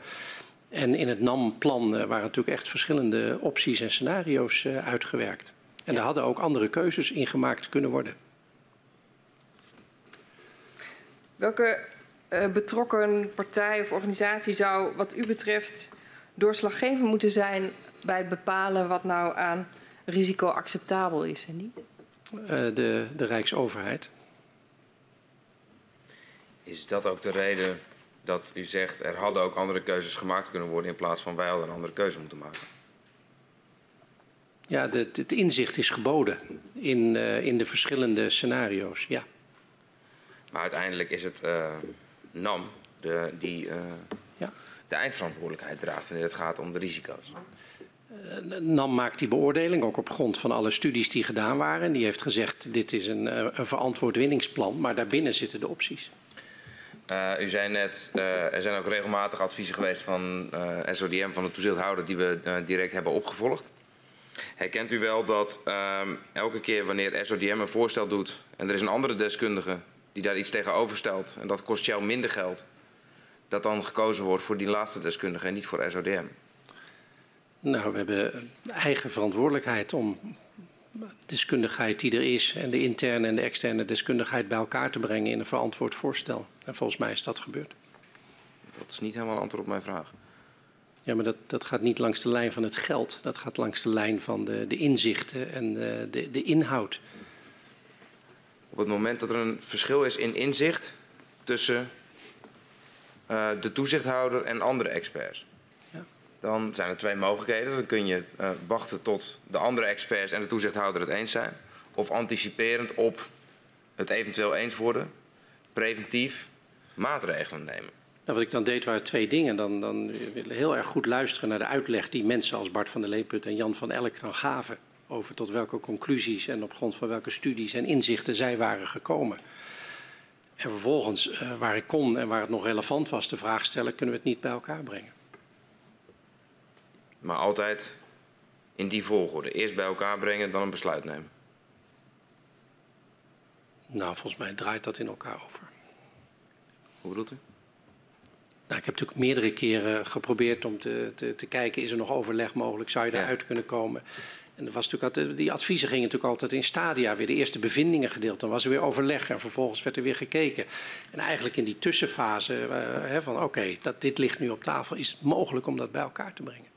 En in het NAM-plan uh, waren natuurlijk echt verschillende opties en scenario's uh, uitgewerkt. En ja. daar hadden ook andere keuzes in gemaakt kunnen worden. Welke betrokken partij of organisatie zou, wat u betreft, doorslaggevend moeten zijn bij het bepalen wat nou aan risico acceptabel is en niet? Uh, de, de Rijksoverheid. Is dat ook de reden dat u zegt er hadden ook andere keuzes gemaakt kunnen worden in plaats van wij hadden een andere keuze moeten maken? Ja, de, het inzicht is geboden in, uh, in de verschillende scenario's, ja. Maar uiteindelijk is het uh, NAM de, die ja. de eindverantwoordelijkheid draagt wanneer het gaat om de risico's. Eh, NAM maakt die beoordeling, ook op grond van alle studies die gedaan waren. Die heeft gezegd, dit is een, eh, een verantwoord winningsplan, maar daarbinnen zitten de opties. Uh, u zei net, uh, er zijn ook regelmatig adviezen geweest van uh, SODM, van de toezichthouder, die we direct hebben opgevolgd. Herkent u wel dat ehm, elke keer wanneer SODM een voorstel doet en er is een andere deskundige die daar iets tegenover stelt en dat kost jou minder geld, dat dan gekozen wordt voor die laatste deskundige en niet voor SODM? Nou, we hebben eigen verantwoordelijkheid om deskundigheid die er is en de interne en de externe deskundigheid bij elkaar te brengen in een verantwoord voorstel. En volgens mij is dat gebeurd. Dat is niet helemaal een antwoord op mijn vraag. Ja, maar dat, dat gaat niet langs de lijn van het geld. Dat gaat langs de lijn van de, de inzichten en de, de, de inhoud. Op het moment dat er een verschil is in inzicht tussen uh, de toezichthouder en andere experts dan zijn er twee mogelijkheden. Dan kun je uh, wachten tot de andere experts en de toezichthouder het eens zijn. Of anticiperend op het eventueel eens worden, preventief maatregelen nemen. Nou, wat ik dan deed waren twee dingen. Dan, dan heel erg goed luisteren naar de uitleg die mensen als Bart van der Leeput en Jan van Elk dan gaven. Over tot welke conclusies en op grond van welke studies en inzichten zij waren gekomen. En vervolgens, uh, waar ik kon en waar het nog relevant was, de vraag stellen: kunnen we het niet bij elkaar brengen? Maar altijd in die volgorde. Eerst bij elkaar brengen, dan een besluit nemen. Nou, volgens mij draait dat in elkaar over. Hoe bedoelt u? Nou, ik heb natuurlijk meerdere keren geprobeerd om te, te, te kijken, is er nog overleg mogelijk, zou je daaruit ja. kunnen komen? En er was natuurlijk altijd, die adviezen gingen natuurlijk altijd in stadia, weer de eerste bevindingen gedeeld. Dan was er weer overleg en vervolgens werd er weer gekeken. En eigenlijk in die tussenfase uh, hè, van oké, okay, dit ligt nu op tafel, is het mogelijk om dat bij elkaar te brengen.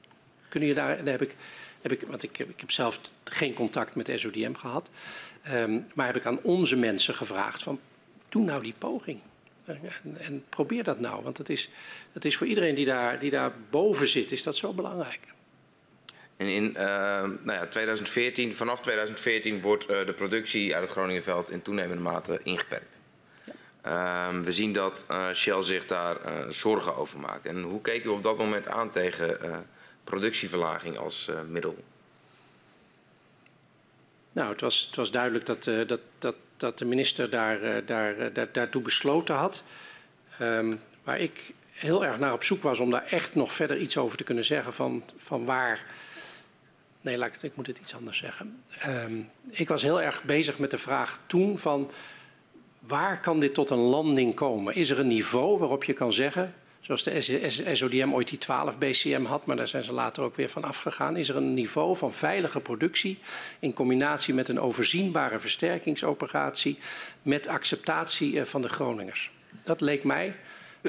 Kunnen je daar, daar heb ik, heb ik want ik, ik heb zelf geen contact met SODM gehad, um, maar heb ik aan onze mensen gevraagd van, doe nou die poging. En, en probeer dat nou, want dat is, dat is voor iedereen die daar, die daar boven zit, is dat zo belangrijk. En in uh, nou ja, 2014, vanaf 2014 wordt uh, de productie uit het Groningenveld in toenemende mate ingeperkt. Ja. Uh, we zien dat uh, Shell zich daar zorgen over maakt. En hoe keek u op dat moment aan tegen productieverlaging als uh, middel? Nou, het was, het was duidelijk dat, uh, dat, dat, dat de minister daar, uh, daar, daar, daartoe besloten had. Um, waar ik heel erg naar op zoek was om daar echt nog verder iets over te kunnen zeggen van, van waar. Nee, laat ik, het, ik moet het iets anders zeggen. Um, ik was heel erg bezig met de vraag toen van waar kan dit tot een landing komen? Is er een niveau waarop je kan zeggen zoals de SODM ooit die 12 BCM had, maar daar zijn ze later ook weer van afgegaan, is er een niveau van veilige productie in combinatie met een overzienbare versterkingsoperatie met acceptatie eh, van de Groningers. Dat leek mij,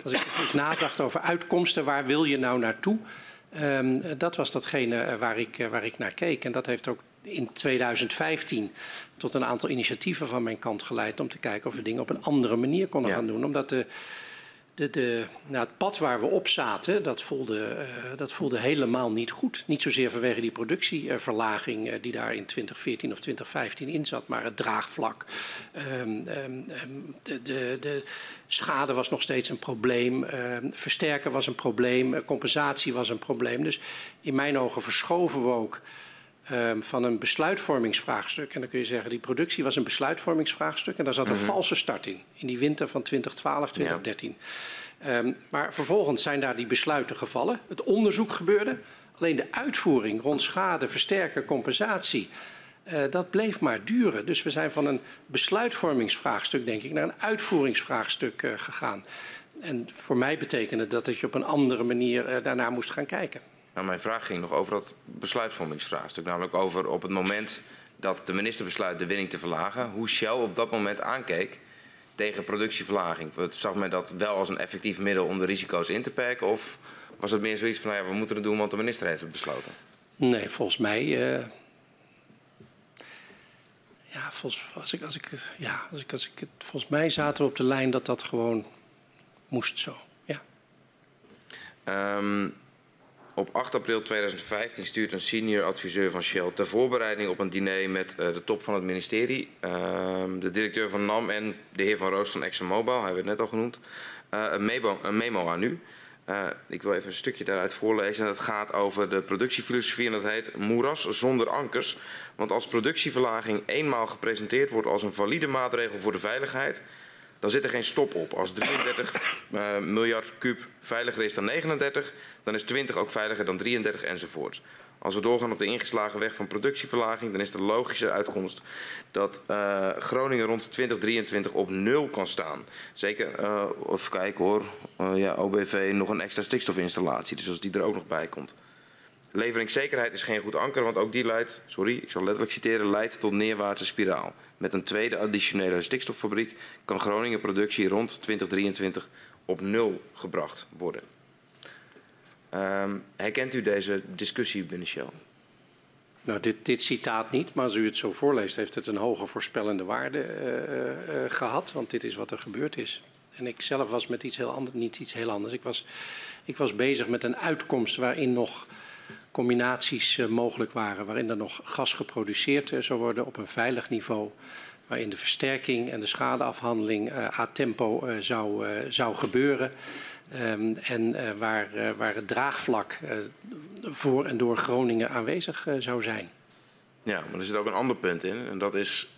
als ik nadacht over uitkomsten, waar wil je nou naartoe? Um, dat was datgene eh, waar ik, eh, waar ik naar keek. En dat heeft ook in 2015 tot een aantal initiatieven van mijn kant geleid om te kijken of we dingen op een andere manier konden ja. gaan doen. Omdat de, de, de, nou, het pad waar we op zaten, dat voelde, uh, dat voelde helemaal niet goed. Niet zozeer vanwege die productieverlaging uh, die daar in 2014 of 2015 in zat, maar het draagvlak. Um, um, de, de, de, schade was nog steeds een probleem, versterken was een probleem, compensatie was een probleem. Dus in mijn ogen verschoven we ook um, van een besluitvormingsvraagstuk. En dan kun je zeggen, die productie was een besluitvormingsvraagstuk. En daar zat een -hmm. valse start in, in die winter van 2012, 2013. Ja. Um, maar vervolgens zijn daar die besluiten gevallen. Het onderzoek gebeurde. Alleen de uitvoering rond schade, versterken, compensatie... Uh, dat bleef maar duren. Dus we zijn van een besluitvormingsvraagstuk, denk ik, naar een uitvoeringsvraagstuk uh, gegaan. En voor mij betekende dat dat je op een andere manier uh, daarnaar moest gaan kijken. Nou, mijn vraag ging nog over dat besluitvormingsvraagstuk. Namelijk over op het moment dat de minister besluit de winning te verlagen, hoe Shell op dat moment aankeek tegen productieverlaging. Zag men dat wel als een effectief middel om de risico's in te perken? Of was het meer zoiets van, nou ja, we moeten het doen, want de minister heeft het besloten? Nee, volgens mij. Uh... Ja, volgens, als ik, als ik, ja als ik, als ik, volgens mij zaten we op de lijn dat dat gewoon moest zo. Ja. Um, op 8 april 2015 stuurt een senior adviseur van Shell ter voorbereiding op een diner met uh, de top van het ministerie, uh, de directeur van NAM en de heer Van Roos van ExxonMobil, hij werd net al genoemd, uh, een, memo, een, memo, aan u. Uh, ik wil even een stukje daaruit voorlezen. En dat gaat over de productiefilosofie en dat heet moeras zonder ankers. Want als productieverlaging eenmaal gepresenteerd wordt als een valide maatregel voor de veiligheid, dan zit er geen stop op. Als 33 uh, miljard kuub veiliger is dan 39, dan is 20 ook veiliger dan 33 enzovoorts. Als we doorgaan op de ingeslagen weg van productieverlaging, dan is de logische uitkomst dat uh, Groningen rond 2023 op nul kan staan. Zeker, uh, even kijken hoor, ja, OBV nog een extra stikstofinstallatie, dus als die er ook nog bij komt. Leveringszekerheid is geen goed anker, want ook die leidt, sorry, ik zal letterlijk citeren, leidt tot neerwaartse spiraal. Met een tweede additionele stikstoffabriek kan Groningen productie rond 2023 op nul gebracht worden. Um, herkent u deze discussie binnen? Nou, dit, dit, citaat niet, maar als u het zo voorleest, heeft het een hoge voorspellende waarde uh, uh, gehad, want dit is wat er gebeurd is. En ik zelf was met iets heel anders, niet iets heel anders. Ik was, ik was bezig met een uitkomst waarin nog combinaties uh, mogelijk waren, waarin er nog gas geproduceerd zou worden op een veilig niveau, waarin de versterking en de schadeafhandeling a tempo zou, zou gebeuren. Um, en uh, waar, uh, waar het draagvlak uh, voor en door Groningen aanwezig zou zijn. Ja, maar er zit ook een ander punt in. En dat is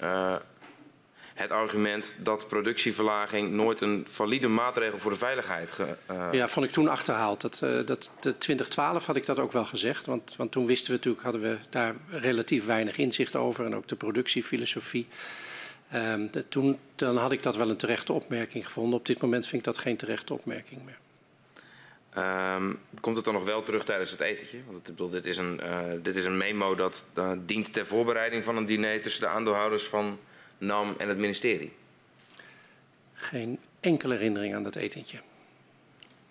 het argument dat productieverlaging nooit een valide maatregel voor de veiligheid. Ge, Ja, vond ik toen achterhaald. Dat, dat, de 2012 had ik dat ook wel gezegd. Want, want toen wisten we natuurlijk, hadden we daar relatief weinig inzicht over. En ook de productiefilosofie. De, toen dan had ik dat wel een terechte opmerking gevonden. Op dit moment vind ik dat geen terechte opmerking meer. Um, komt het dan nog wel terug tijdens het etentje? Want ik bedoel, dit, is een, uh, dit is een memo dat uh, dient ter voorbereiding van een diner tussen de aandeelhouders van NAM en het ministerie. Geen enkele herinnering aan dat etentje.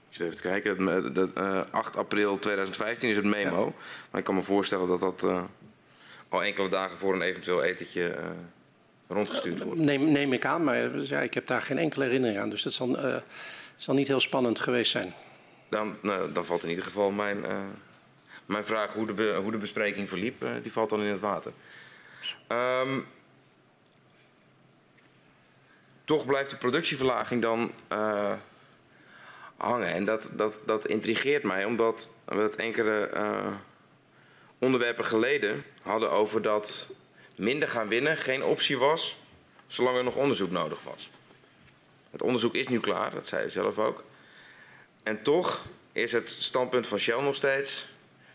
Ik zit even te kijken. De, uh, 8 april 2015 is het memo. Ja. Maar ik kan me voorstellen dat dat uh, al enkele dagen voor een eventueel etentje rondgestuurd wordt. Neem, neem ik aan, maar ja, ik heb daar geen enkele herinnering aan. Dus dat zal, zal niet heel spannend geweest zijn. Dan, nou, dan valt in ieder geval mijn, uh, mijn vraag hoe de, be, hoe de bespreking verliep, uh, die valt dan in het water. Um, toch blijft de productieverlaging dan uh, hangen. En dat, dat, dat intrigeert mij, omdat we het enkele onderwerpen geleden hadden over dat minder gaan winnen geen optie was, zolang er nog onderzoek nodig was. Het onderzoek is nu klaar, dat zei u zelf ook. En toch is het standpunt van Shell nog steeds: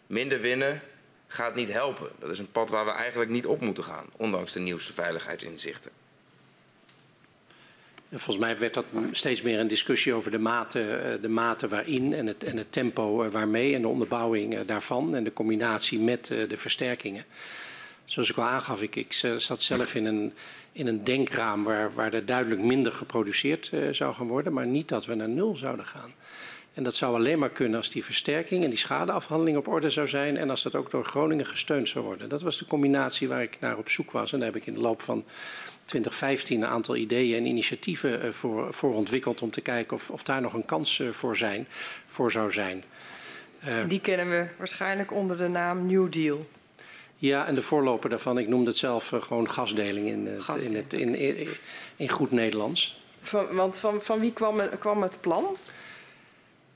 minder winnen gaat niet helpen. Dat is een pad waar we eigenlijk niet op moeten gaan, ondanks de nieuwste veiligheidsinzichten. Volgens mij werd dat steeds meer een discussie over de mate, eh, de mate waarin en het, en het tempo eh, waarmee en de onderbouwing eh, daarvan en de combinatie met de versterkingen. Zoals ik al aangaf, ik, zat zelf in een, in een denkraam waar, waar er duidelijk minder geproduceerd zou gaan worden, maar niet dat we naar nul zouden gaan. En dat zou alleen maar kunnen als die versterking en die schadeafhandeling op orde zou zijn en als dat ook door Groningen gesteund zou worden. Dat was de combinatie waar ik naar op zoek was en daar heb ik in de loop van 2015 een aantal ideeën en initiatieven eh, voor, voor ontwikkeld om te kijken of, of daar nog een kans eh, voor, zijn, voor zou zijn. Uh, die kennen we waarschijnlijk onder de naam New Deal. Ja, en de voorloper daarvan, ik noemde het zelf gewoon gasdeling in, in, het, in, in, in, goed Nederlands. Van, want van, van wie kwam het, kwam het plan?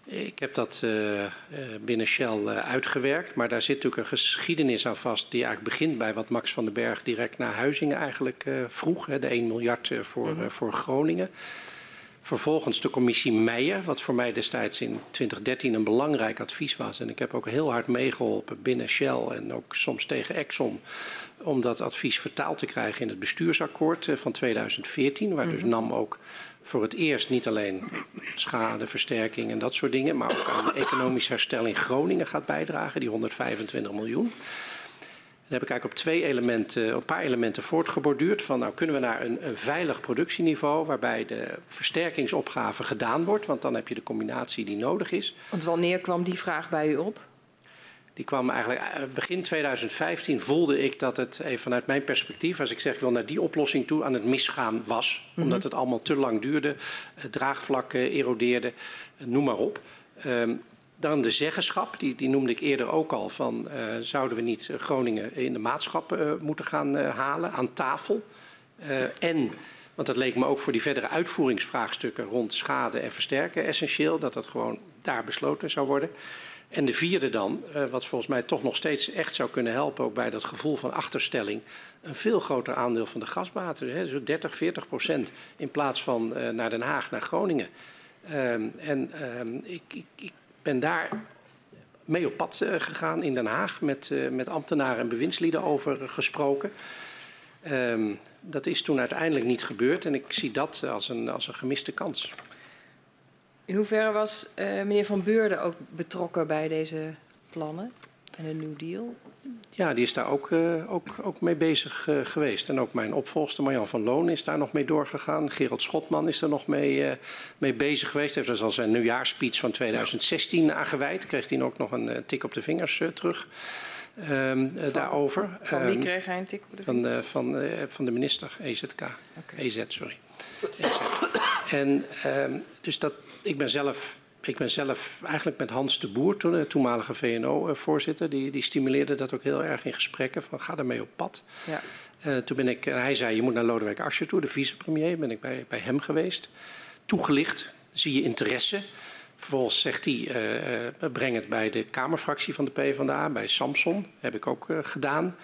Ik heb dat uh, binnen Shell uitgewerkt, maar daar zit natuurlijk een geschiedenis aan vast die eigenlijk begint bij wat Max van den Berg direct na Huizingen eigenlijk vroeg, hè, de 1 miljard voor, mm -hmm. voor Groningen. Vervolgens de commissie Meijer, wat voor mij destijds in 2013 een belangrijk advies was. En ik heb ook heel hard meegeholpen binnen Shell en ook soms tegen Exxon om dat advies vertaald te krijgen in het bestuursakkoord van 2014, waar dus NAM ook voor het eerst niet alleen schade, versterking en dat soort dingen, maar ook aan economisch herstel in Groningen gaat bijdragen, die 125 miljoen. Daar heb ik eigenlijk op twee elementen, op een paar elementen voortgeborduurd. Van nou kunnen we naar een, een, veilig productieniveau waarbij de versterkingsopgave gedaan wordt. Want dan heb je de combinatie die nodig is. Want wanneer kwam die vraag bij u op? Die kwam eigenlijk begin 2015 voelde ik dat het even vanuit mijn perspectief, als ik zeg ik wil naar die oplossing toe, aan het misgaan was. Mm -hmm. Omdat het allemaal te lang duurde, draagvlakken erodeerde, noem maar op. Um, dan de zeggenschap, die, die noemde ik eerder ook al. Van, uh, zouden we niet Groningen in de maatschappen uh, moeten gaan uh, halen aan tafel? en, want dat leek me ook voor die verdere uitvoeringsvraagstukken rond schade en versterken essentieel, dat dat gewoon daar besloten zou worden. En de vierde dan, wat volgens mij toch nog steeds echt zou kunnen helpen, ook bij dat gevoel van achterstelling, een veel groter aandeel van de gasbaten, zo 30, 40 procent in plaats van naar Den Haag, naar Groningen. Um, en um, ik, ik, ik ben daar mee op pad uh, gegaan in Den Haag met, met ambtenaren en bewindslieden over gesproken. Um, dat is toen uiteindelijk niet gebeurd en ik zie dat als een, als een gemiste kans. In hoeverre was meneer Van Beurden ook betrokken bij deze plannen en een New Deal? Ja, die is daar ook, uh, ook, ook mee bezig uh, geweest. En ook mijn opvolgster Marjan van Loon is daar nog mee doorgegaan. Gerald Schotman is er nog mee, mee bezig geweest. Heeft dus al zijn nieuwjaarspeech van 2016 aangeweid. Kreeg hij ook nog een tik op de vingers terug. Um, van, daarover. Van wie um, kreeg hij een tik op de vingers? Van, van, van de minister, EZK. Okay. EZ, sorry. EZ. En um, dus dat, ik ben zelf ik ben zelf eigenlijk met Hans de Boer, toen, de toenmalige VNO-voorzitter, die, die stimuleerde dat ook heel erg in gesprekken van ga ermee op pad. Ja. Uh, toen ben ik, hij zei je moet naar Lodewijk Asscher toe, de vicepremier, ben ik bij, bij hem geweest. Toegelicht, zie je interesse. Vervolgens zegt hij, uh, breng het bij de Kamerfractie van de PvdA, bij Samson, heb ik ook uh, gedaan.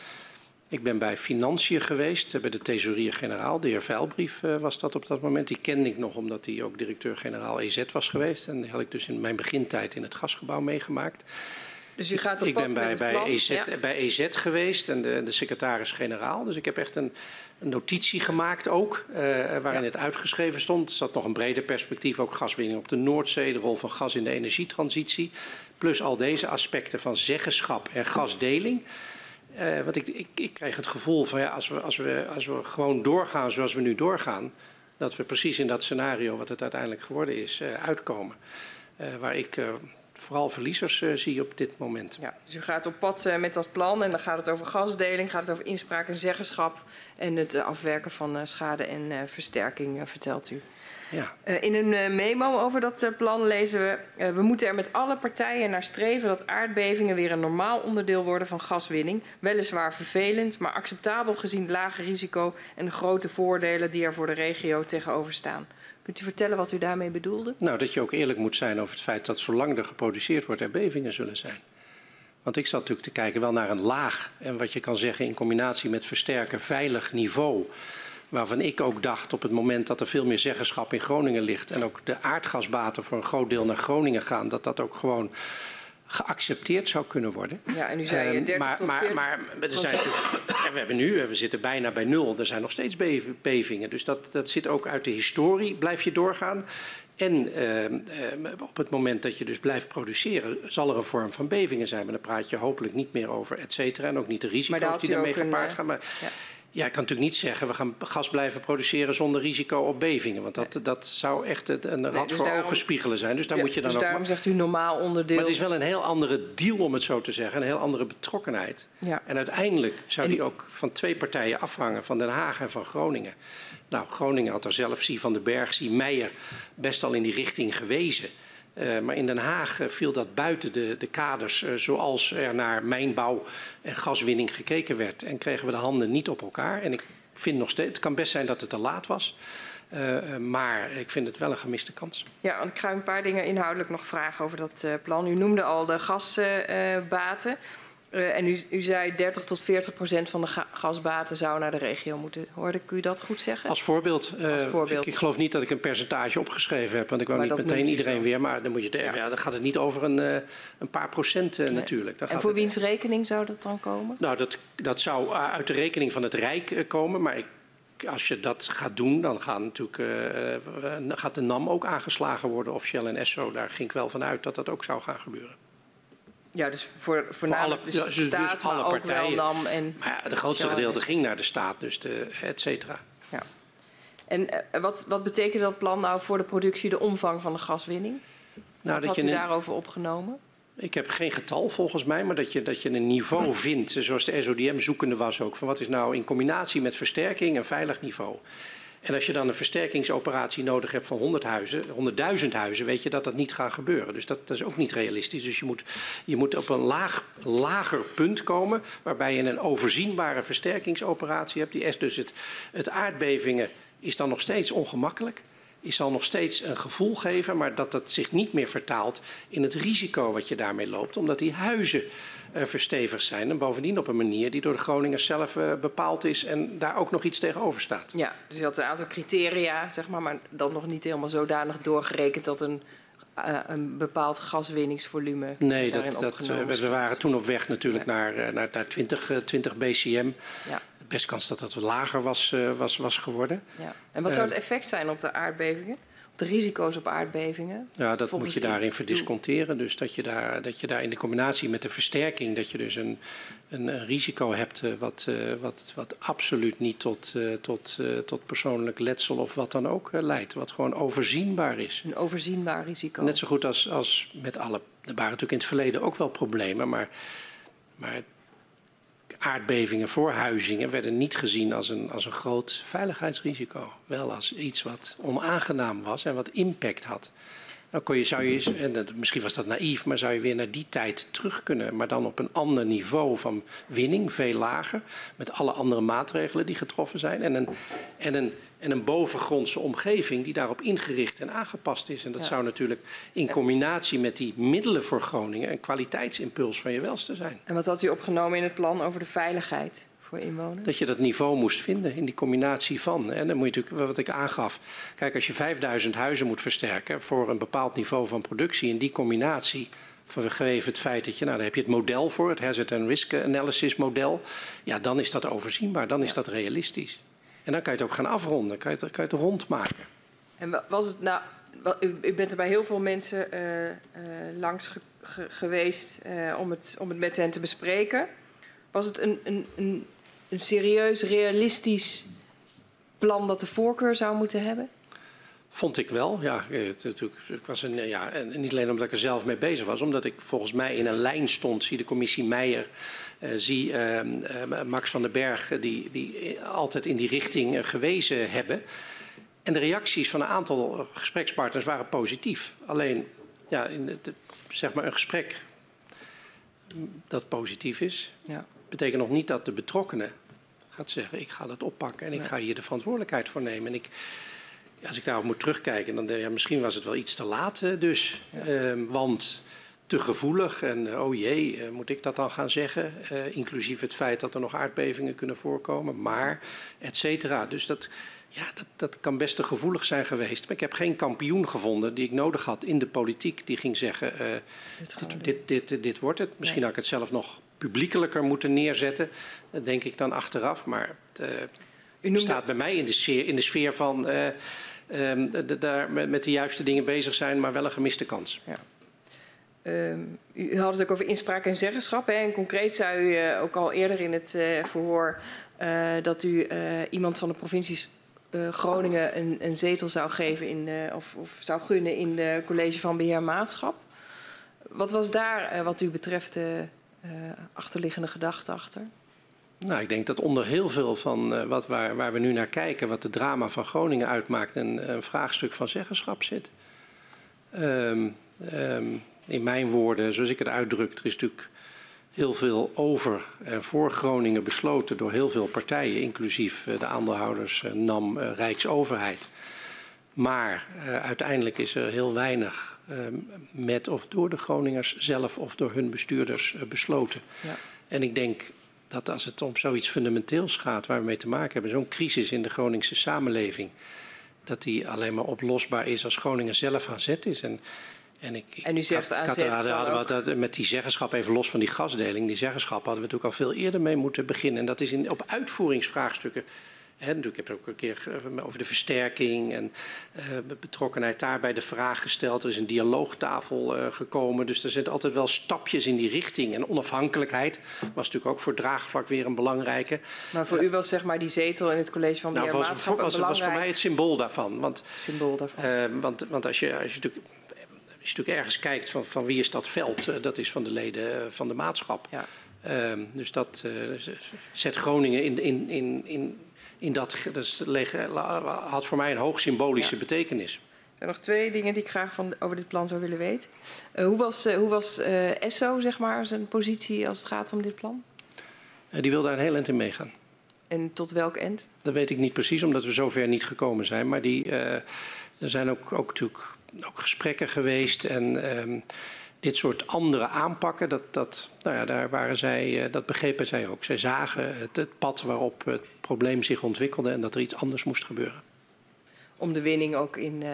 Ik ben bij Financiën geweest, bij de thesaurier-generaal. De heer Veilbrief uh, was dat op dat moment. Die kende ik nog omdat hij ook directeur-generaal EZ was geweest. En die had ik dus in mijn begintijd in het gasgebouw meegemaakt. Dus u gaat op ik ben bij, bij, EZ, ja. bij EZ geweest en de, de secretaris-generaal. Dus ik heb echt een, een notitie gemaakt ook, uh, waarin ja. het uitgeschreven stond. Er zat nog een breder perspectief, ook gaswinning op de Noordzee, de rol van gas in de energietransitie. Plus al deze aspecten van zeggenschap en gasdeling. Uh, want ik, ik, ik kreeg het gevoel van ja, als we, als, we, als we gewoon doorgaan zoals we nu doorgaan, dat we precies in dat scenario wat het uiteindelijk geworden is, uh, uitkomen. Uh, waar ik vooral verliezers zie op dit moment. Ja, dus u gaat op pad met dat plan en dan gaat het over gasdeling, gaat het over inspraak en zeggenschap en het afwerken van schade en versterking, vertelt u. Ja. Uh, in een uh, memo over dat uh, plan lezen we... we moeten er met alle partijen naar streven dat aardbevingen weer een normaal onderdeel worden van gaswinning. Weliswaar vervelend, maar acceptabel gezien het lage risico en de grote voordelen die er voor de regio tegenover staan. Kunt u vertellen wat u daarmee bedoelde? Nou, dat je ook eerlijk moet zijn over het feit dat zolang er geproduceerd wordt er bevingen zullen zijn. Want ik zat natuurlijk te kijken wel naar een laag en wat je kan zeggen in combinatie met versterken veilig niveau waarvan ik ook dacht op het moment dat er veel meer zeggenschap in Groningen ligt en ook de aardgasbaten voor een groot deel naar Groningen gaan, dat dat ook gewoon geaccepteerd zou kunnen worden. Ja, en nu zei je 30 maar, tot 40... Maar, maar er zijn we hebben nu, we zitten bijna bij nul, er zijn nog steeds bevingen. Dus dat, dat zit ook uit de historie, blijf je doorgaan. En uh, uh, op het moment dat je dus blijft produceren, zal er een vorm van bevingen zijn. Maar dan praat je hopelijk niet meer over et cetera. En ook niet de risico's die daarmee gepaard gaan. Maar ja Ja, ik kan natuurlijk niet zeggen we gaan gas blijven produceren zonder risico op bevingen. Want dat, dat zou echt een rad dus voor daarom- ogen spiegelen zijn. Dus daar Ja, moet je dan dus ook. daarom zegt u normaal onderdeel. Maar het is wel een heel andere deal, om het zo te zeggen. Een heel andere betrokkenheid. Ja. En uiteindelijk zou En- die ook van twee partijen afhangen, van Den Haag en van Groningen. Nou, Groningen had er zelf, zie Van den Berg, zie Meijer, best al in die richting gewezen. Eh, maar in Den Haag eh, viel dat buiten de, de kaders eh, zoals er naar mijnbouw en gaswinning gekeken werd. En kregen we de handen niet op elkaar. En ik vind nog steeds, het kan best zijn dat het te laat was. Maar ik vind het wel een gemiste kans. Ja, want ik ga een paar dingen inhoudelijk nog vragen over dat plan. U noemde al de gasbaten. Eh, en u, u zei 30 tot 40 procent van de ga- gasbaten zou naar de regio moeten. Hoorde ik u dat goed zeggen? Als voorbeeld, eh, Als voorbeeld. Ik, ik geloof niet dat ik een percentage opgeschreven heb, want ik wou Maar niet meteen iedereen zo. weer. Maar dan, moet je, Ja. ja. dan gaat het niet over een, eh, een paar procent natuurlijk. Dan en voor wiens rekening zou dat dan komen? Nou, dat, dat zou uit de rekening van het Rijk komen, maar ik, als je dat gaat doen, dan gaat, natuurlijk, gaat de NAM ook aangeslagen worden, of Shell en Esso. Daar ging ik wel van uit dat dat ook zou gaan gebeuren. Ja, dus voor, voornamelijk alle- de ja, dus- dus staat, alle maar ook partijen. wel NAM en... Maar ja, de grootste gedeelte ging naar de staat, dus de et cetera. Ja. En eh, wat, wat betekent dat plan nou voor de productie, de omvang van de gaswinning? Nou, wat had je u een- daarover opgenomen? Ik heb geen getal volgens mij, maar dat je, dat je een niveau [CLEARS THROAT] vindt, zoals de SODM zoekende was ook, van wat is nou in combinatie met versterking een veilig niveau. En als je dan een versterkingsoperatie nodig hebt van 100 huizen, 100.000 huizen, weet je dat dat niet gaat gebeuren. Dus dat, dat is ook niet realistisch. Dus je moet, je moet op een laag, lager punt komen, waarbij je een overzienbare versterkingsoperatie hebt. Die is dus het, het aardbevingen is dan nog steeds ongemakkelijk is zal nog steeds een gevoel geven, maar dat dat zich niet meer vertaalt in het risico wat je daarmee loopt, omdat die huizen verstevigd zijn en bovendien op een manier die door de Groningers zelf eh, bepaald is en daar ook nog iets tegenover staat. Ja, dus je had een aantal criteria, zeg maar, maar dan nog niet helemaal zodanig doorgerekend dat een, eh, een bepaald gaswinningsvolume Nee, dat, dat, eh, we waren toen op weg natuurlijk Ja. naar, eh, naar, naar 20, eh, 20 BCM. Ja, Best kans dat dat lager was, eh, was, was geworden. ja. En wat zou Eh, het effect zijn op de aardbevingen? De risico's op aardbevingen? Ja, dat moet je daarin verdisconteren. Dus dat je, daar, dat je daar in de combinatie met de versterking, dat je dus een, een, een risico hebt eh, wat, eh, wat, wat absoluut niet tot, eh, tot, tot persoonlijk letsel of wat dan ook leidt. Wat gewoon overzienbaar is. Een overzienbaar risico. Net zo goed als, als met alle. Er waren natuurlijk in het verleden ook wel problemen, maar, maar aardbevingen voor huizingen werden niet gezien als een, als een groot veiligheidsrisico. Wel als iets wat onaangenaam was en wat impact had. Dan kon je, zou je, en misschien was dat naïef, maar zou je weer naar die tijd terug kunnen. Maar dan op een ander niveau van winning, veel lager. Met alle andere maatregelen die getroffen zijn. En een, en een, en een bovengrondse omgeving die daarop ingericht en aangepast is. En dat Ja. zou natuurlijk in combinatie met die middelen voor Groningen een kwaliteitsimpuls van je welste zijn. En wat had u opgenomen in het plan over de veiligheid voor inwoners? Dat je dat niveau moest vinden in die combinatie van. En dan moet je natuurlijk, wat ik aangaf. Kijk, als je 5000 huizen moet versterken voor een bepaald niveau van productie, in die combinatie. Vanwege het feit dat je, nou, daar heb je het model voor, het Hazard and Risk Analysis model. Ja, dan is dat overzienbaar, dan is dat realistisch. En dan kan je het ook gaan afronden, kan je het, kan je het rondmaken. En wa- was het nou, u, bent er bij heel veel mensen eh, eh, langs ge- ge- geweest eh, om, het, om het met hen te bespreken. Was het een, een, een, een serieus, realistisch plan dat de voorkeur zou moeten hebben? Vond ik wel, ja. Het, natuurlijk, ik was een, ja en niet alleen omdat ik er zelf mee bezig was, omdat ik volgens mij in een lijn stond. Zie de commissie Meijer, zie eh, eh, Max van den Berg, eh, die, die altijd in die richting eh, gewezen hebben. En de reacties van een aantal gesprekspartners waren positief. Alleen, ja, in het, zeg maar een gesprek dat positief is, Ja. betekent nog niet dat de betrokkenen gaat zeggen: ik ga dat oppakken en ik Nee. ga hier de verantwoordelijkheid voor nemen. En ik, als ik daarop moet terugkijken, dan denk ik, ja, misschien was het wel iets te laat eh, dus. Ehm, want te gevoelig en eh, oh jee, eh, moet ik dat dan gaan zeggen? Eh, inclusief het feit dat er nog aardbevingen kunnen voorkomen, maar et cetera. Dus dat, ja, dat, dat kan best te gevoelig zijn geweest. Maar ik heb geen kampioen gevonden die ik nodig had in de politiek die ging zeggen: Dit dit, dit, dit, dit wordt het. Misschien had ik het zelf nog publiekelijker moeten neerzetten. Dat denk ik dan achteraf. Maar het staat bij mij in de sfeer, in de sfeer van eh, ehm, de- daar met, de juiste dingen bezig zijn, maar wel een gemiste kans. ehm, u had het ook over inspraak en zeggenschap. Hè? En concreet zei u eh, ook al eerder in het eh, verhoor uh, dat u iemand van de provincie uh, Groningen een, een, zetel zou geven in of, of, zou gunnen in de college van beheer maatschap. Wat was daar wat u betreft de achterliggende gedachte achter? Nou, ik denk dat onder heel veel van wat waar, waar, we nu naar kijken, wat de drama van Groningen uitmaakt, een, een vraagstuk van zeggenschap zit. Um, in mijn woorden, zoals ik het uitdruk, er is natuurlijk heel veel over en voor Groningen besloten door heel veel partijen, inclusief eh, de aandeelhouders eh, NAM eh, Rijksoverheid. Maar uh, uiteindelijk is er heel weinig uh, met of door de Groningers zelf of door hun bestuurders uh, besloten. Ja. En ik denk dat als het om zoiets fundamenteels gaat waar we mee te maken hebben, zo'n crisis in de Groningse samenleving, dat die alleen maar oplosbaar is als Groningen zelf aan zet is. En en, ik, en u zegt hadden we dat, met die zeggenschap, even los van die gasdeling, die zeggenschap hadden we natuurlijk al veel eerder mee moeten beginnen. En dat is in, op uitvoeringsvraagstukken. Hè, ik heb ook een keer over de versterking en uh, betrokkenheid daarbij de vraag gesteld. Er is een dialoogtafel uh, gekomen. Dus er zitten altijd wel stapjes in die richting. En onafhankelijkheid was natuurlijk ook voor draagvlak weer een belangrijke. Maar voor uh, u was zeg maar die zetel in het college van beheer nou, was, was, was, was voor mij het symbool daarvan. Want, symbool daarvan. want, want als je, als je natuurlijk je natuurlijk ergens kijkt van, van wie is dat veld, uh, dat is van de leden uh, van de maatschap. Ja. Uh, dus dat uh, zet Groningen in, in, in, in, in dat, dat had voor mij een hoog symbolische ja. betekenis. Er zijn nog twee dingen die ik graag van, over dit plan zou willen weten. hoe was, hoe was ESSO, zeg maar, zijn positie als het gaat om dit plan? die wil daar een heel eind in meegaan. En tot welk eind? Dat weet ik niet precies, omdat we zover niet gekomen zijn. Maar die, er zijn ook, ook natuurlijk ook gesprekken geweest en um, dit soort andere aanpakken, dat, dat, nou ja, daar waren zij, uh, dat begrepen zij ook. Zij zagen het, het, pad waarop het probleem zich ontwikkelde en dat er iets anders moest gebeuren. Om de winning ook in uh,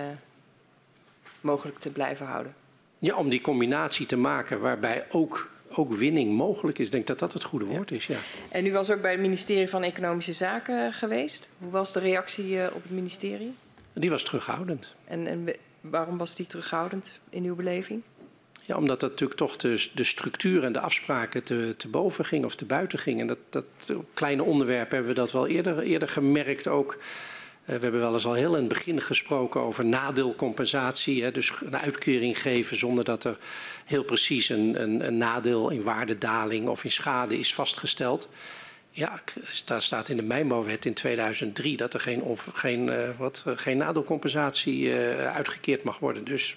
mogelijk te blijven houden? Ja, om die combinatie te maken waarbij ook, ook winning mogelijk is. Ik denk dat dat het goede woord is. Ja. En u was ook bij het ministerie van Economische Zaken geweest. Hoe was de reactie uh, op het ministerie? Die was terughoudend. En, en Waarom was die terughoudend in uw beleving? Ja, omdat dat natuurlijk toch de, de structuur en de afspraken te, te boven ging of te buiten ging. En dat, dat kleine onderwerp hebben we dat wel eerder, eerder gemerkt ook. Uh, we hebben wel eens al heel in het begin gesproken over nadeelcompensatie. Hè, dus een uitkering geven zonder dat er heel precies een, een, een nadeel in waardedaling of in schade is vastgesteld. Ja, daar staat in de mijnbouwwet in 2003 dat er geen, of, geen, uh, wat, uh, geen nadelcompensatie uh, uitgekeerd mag worden. Dus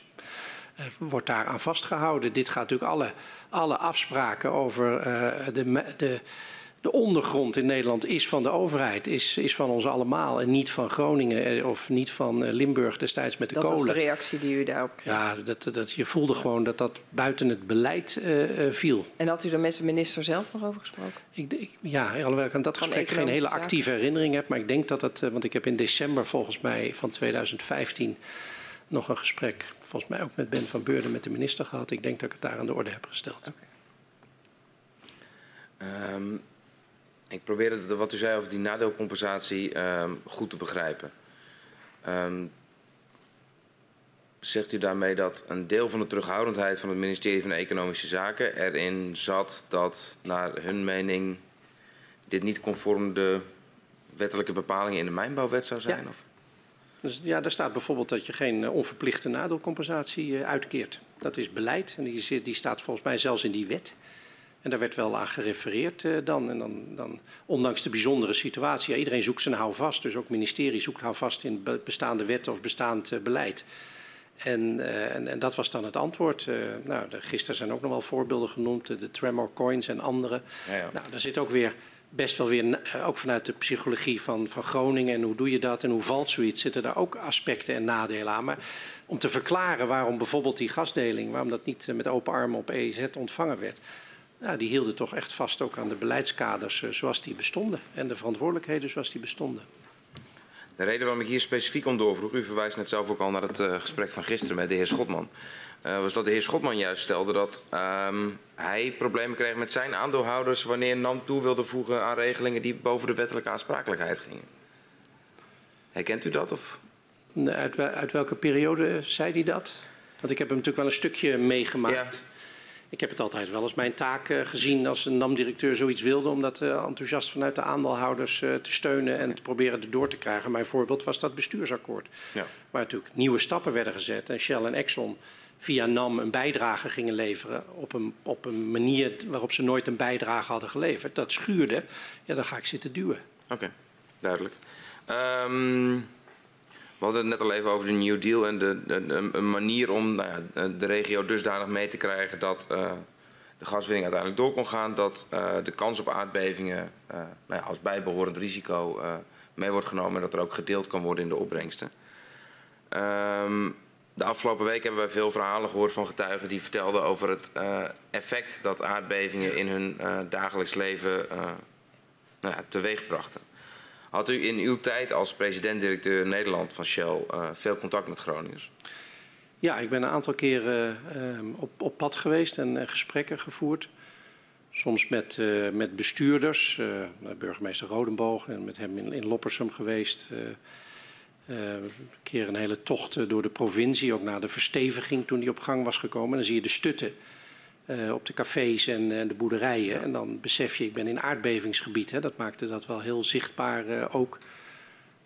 wordt daar aan vastgehouden. Dit gaat natuurlijk alle, alle afspraken over de, de de ondergrond in Nederland is van de overheid, is, is van ons allemaal. En niet van Groningen eh, of niet van eh, Limburg destijds met de dat kolen. Dat was de reactie die u daarop kreeg? Ja, dat, dat, je voelde gewoon dat dat buiten het beleid uh, viel. En had u er met de minister zelf nog over gesproken? Ik, ik, ja, alhoewel ik aan dat gesprek geen hele actieve herinnering heb. Maar ik denk dat het, want ik heb in december volgens mij van 2015 nog een gesprek, volgens mij ook met Ben van Beurden met de minister gehad. Ik denk dat ik het daar aan de orde heb gesteld. Okay. Um, ik probeerde wat u zei over die nadeelcompensatie um, goed te begrijpen. Um, zegt u daarmee dat een deel van de terughoudendheid van het ministerie van Economische Zaken erin zat dat naar hun mening dit niet conform de wettelijke bepalingen in de mijnbouwwet zou zijn? Ja. Of? Dus ja, daar staat bijvoorbeeld dat je geen uh, onverplichte nadeelcompensatie uh, uitkeert. Dat is beleid en die, die staat volgens mij zelfs in die wet. En daar werd wel aan gerefereerd uh, dan. En dan, dan, ondanks de bijzondere situatie, ja, iedereen zoekt zijn houvast. Dus ook het ministerie zoekt houvast in bestaande wetten of bestaand uh, beleid. En, uh, en, en, dat was dan het antwoord. nou, gisteren zijn ook nog wel voorbeelden genoemd, de Tremor Coins en andere. Ja, ja. Nou, daar zit ook weer best wel weer, ook vanuit de psychologie van, van Groningen en hoe doe je dat en hoe valt zoiets, zitten daar ook aspecten en nadelen aan. Maar om te verklaren waarom bijvoorbeeld die gasdeling, waarom dat niet met open armen op EZ ontvangen werd ja, die hielden toch echt vast ook aan de beleidskaders uh, zoals die bestonden. En de verantwoordelijkheden zoals die bestonden. De reden waarom ik hier specifiek om doorvroeg, u verwijst net zelf ook al naar het uh, gesprek van gisteren met de heer Schotman. Uh, was dat de heer Schotman juist stelde dat um, hij problemen kreeg met zijn aandeelhouders wanneer NAM toe wilde voegen aan regelingen die boven de wettelijke aansprakelijkheid gingen. Herkent u dat? Of? Uit, uit welke periode zei hij dat? Want ik heb hem natuurlijk wel een stukje meegemaakt. Ja. Ik heb het altijd wel als mijn taak uh, gezien als een NAM-directeur zoiets wilde... om dat uh, enthousiast vanuit de aandeelhouders uh, te steunen en te proberen erdoor te krijgen. Mijn voorbeeld was dat bestuursakkoord. Ja. Waar natuurlijk nieuwe stappen werden gezet en Shell en Exxon via NAM een bijdrage gingen leveren... op een, op een manier waarop ze nooit een bijdrage hadden geleverd. Dat schuurde, ja, dan ga ik zitten duwen. Oké, okay, duidelijk. Um... We hadden het net al even over de New Deal en de, een manier om nou ja, de regio dusdanig mee te krijgen dat uh, de gaswinning uiteindelijk door kon gaan. Dat uh, de kans op aardbevingen uh, nou ja, als bijbehorend risico mee wordt genomen en dat er ook gedeeld kan worden in de opbrengsten. Um, de afgelopen week hebben wij veel verhalen gehoord van getuigen die vertelden over het effect dat aardbevingen in hun dagelijks leven nou ja, teweeg brachten. Had u in uw tijd als president-directeur Nederland van Shell uh, veel contact met Groningers? Ja, ik ben een aantal keren uh, op, op pad geweest en uh, gesprekken gevoerd. Soms met, met bestuurders, burgemeester Rodenboog en met hem in, Loppersum geweest. een keer een hele tocht door de provincie, ook naar de versteviging toen die op gang was gekomen. En dan zie je de stutten uh, op de cafés en uh, de boerderijen. En dan besef je, ik ben in aardbevingsgebied. Hè. Dat maakte dat wel heel zichtbaar uh, ook.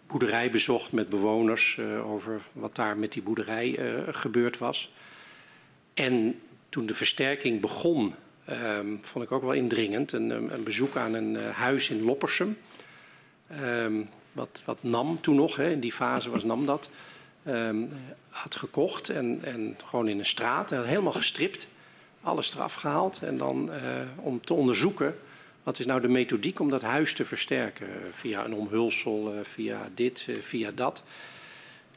Boerderij bezocht met bewoners over wat daar met die boerderij gebeurd was. En toen de versterking begon, ehm, vond ik ook wel indringend. Een, een bezoek aan een huis in Loppersum. Um, wat, wat NAM toen nog, hè, in die fase was NAM dat. Um, had gekocht en, en gewoon in een straat, helemaal gestript alles eraf gehaald. En dan uh, om te onderzoeken wat is nou de methodiek om dat huis te versterken. Via een omhulsel, uh, via dit, via dat.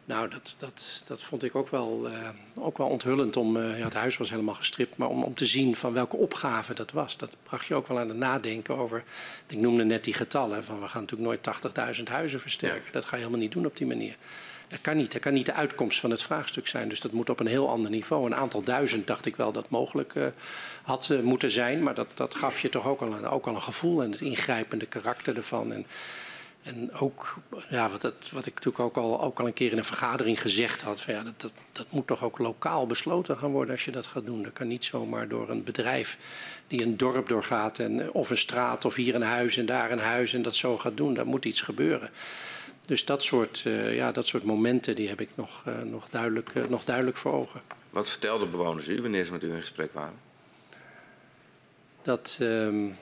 Nou, dat, dat, dat vond ik ook wel, ook wel onthullend. Om, ja, het huis was helemaal gestript, maar om, om te zien van welke opgave dat was. Dat bracht je ook wel aan het nadenken over. Ik noemde net die getallen van we gaan natuurlijk nooit 80.000 huizen versterken. Dat ga je helemaal niet doen op die manier. Dat kan niet. Dat kan niet de uitkomst van het vraagstuk zijn. Dus dat moet op een heel ander niveau. Een aantal duizend dacht ik wel dat mogelijk uh, had uh, moeten zijn. Maar dat, dat gaf je toch ook al, een, ook al een gevoel en het ingrijpende karakter ervan. En, en ook, ja, wat, dat, wat ik natuurlijk ook al, ook al een keer in een vergadering gezegd had. Ja, dat, dat, dat moet toch ook lokaal besloten gaan worden als je dat gaat doen. Dat kan niet zomaar door een bedrijf die een dorp doorgaat. En, of een straat of hier een huis en daar een huis en dat zo gaat doen. Daar moet iets gebeuren. Dus dat soort, uh, ja, dat soort momenten die heb ik nog, uh, nog, duidelijk, uh, nog duidelijk voor ogen. Wat vertelden bewoners u wanneer ze met u in gesprek waren? Dat, um,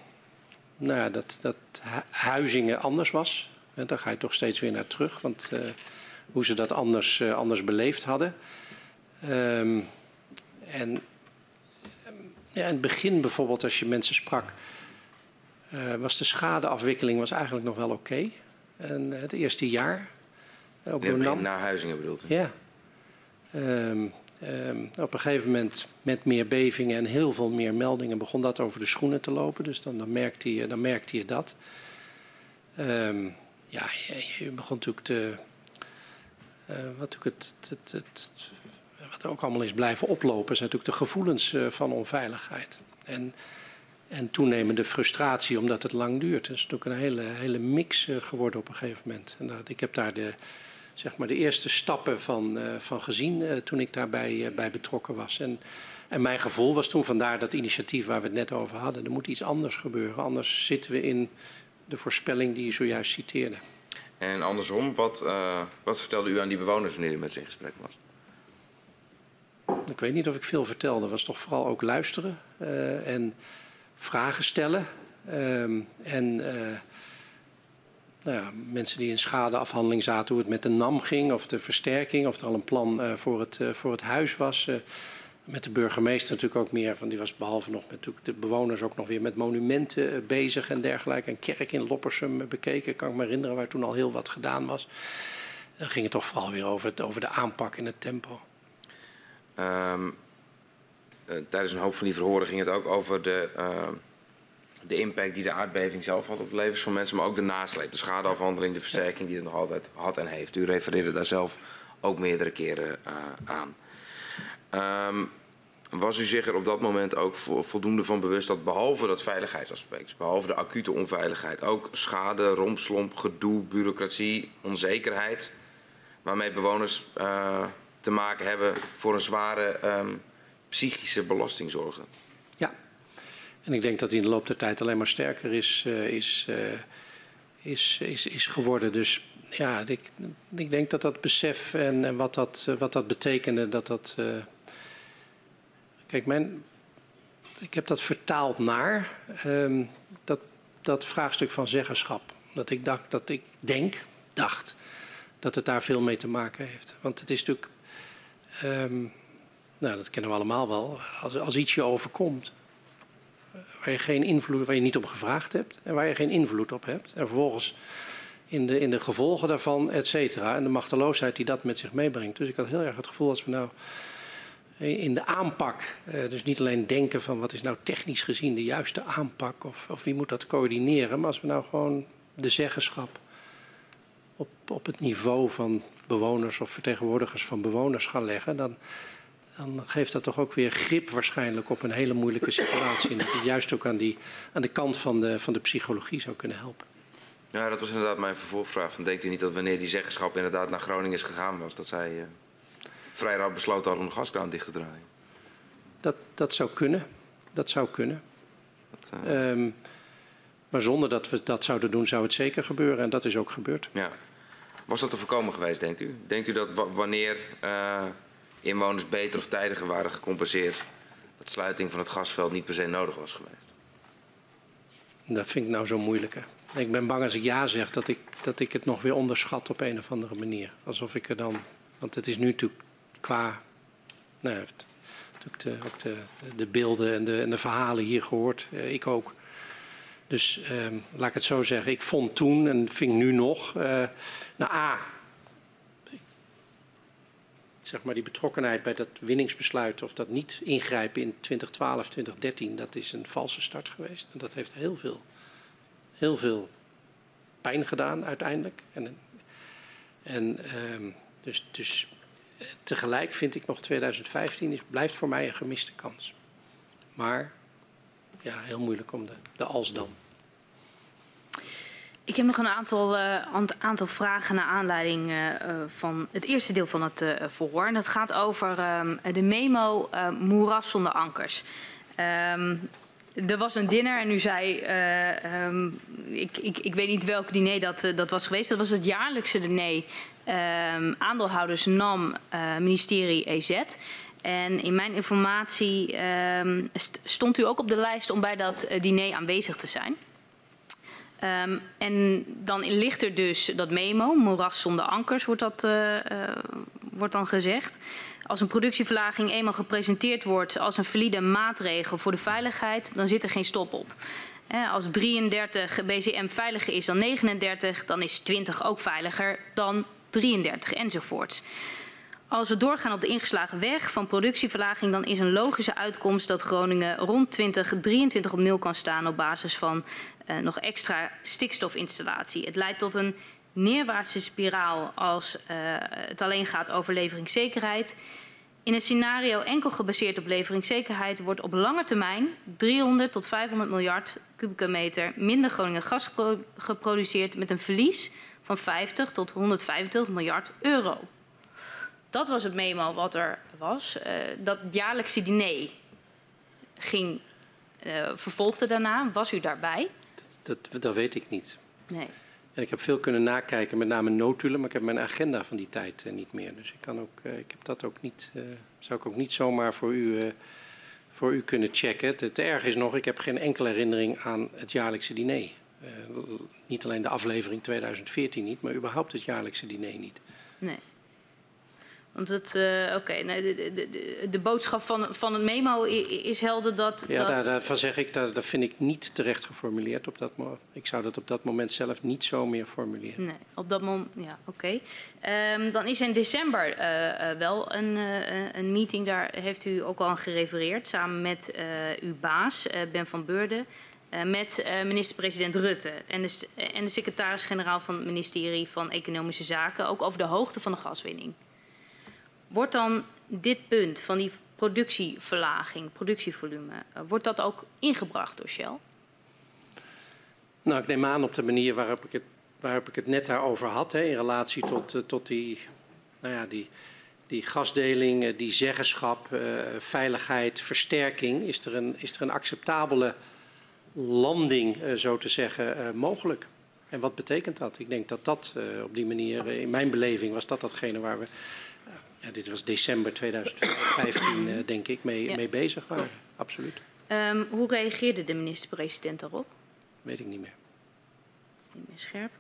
nou ja, dat, dat huizingen anders was. En daar ga je toch steeds weer naar terug. Want hoe ze dat anders, anders beleefd hadden. Um, en ja, in het begin bijvoorbeeld als je mensen sprak... was de schadeafwikkeling was eigenlijk nog wel oké. Okay. En het eerste jaar. Ook door NAM. Na Huizingen bedoelt u? Ja. Um, um, op een gegeven moment met meer bevingen en heel veel meer meldingen begon dat over de schoenen te lopen. Dus dan, dan, merkte, je, dan merkte je dat. Um, ja, je, je, begon natuurlijk te. Uh, wat, natuurlijk het, het, het, wat ook allemaal is blijven oplopen, zijn natuurlijk de gevoelens uh, van onveiligheid. En en toenemende frustratie omdat het lang duurt. Het is natuurlijk een hele, hele mix uh, geworden op een gegeven moment. En dat, ik heb daar de, zeg maar de eerste stappen van, uh, van gezien uh, toen ik daarbij bij betrokken was. En, en mijn gevoel was toen vandaar dat initiatief waar we het net over hadden. Er moet iets anders gebeuren, anders zitten we in de voorspelling die je zojuist citeerde. En andersom, wat, wat vertelde u aan die bewoners wanneer u met ze in gesprek was? Ik weet niet of ik veel vertelde. Het was toch vooral ook luisteren. en vragen stellen. Um, en uh, nou ja, mensen die in schadeafhandeling zaten, hoe het met de NAM ging, of de versterking, of er al een plan uh, voor, het, uh, voor het huis was. met de burgemeester natuurlijk ook meer, van die was behalve nog met de bewoners ook nog weer met monumenten bezig en dergelijke. Een kerk in Loppersum bekeken, kan ik me herinneren, waar toen al heel wat gedaan was. Dan ging het toch vooral weer over, het, over de aanpak en het tempo. Uh, tijdens een hoop van die verhoren ging het ook over de, uh, de impact die de aardbeving zelf had op de levens van mensen, maar ook de nasleep, de schadeafhandeling, de versterking die het nog altijd had en heeft. U refereerde daar zelf ook meerdere keren uh, aan. Um, was u zich er op dat moment ook voldoende van bewust dat behalve dat veiligheidsaspect, behalve de acute onveiligheid, ook schade, rompslomp, gedoe, bureaucratie, onzekerheid, waarmee bewoners te maken hebben voor een zware um, psychische belasting zorgen. Ja. En ik denk dat hij in de loop der tijd alleen maar sterker is, uh, is, uh, is, is, is geworden. Dus ja, ik, ik denk dat dat besef en, en wat, dat, wat dat betekende, dat dat. Kijk, mijn, ik heb dat vertaald naar um, dat, dat vraagstuk van zeggenschap. Dat ik dacht, dat ik denk, dacht, dat het daar veel mee te maken heeft. Want het is natuurlijk, um, nou dat kennen we allemaal wel, als, als iets je overkomt, waar je geen invloed, waar je niet op gevraagd hebt en waar je geen invloed op hebt. En vervolgens in de, in de gevolgen daarvan, et cetera. En de machteloosheid die dat met zich meebrengt. Dus ik had heel erg het gevoel als we nou in de aanpak, eh, dus niet alleen denken van wat is nou technisch gezien de juiste aanpak of, of wie moet dat coördineren, maar als we nou gewoon de zeggenschap op, op het niveau van bewoners of vertegenwoordigers van bewoners gaan leggen, dan, dan geeft dat toch ook weer grip waarschijnlijk op een hele moeilijke situatie. En dat het juist ook aan, die, aan de kant van de, van de psychologie zou kunnen helpen. Ja, dat was inderdaad mijn vervolgvraag. Van, denkt u niet dat wanneer die zeggenschap inderdaad naar Groningen is gegaan was, dat zij uh, vrij rap besloten hadden om de gaskraan dicht te draaien? Dat, dat zou kunnen. Dat zou kunnen. Dat, uh... um, maar zonder dat we dat zouden doen, zou het zeker gebeuren. En dat is ook gebeurd. Ja. Was dat te voorkomen geweest, denkt u? Denkt u dat wanneer uh, inwoners beter of tijdiger waren gecompenseerd, dat sluiting van het gasveld niet per se nodig was geweest? Dat vind ik nou zo moeilijk. Hè? Ik ben bang als ik ja zeg dat ik, dat ik het nog weer onderschat op een of andere manier. Alsof ik er dan. Want het is nu natuurlijk qua. Nou, natuurlijk de, ook de, de beelden en de, en de verhalen hier gehoord. Eh, ik ook. Dus eh, laat ik het zo zeggen. Ik vond toen en vind nu nog. Uh, nou, A. Zeg maar die betrokkenheid bij dat winningsbesluit of dat niet ingrijpen in 2012, 2013, dat is een valse start geweest. En dat heeft heel veel heel veel pijn gedaan uiteindelijk. En, en um, dus, dus tegelijk vind ik nog 2015 is, blijft voor mij een gemiste kans. Maar ja, heel moeilijk om de, de als dan. Ik heb nog een aantal, uh, aantal vragen naar aanleiding uh, van het eerste deel van het uh, verhoor. En dat gaat over um, de memo Moeras zonder ankers. Um, er was een dinner en u zei, um, ik, ik, ik weet niet welk diner dat, dat was geweest. Dat was het jaarlijkse diner aandeelhouders NAM, ministerie EZ. En in mijn informatie st stond u ook op de lijst om bij dat diner aanwezig te zijn. Um, en dan ligt er dus dat memo, moeras zonder ankers wordt, dat, uh, wordt dan gezegd. Als een productieverlaging eenmaal gepresenteerd wordt als een valide maatregel voor de veiligheid, dan zit er geen stop op. Als 33 BCM veiliger is dan 39, dan is 20 ook veiliger dan 33 enzovoorts. Als we doorgaan op de ingeslagen weg van productieverlaging, dan is een logische uitkomst dat Groningen rond 2023 op nul kan staan op basis van uh, nog extra stikstofinstallatie. Het leidt tot een neerwaartse spiraal als uh, het alleen gaat over leveringszekerheid. In een scenario enkel gebaseerd op leveringszekerheid wordt op lange termijn 300 tot 500 miljard kubieke meter minder Groningen gas gepro geproduceerd met een verlies van 50 tot 125 miljard euro. Dat was het memo wat er was. Uh, dat jaarlijkse diner ging, uh, vervolgde daarna. Was u daarbij? Dat, dat, weet ik niet. Nee. Ja, ik heb veel kunnen nakijken, met name notulen, maar ik heb mijn agenda van die tijd uh, niet meer. Dus ik, kan ook, uh, ik heb dat ook niet, uh, zou ik ook niet zomaar voor u, voor u kunnen checken. Het, het erg is nog, ik heb geen enkele herinnering aan het jaarlijkse diner. niet alleen de aflevering 2014 niet, maar überhaupt het jaarlijkse diner niet. Nee. Want het, uh, oké, okay, nee, de, de, de, de, boodschap van, van het memo is helder dat. Ja, dat... Daar, daarvan zeg ik, dat, dat vind ik niet terecht geformuleerd op dat moment. Ik zou dat op dat moment zelf niet zo meer formuleren. Nee, op dat moment, ja, oké. Okay. Um, dan is in december uh, uh, wel een, een meeting, daar heeft u ook al aan gerefereerd, samen met uw baas, Ben van Beurden. met minister-president Rutte en de, en de secretaris-generaal van het ministerie van Economische Zaken, ook over de hoogte van de gaswinning. Wordt dan dit punt van die productieverlaging, productievolume, uh, wordt dat ook ingebracht door Shell? Nou, ik neem aan op de manier waarop ik het, waarop ik het net daarover had, hè, in relatie tot, uh, tot die, nou ja, die, die gasdeling, eh, die zeggenschap, veiligheid, versterking, is er een, is er een acceptabele landing, zo te zeggen, mogelijk. En wat betekent dat? Ik denk dat dat op die manier, in mijn beleving, was dat datgene waar we, ja, dit was december 2015, denk ik, mee, ja. mee bezig waren. Absoluut. Um, hoe reageerde de minister-president daarop? Weet ik niet meer. Niet meer scherp.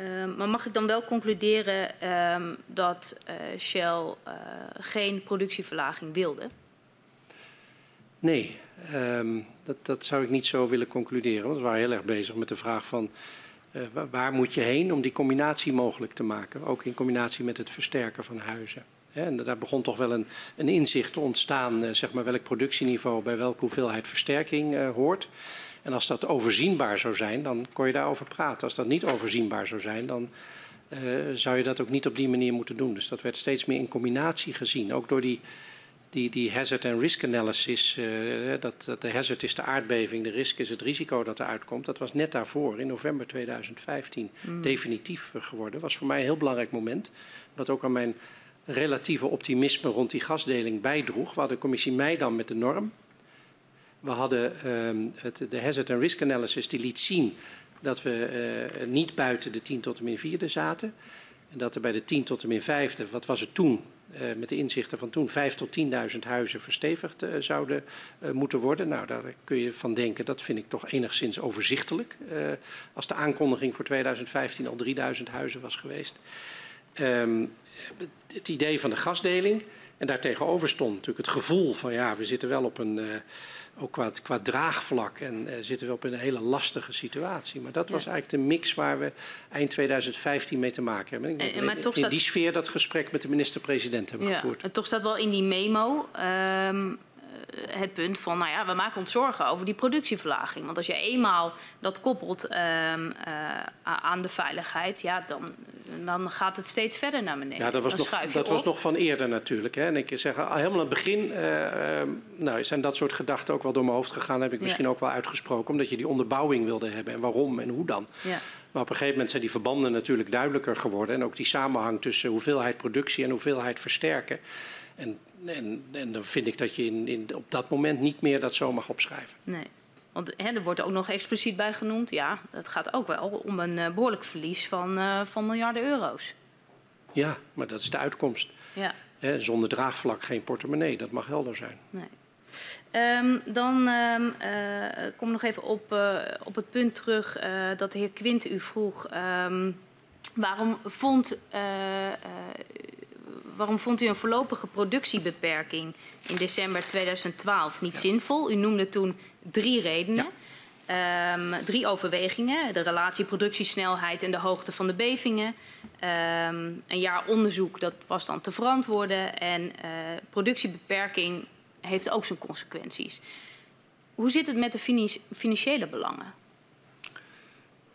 Um, maar mag ik dan wel concluderen um, dat uh, Shell uh, geen productieverlaging wilde? Nee, dat, dat, zou ik niet zo willen concluderen. Want we waren heel erg bezig met de vraag van uh, waar moet je heen om die combinatie mogelijk te maken. Ook in combinatie met het versterken van huizen. En daar begon toch wel een, een inzicht te ontstaan, zeg maar, welk productieniveau bij welke hoeveelheid versterking hoort. En als dat overzienbaar zou zijn, dan kon je daarover praten. Als dat niet overzienbaar zou zijn, dan uh, zou je dat ook niet op die manier moeten doen. Dus dat werd steeds meer in combinatie gezien. Ook door die, die, die hazard en risk analysis. Uh, dat, dat, de hazard is de aardbeving, de risk is het risico dat eruit komt. Dat was net daarvoor, in november 2015, mm. definitief geworden. Dat was voor mij een heel belangrijk moment. Wat ook aan mijn relatieve optimisme rond die gasdeling bijdroeg. We hadden commissie mei dan met de norm. We hadden um, het, de hazard and risk analysis die liet zien dat we uh, niet buiten de 10 tot en min 4 zaten. En dat er bij de 10 tot en min 5, wat was het toen, uh, met de inzichten van toen, 5 tot 10.000 huizen verstevigd uh, zouden moeten worden. Nou, daar kun je van denken, dat vind ik toch enigszins overzichtelijk. als de aankondiging voor 2015 al 3000 huizen was geweest. Um, het idee van de gasdeling. En daartegenover stond natuurlijk het gevoel van ja, we zitten wel op een ook qua, qua draagvlak en uh, zitten we op een hele lastige situatie. Maar dat was ja. eigenlijk de mix waar we eind 2015 mee te maken hebben. Ik denk en, maar in, in die sfeer dat gesprek met de minister-president hebben ja, gevoerd. En toch staat wel in die memo um, het punt van, nou ja, we maken ons zorgen over die productieverlaging. Want als je eenmaal dat koppelt uh, aan de veiligheid, ja, dan, dan gaat het steeds verder naar beneden. Ja, dat was, nog, dat was nog van eerder natuurlijk. Hè. En ik zeg, helemaal aan het begin uh, nou, zijn dat soort gedachten ook wel door mijn hoofd gegaan. Heb ik misschien ja. ook wel uitgesproken, omdat je die onderbouwing wilde hebben. En waarom en hoe dan. Ja. Maar op een gegeven moment zijn die verbanden natuurlijk duidelijker geworden. En ook die samenhang tussen hoeveelheid productie en hoeveelheid versterken. En en, en dan vind ik dat je in, in, op dat moment niet meer dat zo mag opschrijven. Nee. Want hè, er wordt ook nog expliciet bij genoemd, ja, het gaat ook wel om een uh, behoorlijk verlies van, uh, van miljarden euro's. Ja, maar dat is de uitkomst. Ja. Hè, zonder draagvlak geen portemonnee, dat mag helder zijn. Nee. Um, dan um, uh, kom ik nog even op, op het punt terug dat de heer Quint u vroeg. Um, waarom vond waarom vond u een voorlopige productiebeperking in december 2012 niet ja. zinvol? U noemde toen drie redenen. Ja. Um, drie overwegingen. De relatie productiesnelheid en de hoogte van de bevingen. Um, een jaar onderzoek, dat was dan te verantwoorden. En uh, productiebeperking heeft ook zijn consequenties. Hoe zit het met de financiële belangen?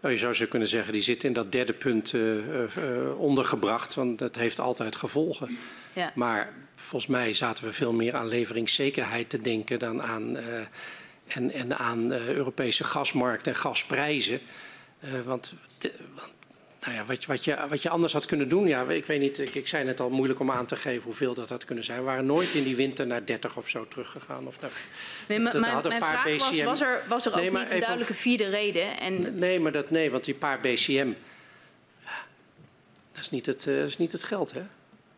Nou, je zou zo kunnen zeggen, die zit in dat derde punt uh, uh, ondergebracht, want dat heeft altijd gevolgen. Ja. Maar volgens mij zaten we veel meer aan leveringszekerheid te denken dan aan, uh, en, en aan Europese gasmarkt en gasprijzen. want, de, want nou ja, wat, wat, je, wat je anders had kunnen doen, ja, ik weet niet, ik, ik zei net al moeilijk om aan te geven hoeveel dat had kunnen zijn. We waren nooit in die winter naar 30 of zo teruggegaan. Of naar, nee, maar mijn, mijn vraag BCM. was, was er, was er nee, ook niet een duidelijke vierde reden? En... Nee, maar dat, nee, want die paar BCM, dat is niet het, uh, dat is niet het geld, hè?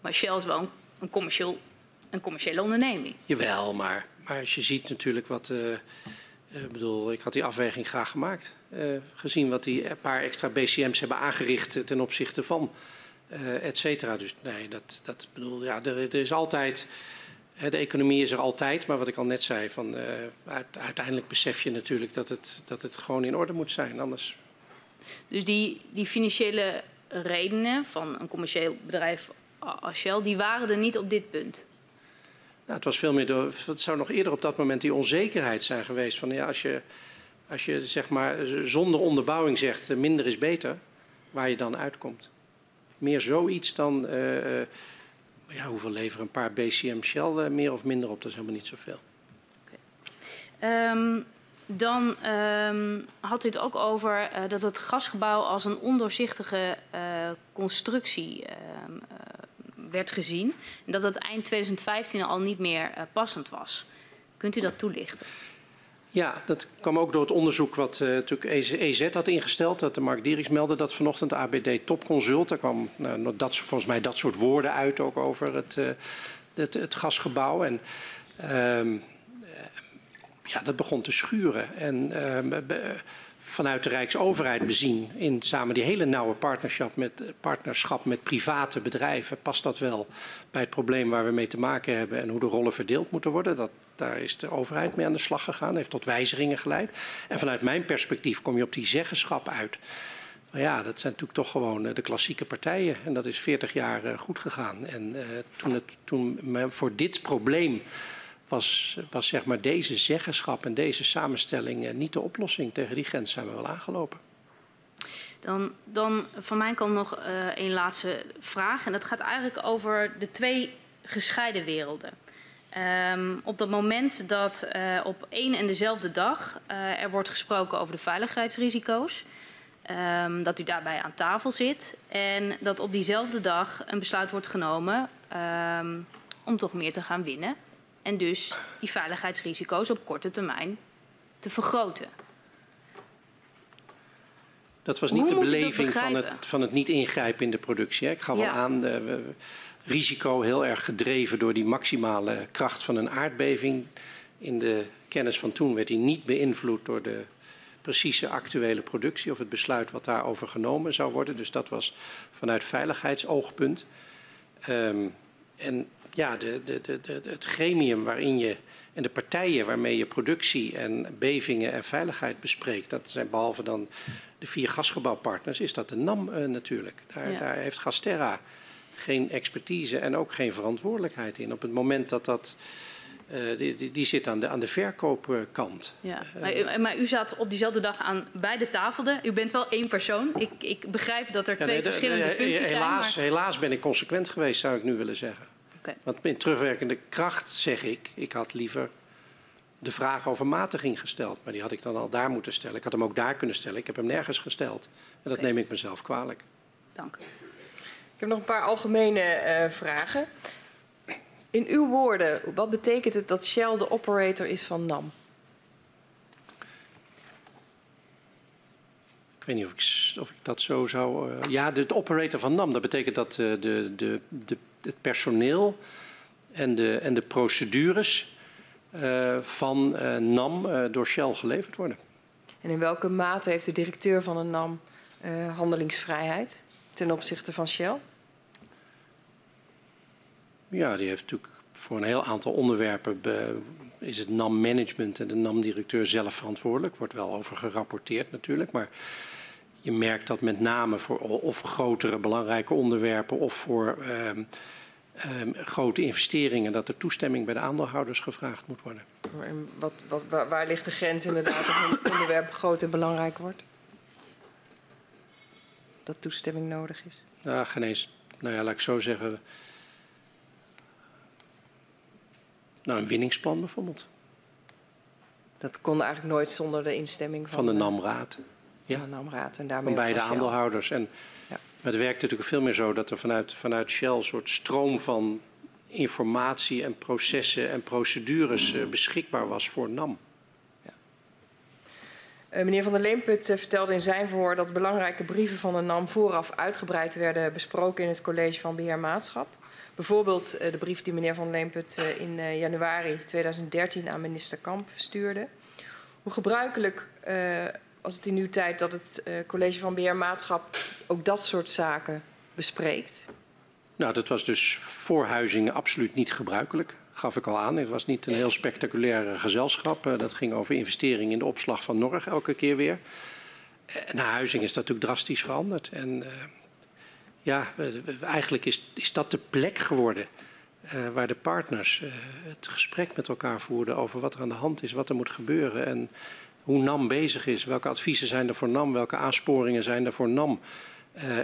Maar Shell is wel een, een, commercieel, een commerciële onderneming. Jawel, maar, maar als je ziet natuurlijk wat... Uh, ik bedoel, ik had die afweging graag gemaakt. Uh, gezien wat die paar extra BCM's hebben aangericht ten opzichte van, uh, et cetera. Dus nee, dat, dat bedoel, ja, er, is altijd. De economie is er altijd, maar wat ik al net zei, van, uiteindelijk besef je natuurlijk dat het, dat het gewoon in orde moet zijn. Anders. Dus die, die financiële redenen van een commercieel bedrijf als Shell, die waren er niet op dit punt? Nou, het was veel meer door, het zou nog eerder op dat moment die onzekerheid zijn geweest van ja, als je, als je zeg maar zonder onderbouwing zegt uh, minder is beter, waar je dan uitkomt. Meer zoiets dan, uh, uh, ja, hoeveel leveren een paar BCM Shell meer of minder op, dat is helemaal niet zoveel. Ehm, dan um, had u het ook over dat het gasgebouw als een ondoorzichtige constructie ehm, werd gezien. En dat dat eind 2015 al niet meer passend was. Kunt u dat toelichten? Ja, dat kwam ook door het onderzoek wat uh, natuurlijk EZ e had ingesteld. Dat de Mark Dieriks meldde dat vanochtend ABD Topconsult. Daar kwam nou, dat, volgens mij dat soort woorden uit ook over het, uh, het, het, gasgebouw. En uh, ja, dat begon te schuren. En ehm, vanuit de Rijksoverheid bezien in samen die hele nauwe partnerschap met, partnerschap met private bedrijven. Past dat wel bij het probleem waar we mee te maken hebben en hoe de rollen verdeeld moeten worden? Dat, daar is de overheid mee aan de slag gegaan, heeft tot wijzigingen geleid. En vanuit mijn perspectief kom je op die zeggenschap uit. Maar ja, dat zijn natuurlijk toch gewoon eh, de klassieke partijen. En dat is 40 jaar eh, goed gegaan. En uh, toen, het, toen voor dit probleem was, was zeg maar deze zeggenschap en deze samenstelling niet de oplossing. Tegen die grens zijn we wel aangelopen. Dan, dan van mijn kant nog uh, een laatste vraag. En dat gaat eigenlijk over de twee gescheiden werelden. Um, op het moment dat uh, op één en dezelfde dag er wordt gesproken over de veiligheidsrisico's, um, dat u daarbij aan tafel zit en dat op diezelfde dag een besluit wordt genomen um, om toch meer te gaan winnen en dus die veiligheidsrisico's op korte termijn te vergroten. Dat was niet Hoe de beleving van het, van het niet ingrijpen in de productie. Hè? Ik ga wel aan, uh, we, risico heel erg gedreven door die maximale kracht van een aardbeving. In de kennis van toen werd die niet beïnvloed door de precieze actuele productie of het besluit wat daarover genomen zou worden. Dus dat was vanuit veiligheidsoogpunt. Um, en ja, de, de, de, het gremium waarin je en de partijen waarmee je productie en bevingen en veiligheid bespreekt, dat zijn behalve dan de vier gasgebouwpartners, is dat de NAM uh, natuurlijk. Daar, ja. daar heeft Gasterra geen expertise en ook geen verantwoordelijkheid in. Op het moment dat dat. Uh, die, die, zit aan de, aan de verkoopkant. Ja. Maar, u, maar u zat op diezelfde dag aan beide tafelden. U bent wel één persoon. Ik, ik begrijp dat er twee nee, verschillende de, functies helaas, zijn. Maar... Helaas ben ik consequent geweest, zou ik nu willen zeggen. Okay. Want in terugwerkende kracht zeg ik, ik had liever de vraag over matiging gesteld. Maar die had ik dan al daar moeten stellen. Ik had hem ook daar kunnen stellen. Ik heb hem nergens gesteld. En dat okay. neem ik mezelf kwalijk. Dank. Ik heb nog een paar algemene uh, vragen. In uw woorden, wat betekent het dat Shell de operator is van NAM? Ik weet niet of ik, of ik dat zo zou. Uh, ja, de, de, operator van NAM, dat betekent dat uh, de, de, de, het personeel en de, en de procedures uh, van NAM door Shell geleverd worden. En in welke mate heeft de directeur van een NAM handelingsvrijheid ten opzichte van Shell? Ja, die heeft natuurlijk voor een heel aantal onderwerpen be, is het NAM-management en de NAM-directeur zelf verantwoordelijk. Wordt wel over gerapporteerd natuurlijk, maar je merkt dat met name voor of grotere belangrijke onderwerpen of voor um, um, grote investeringen dat er toestemming bij de aandeelhouders gevraagd moet worden. En wat, wat, waar, waar ligt de grens inderdaad of een onderwerp groot en belangrijk wordt? Dat toestemming nodig is? Nou, geen eens. Nou ja, laat ik zo zeggen. Nou, een winningsplan bijvoorbeeld. Dat kon eigenlijk nooit zonder de instemming van, van de NAM-raad. Ja, de NAM-raad en daarmee van beide van aandeelhouders. En ja. het werkt natuurlijk veel meer zo dat er vanuit, vanuit Shell een soort stroom van informatie en processen en procedures uh, beschikbaar was voor NAM. Uh, meneer Van der Leemput uh, vertelde in zijn verhoor dat belangrijke brieven van de NAM vooraf uitgebreid werden besproken in het college van beheer maatschap. Bijvoorbeeld uh, de brief die meneer Van Leemput in januari 2013 aan minister Kamp stuurde. Hoe gebruikelijk was het in uw tijd dat het college van beheer maatschap ook dat soort zaken bespreekt? Nou, dat was dus voor Huizingen absoluut niet gebruikelijk gaf ik al aan. Het was niet een heel spectaculair gezelschap. Uh, dat ging over investeringen in de opslag van Norg elke keer weer. Uh, na Huizing is dat natuurlijk drastisch veranderd. En ja, eigenlijk is, is dat de plek geworden waar de partners het gesprek met elkaar voerden over wat er aan de hand is, wat er moet gebeuren en hoe NAM bezig is. Welke adviezen zijn er voor NAM, welke aansporingen zijn er voor NAM.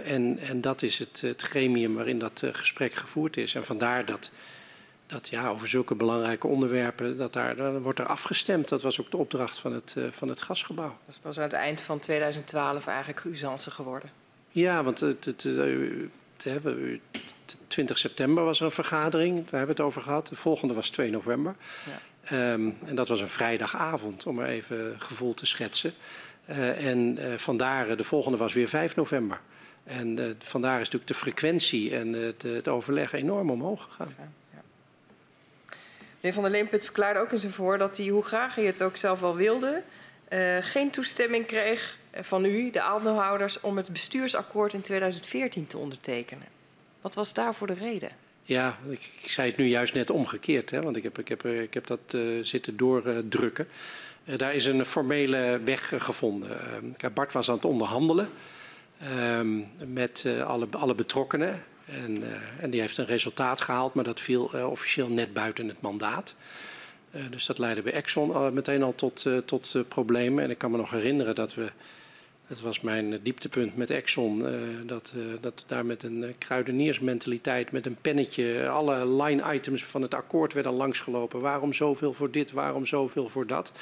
en, en dat is het, het gremium waarin dat gesprek gevoerd is. En vandaar dat dat ja, over zulke belangrijke onderwerpen, dat daar, dan wordt er afgestemd. Dat was ook de opdracht van het, uh, van het gasgebouw. Dat is pas aan het eind van 2012 eigenlijk usance geworden. Ja, want het, het, het, het, 20 september was er een vergadering, daar hebben we het over gehad. De volgende was 2 november. Ja. Um, en dat was een vrijdagavond, om maar even gevoel te schetsen. Uh, en uh, vandaar, de volgende was weer 5 november. En vandaar is natuurlijk de frequentie en het, het overleg enorm omhoog gegaan. Meneer Van der Leemput verklaarde ook in zijn dat hij, hoe graag hij het ook zelf wel wilde, geen toestemming kreeg van u, de aandeelhouders, om het bestuursakkoord in 2014 te ondertekenen. Wat was daarvoor de reden? Ja, ik, zei het nu juist net omgekeerd, hè, want ik heb, ik heb, ik heb dat uh, zitten doordrukken. Uh, daar is een formele weg gevonden. Bart was aan het onderhandelen ehm, met alle, alle betrokkenen. En, en, die heeft een resultaat gehaald, maar dat viel officieel net buiten het mandaat. dus dat leidde bij Exxon meteen al tot, tot problemen. En ik kan me nog herinneren dat we het was mijn dieptepunt met Exxon. Uh, dat, uh, dat daar met een uh, kruideniersmentaliteit, met een pennetje, alle line items van het akkoord werden langsgelopen. Waarom zoveel voor dit, waarom zoveel voor dat?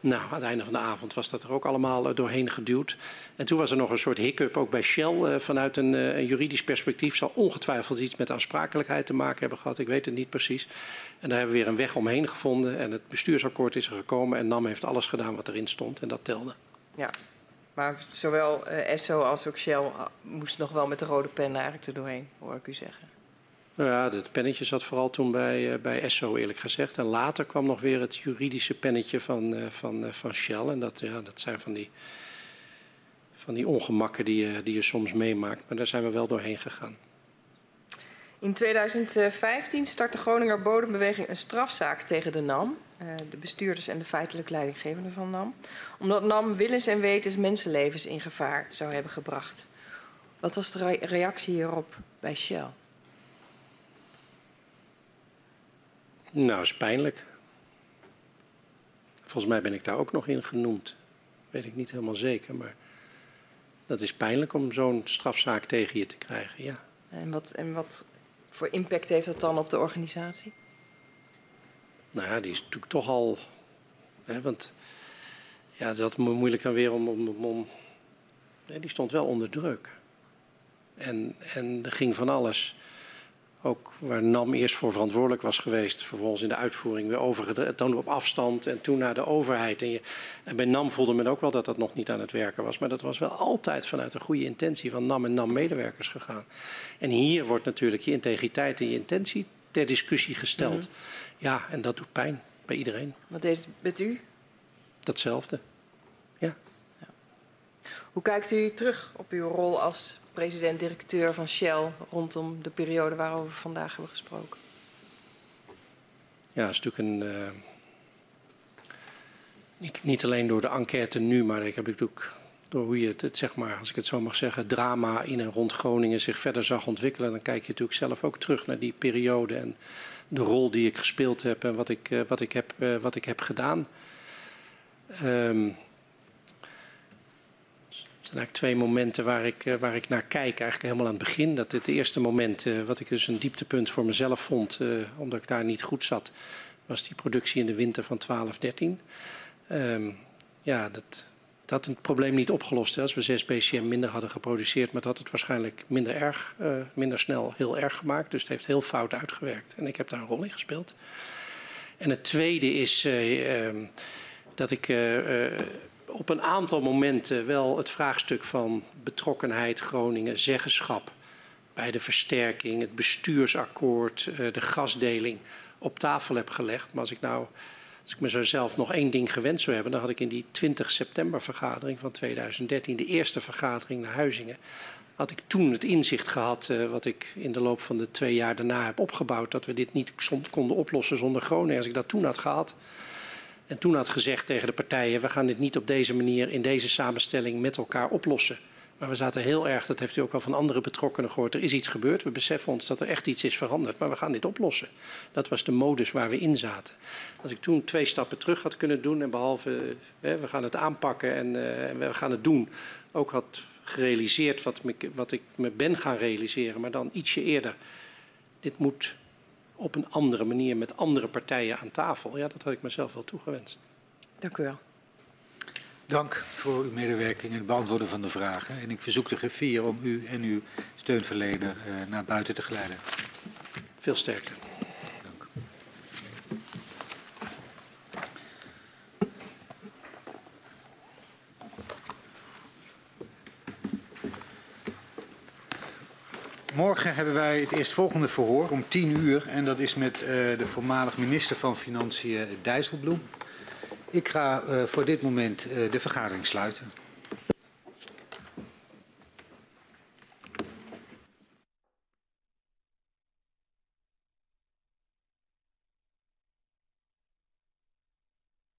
Nou, aan het einde van de avond was dat er ook allemaal doorheen geduwd. En toen was er nog een soort hiccup, ook bij Shell. vanuit een, een, juridisch perspectief zal ongetwijfeld iets met aansprakelijkheid te maken hebben gehad. Ik weet het niet precies. En daar hebben we weer een weg omheen gevonden. En het bestuursakkoord is er gekomen. En NAM heeft alles gedaan wat erin stond. En dat telde. Ja, maar zowel uh, Esso als ook Shell uh, moest nog wel met de rode pen eigenlijk er doorheen, hoor ik u zeggen. Nou ja, het pennetje zat vooral toen bij, uh, bij Esso, eerlijk gezegd. En later kwam nog weer het juridische pennetje van, van, van Shell. En dat, ja, dat zijn van die, van die ongemakken die, die je soms meemaakt. Maar daar zijn we wel doorheen gegaan. In 2015 start de Groninger Bodembeweging een strafzaak tegen de NAM. Uh, de bestuurders en de feitelijk leidinggevende van NAM. Omdat NAM willens en wetens mensenlevens in gevaar zou hebben gebracht. Wat was de re reactie hierop bij Shell? Nou, is pijnlijk. Volgens mij ben ik daar ook nog in genoemd. Weet ik niet helemaal zeker, maar dat is pijnlijk om zo'n strafzaak tegen je te krijgen, ja. En wat, en wat voor impact heeft dat dan op de organisatie? Nou ja, die is natuurlijk toch al. Hè, want ja, het is moeilijk dan weer om. om, die stond wel onder druk. En, en er ging van alles. Ook waar NAM eerst voor verantwoordelijk was geweest, vervolgens in de uitvoering weer overgedreven, op afstand en toen naar de overheid. En, je, en bij NAM voelde men ook wel dat dat nog niet aan het werken was, maar dat was wel altijd vanuit een goede intentie van NAM en NAM-medewerkers gegaan. En hier wordt natuurlijk je integriteit en je intentie ter discussie gesteld. Mm -hmm. Ja, en dat doet pijn bij iedereen. Wat deed het met u? Datzelfde. Hoe kijkt u terug op uw rol als president-directeur van Shell rondom de periode waarover we vandaag hebben gesproken? Ja, dat is natuurlijk een. Uh, niet, niet, alleen door de enquête nu, maar ik heb natuurlijk door hoe je het, het, zeg maar, als ik het zo mag zeggen, drama in en rond Groningen zich verder zag ontwikkelen. Dan kijk je natuurlijk zelf ook terug naar die periode en de rol die ik gespeeld heb en wat ik, uh, wat ik, heb, uh, wat ik heb gedaan. Um, zijn eigenlijk twee momenten waar ik, uh, waar ik naar kijk. Eigenlijk helemaal aan het begin. Dat het eerste moment, wat ik dus een dieptepunt voor mezelf vond, omdat ik daar niet goed zat, was die productie in de winter van 12, 13. Um, ja, dat, dat had het probleem niet opgelost. Hè. Als we 6 BCM minder hadden geproduceerd, maar dat had het waarschijnlijk minder erg, minder snel heel erg gemaakt. Dus het heeft heel fout uitgewerkt. En ik heb daar een rol in gespeeld. En het tweede is uh, dat ik op een aantal momenten wel het vraagstuk van betrokkenheid Groningen, zeggenschap bij de versterking, het bestuursakkoord, de gasdeling op tafel heb gelegd. Maar als ik nou als ik mezelf nog één ding gewend zou hebben, dan had ik in die 20 september vergadering van 2013, de eerste vergadering naar Huizingen, had ik toen het inzicht gehad, uh, wat ik in de loop van de twee jaar daarna heb opgebouwd, dat we dit niet konden oplossen zonder Groningen. Als ik dat toen had gehad en toen had gezegd tegen de partijen, we gaan dit niet op deze manier, in deze samenstelling met elkaar oplossen. Maar we zaten heel erg, dat heeft u ook al van andere betrokkenen gehoord, er is iets gebeurd. We beseffen ons dat er echt iets is veranderd, maar we gaan dit oplossen. Dat was de modus waar we in zaten. Als ik toen twee stappen terug had kunnen doen en behalve hè, we gaan het aanpakken en, uh, en we gaan het doen, ook had gerealiseerd wat, wat ik me ben gaan realiseren, maar dan ietsje eerder. Dit moet op een andere manier met andere partijen aan tafel. Ja, dat had ik mezelf wel toegewenst. Dank u wel. Dank voor uw medewerking en het beantwoorden van de vragen. En ik verzoek de griffier om u en uw steunverlener uh, naar buiten te geleiden. Veel sterkte. Morgen hebben wij het eerstvolgende verhoor om 10 uur. En dat is met uh, de voormalig minister van Financiën Dijsselbloem. Ik ga uh, voor dit moment uh, de vergadering sluiten.